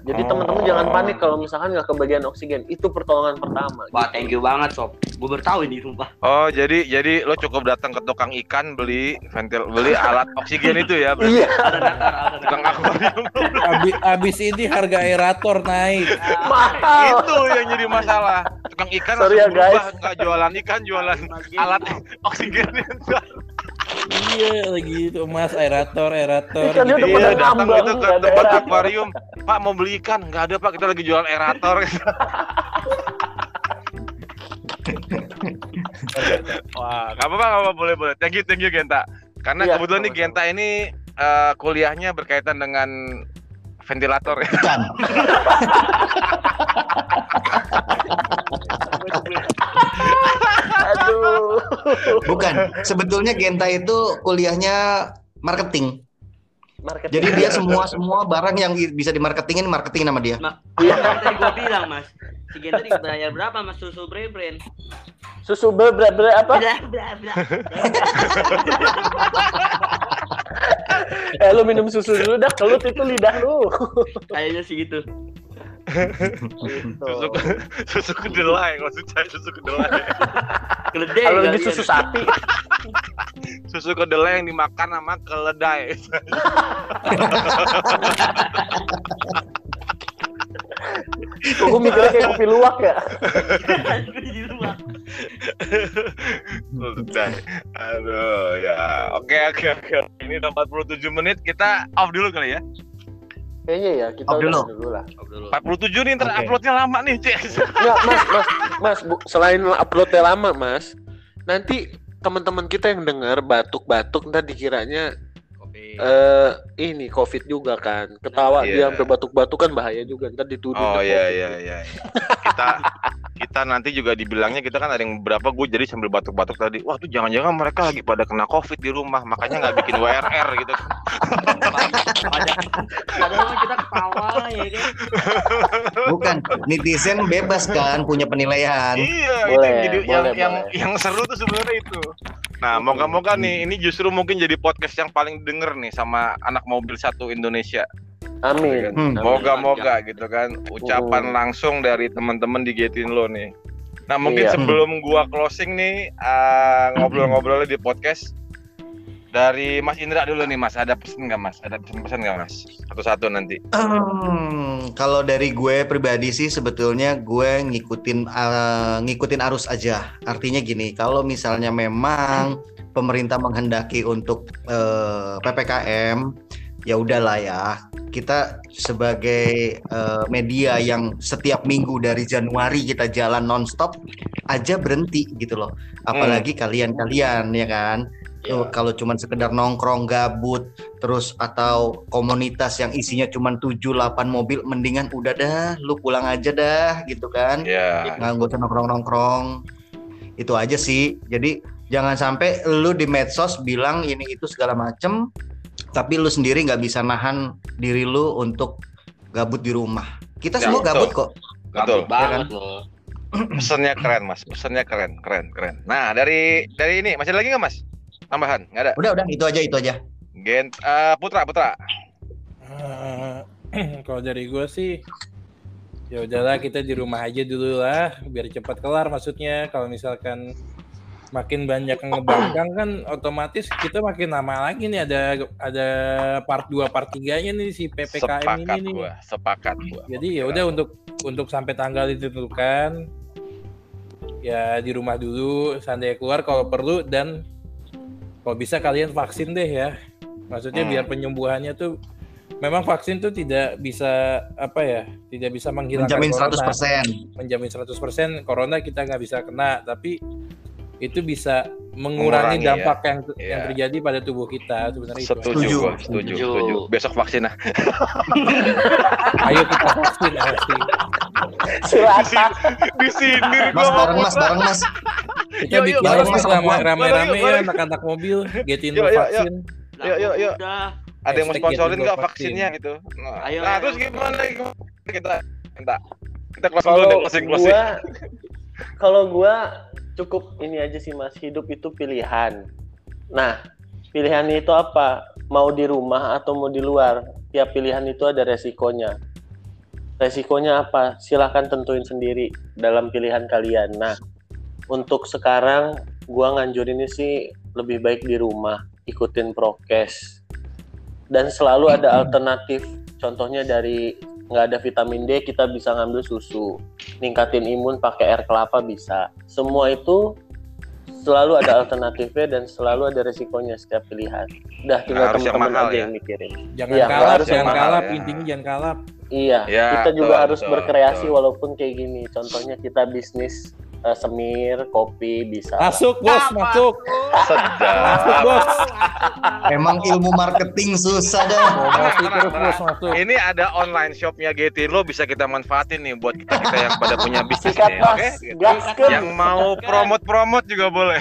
jadi Oh. teman-teman jangan panik kalau misalkan nggak kebagian oksigen. Itu pertolongan pertama. Wah, thank you banget, Sob. Gue bertahu ini, sumpah. Oh, jadi jadi lo cukup datang ke tukang ikan beli ventil beli alat oksigen itu ya, Iya, tukang akuarium. Abis, abis ini harga aerator naik. mahal. itu yang jadi masalah. Tukang ikan Sorry ya, guys. nggak jualan ikan, jualan alat oksigen. Iya lagi itu Mas aerator aerator. Ikannya gitu. udah pada Iya, datang gitu ke tempat aerator. akuarium. Pak mau beli ikan? Nggak ada pak, kita lagi jualan aerator. Wah, nggak apa-apa, nggak apa boleh boleh. Thank you, thank you Genta. Karena Iya, kebetulan nih. Genta ini eh, kuliahnya berkaitan dengan ventilator ya. Bukan. Aduh. Bukan. Sebetulnya Genta itu kuliahnya marketing. Marketing. Jadi dia semua semua barang yang bisa dimarketingin marketing nama dia. Iya. Kan tadi gue bilang, Mas. Si Genta dibayar berapa, Mas, susu bre-brand? susu ber ber- apa? Bla, bla, bla. Eh lu minum susu dulu dah, kelut itu lidah lu. Kayaknya sih gitu. Susu susu kedelai maksud saya susu kedelai. Keledai. Kalau lagi kalian. susu sapi, Susu kedelai yang dimakan sama keledai. gue mikirnya kayak kopi luwak ya. Di rumah. Keledai. Aduh ya. Oke oke oke. Ini udah 47 menit kita off dulu kali ya. Kayaknya ya kita udah dulu. lah. 47 nih ntar Oke. uploadnya lama nih, Cek. Nggak, mas, mas, mas, bu, selain uploadnya lama, mas, nanti teman-teman kita yang dengar batuk-batuk ntar dikiranya eh ini covid juga kan ketawa dia Iya. sampai batuk-batuk kan bahaya juga ntar dituduh Oh iya COVID. iya iya. Kita kita nanti juga dibilangnya kita kan ada yang berapa gue jadi sambil batuk-batuk tadi. Wah tuh jangan-jangan mereka lagi pada kena covid di rumah makanya nggak bikin WRR gitu. Padahal kita ketawa ya kan. Bukan. Netizen bebas kan punya penilaian. iya itu Boleh, yang jadi yang boleh, yang boleh. yang seru tuh sebenarnya itu. Nah moga-moga nih ini justru mungkin jadi podcast yang paling denger nih sama anak mobil satu Indonesia. Amin, Hmm. Amin. Moga-moga gitu kan ucapan Uh. langsung dari teman-teman di Getin lo nih. Nah mungkin Iya. sebelum gua closing nih uh, ngobrol-ngobrolnya di podcast dari Mas Indra dulu nih Mas ada pesan nggak Mas? Ada pesan-pesan nggak Mas? Satu-satu nanti. Hmm, kalau dari gue pribadi sih sebetulnya gue ngikutin eh, ngikutin arus aja. Artinya gini, kalau misalnya memang pemerintah menghendaki untuk eh, PPKM, ya udahlah ya. Kita sebagai eh, media yang setiap minggu dari Januari kita jalan nonstop aja berhenti gitu loh. Apalagi kalian-kalian ya kan. Tuh, kalau cuman sekedar nongkrong gabut terus atau komunitas yang isinya cuman 7 8 mobil mendingan udah dah lu pulang aja dah gitu kan. Ya. Nggak nggak usah nongkrong-nongkrong. Itu aja sih. Jadi jangan sampai lu di medsos bilang ini itu segala macem tapi lu sendiri nggak bisa nahan diri lu untuk gabut di rumah. Kita Ya, semua betul. gabut kok. Betul. Gabut banget loh. Pesannya keren Mas. Pesannya keren, keren, keren. Nah dari dari ini masih ada lagi nggak Mas? Tambahan nggak ada. Udah udah itu aja itu aja. Gen eh, Putra Putra. Eh, kalau dari gue sih ya udahlah kita di rumah aja dulu lah biar cepat kelar maksudnya kalau misalkan makin banyak yang ngebangkang kan otomatis kita makin lama lagi nih ada ada part 2 part 3 nya nih si PPKM sepakat ini nih. gua, sepakat gua. Jadi ya udah untuk untuk sampai tanggal ditentukan ya di rumah dulu santai keluar kalau perlu dan kalau bisa kalian vaksin deh ya. Maksudnya Hmm. biar penyembuhannya tuh memang vaksin tuh tidak bisa apa ya, tidak bisa menghilangkan Menjamin corona 100%. menjamin 100% corona kita nggak bisa kena tapi itu bisa mengurangi, Mengurangi, dampak yang yang Iya. terjadi pada tubuh kita sebenarnya itu. Setuju, Setuju. gua, setuju, Setuju. setuju. Besok vaksin lah. Ayo kita vaksin pasti. Silakan. Di sini Mas bareng mas, bareng mas. Kita Yuk, yuk, bikin aja Mas, rame-rame ya anak-anak mobil getin Yuk, vaksin. Yuk, yuk, yuk. Ada yang mau sponsorin nggak Vaksin. vaksinnya gitu? Nah, Ayo, nah ayo. terus gimana? gimana? Kita minta kita closing dulu deh, Kalau closing closing. kalau gua cukup ini aja sih Mas, hidup itu pilihan. Nah, pilihannya itu apa? Mau di rumah atau mau di luar? Tiap pilihan itu ada resikonya. Resikonya apa? Silahkan tentuin sendiri dalam pilihan kalian. Nah, untuk sekarang gua nganjurinnya sih lebih baik di rumah, ikutin prokes. Dan selalu ada alternatif. Contohnya dari nggak ada vitamin D, kita bisa ngambil susu. Ningkatin imun pakai air kelapa bisa. Semua itu selalu ada alternatifnya dan selalu ada resikonya setiap pilihan. Udah tinggal teman-teman aja ya. yang mikirin. Jangan Iya, kalap, harus jangan kalap, ya. intinya jangan kalap. Iya, Ya, kita juga betul, harus betul, berkreasi betul. walaupun kayak gini. Contohnya kita bisnis eh, semir, kopi bisa. lah. Masuk bos, masuk. Sedap. Masuk bos. Emang ilmu marketing susah dah. Mau masuk terus bos, masuk. Ini ada online shopnya Getin lo bisa kita manfaatin nih buat kita kita yang pada punya bisnis Sikat nih, mas, oke? Gaskeun. Yang mau promote-promote juga boleh.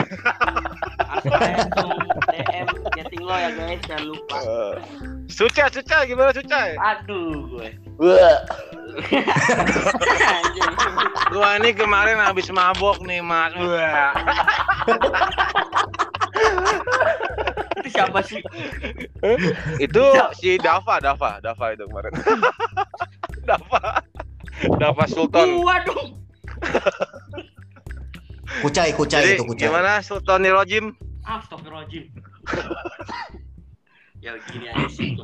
Lo ya guys, jangan lupa. Suca, Suca, gimana Suca? Aduh gue. Wah, Anjing. Gua ini kemarin habis mabok nih, Mas. Wah. Itu siapa sih? Itu si Dava, Dava, Dava itu kemarin. Dava. Dava Sultan. Gua dong. Kucai, kucai Jadi itu kucai. gimana Sultan Nirojim? Astagfirullahaladzim. Ya gini aja sih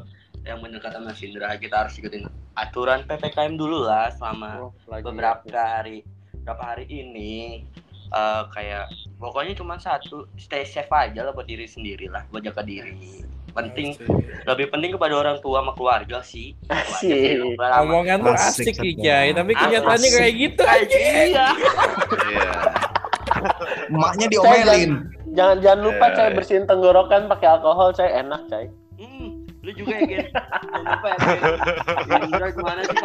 yang bener kata Mas Indra kita harus ikutin aturan PPKM dulu lah selama oh, beberapa hari beberapa hari ini eh, kayak pokoknya cuma satu stay safe aja lah buat diri sendiri lah buat jaga diri penting lebih penting kepada orang tua sama keluarga sih sih, Asik. Omongan tuh Asik, asik Satya. Kijai, tapi kenyataannya kayak gitu aja. iya. Iya. Emaknya diomelin. Jangan jangan lupa Eh. cai bersihin tenggorokan pakai alkohol cai enak cai. Hmm, lu juga ya Gen jangan lupa ya Gen Indra gimana sih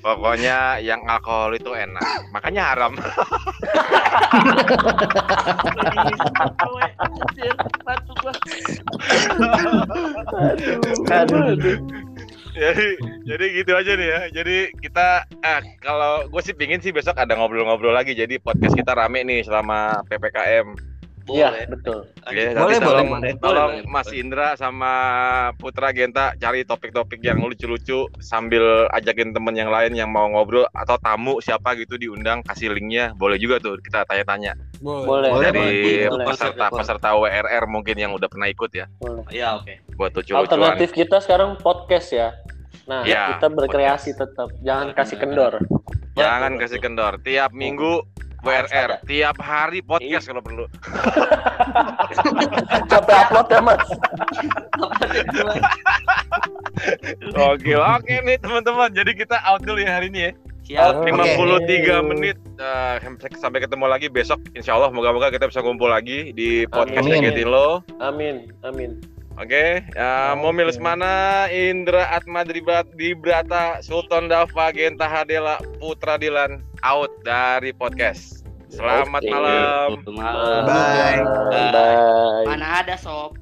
Pokoknya yang alkohol itu enak. Makanya haram. Aduh. Jadi jadi gitu aja nih ya. Jadi kita eh kalau gue sih pingin sih besok ada ngobrol-ngobrol lagi. Jadi podcast kita rame nih selama PPKM. Iya, betul. Oke, Boleh, boleh, tolong, boleh. tolong Boleh, boleh, Mas boleh. Indra sama Putra Genta cari topik-topik yang lucu-lucu sambil ajakin temen yang lain yang mau ngobrol atau tamu siapa gitu diundang kasih linknya boleh juga tuh kita tanya-tanya Boleh. Boleh, dari boleh. peserta-peserta WRR mungkin yang udah pernah ikut ya Boleh. ya oke buat lucu-lucuan. Alternatif kita sekarang podcast ya. Nah, Iya, kita berkreasi tetap. Jangan kasih kendor. Jangan kasih kendor. Tiap minggu WRR, tiap hari podcast kalau perlu. Capek upload ya, Mas. Oke, oke nih teman-teman. Jadi kita out dulu ya hari ini ya. siap Oke. 53 menit. Eh, sampai ketemu lagi besok. Insya Allah moga-moga kita bisa kumpul lagi di podcast Amin. Lo. Amin. Amin. Oke, ya, Momi Lesmana, Indra Atma Dribat, Dibrata, Sultan Dava, Genta Hadela, Putra Dilan, out dari podcast. Selamat Oke. malam. Malam. Bye. Bye. Mana ada sob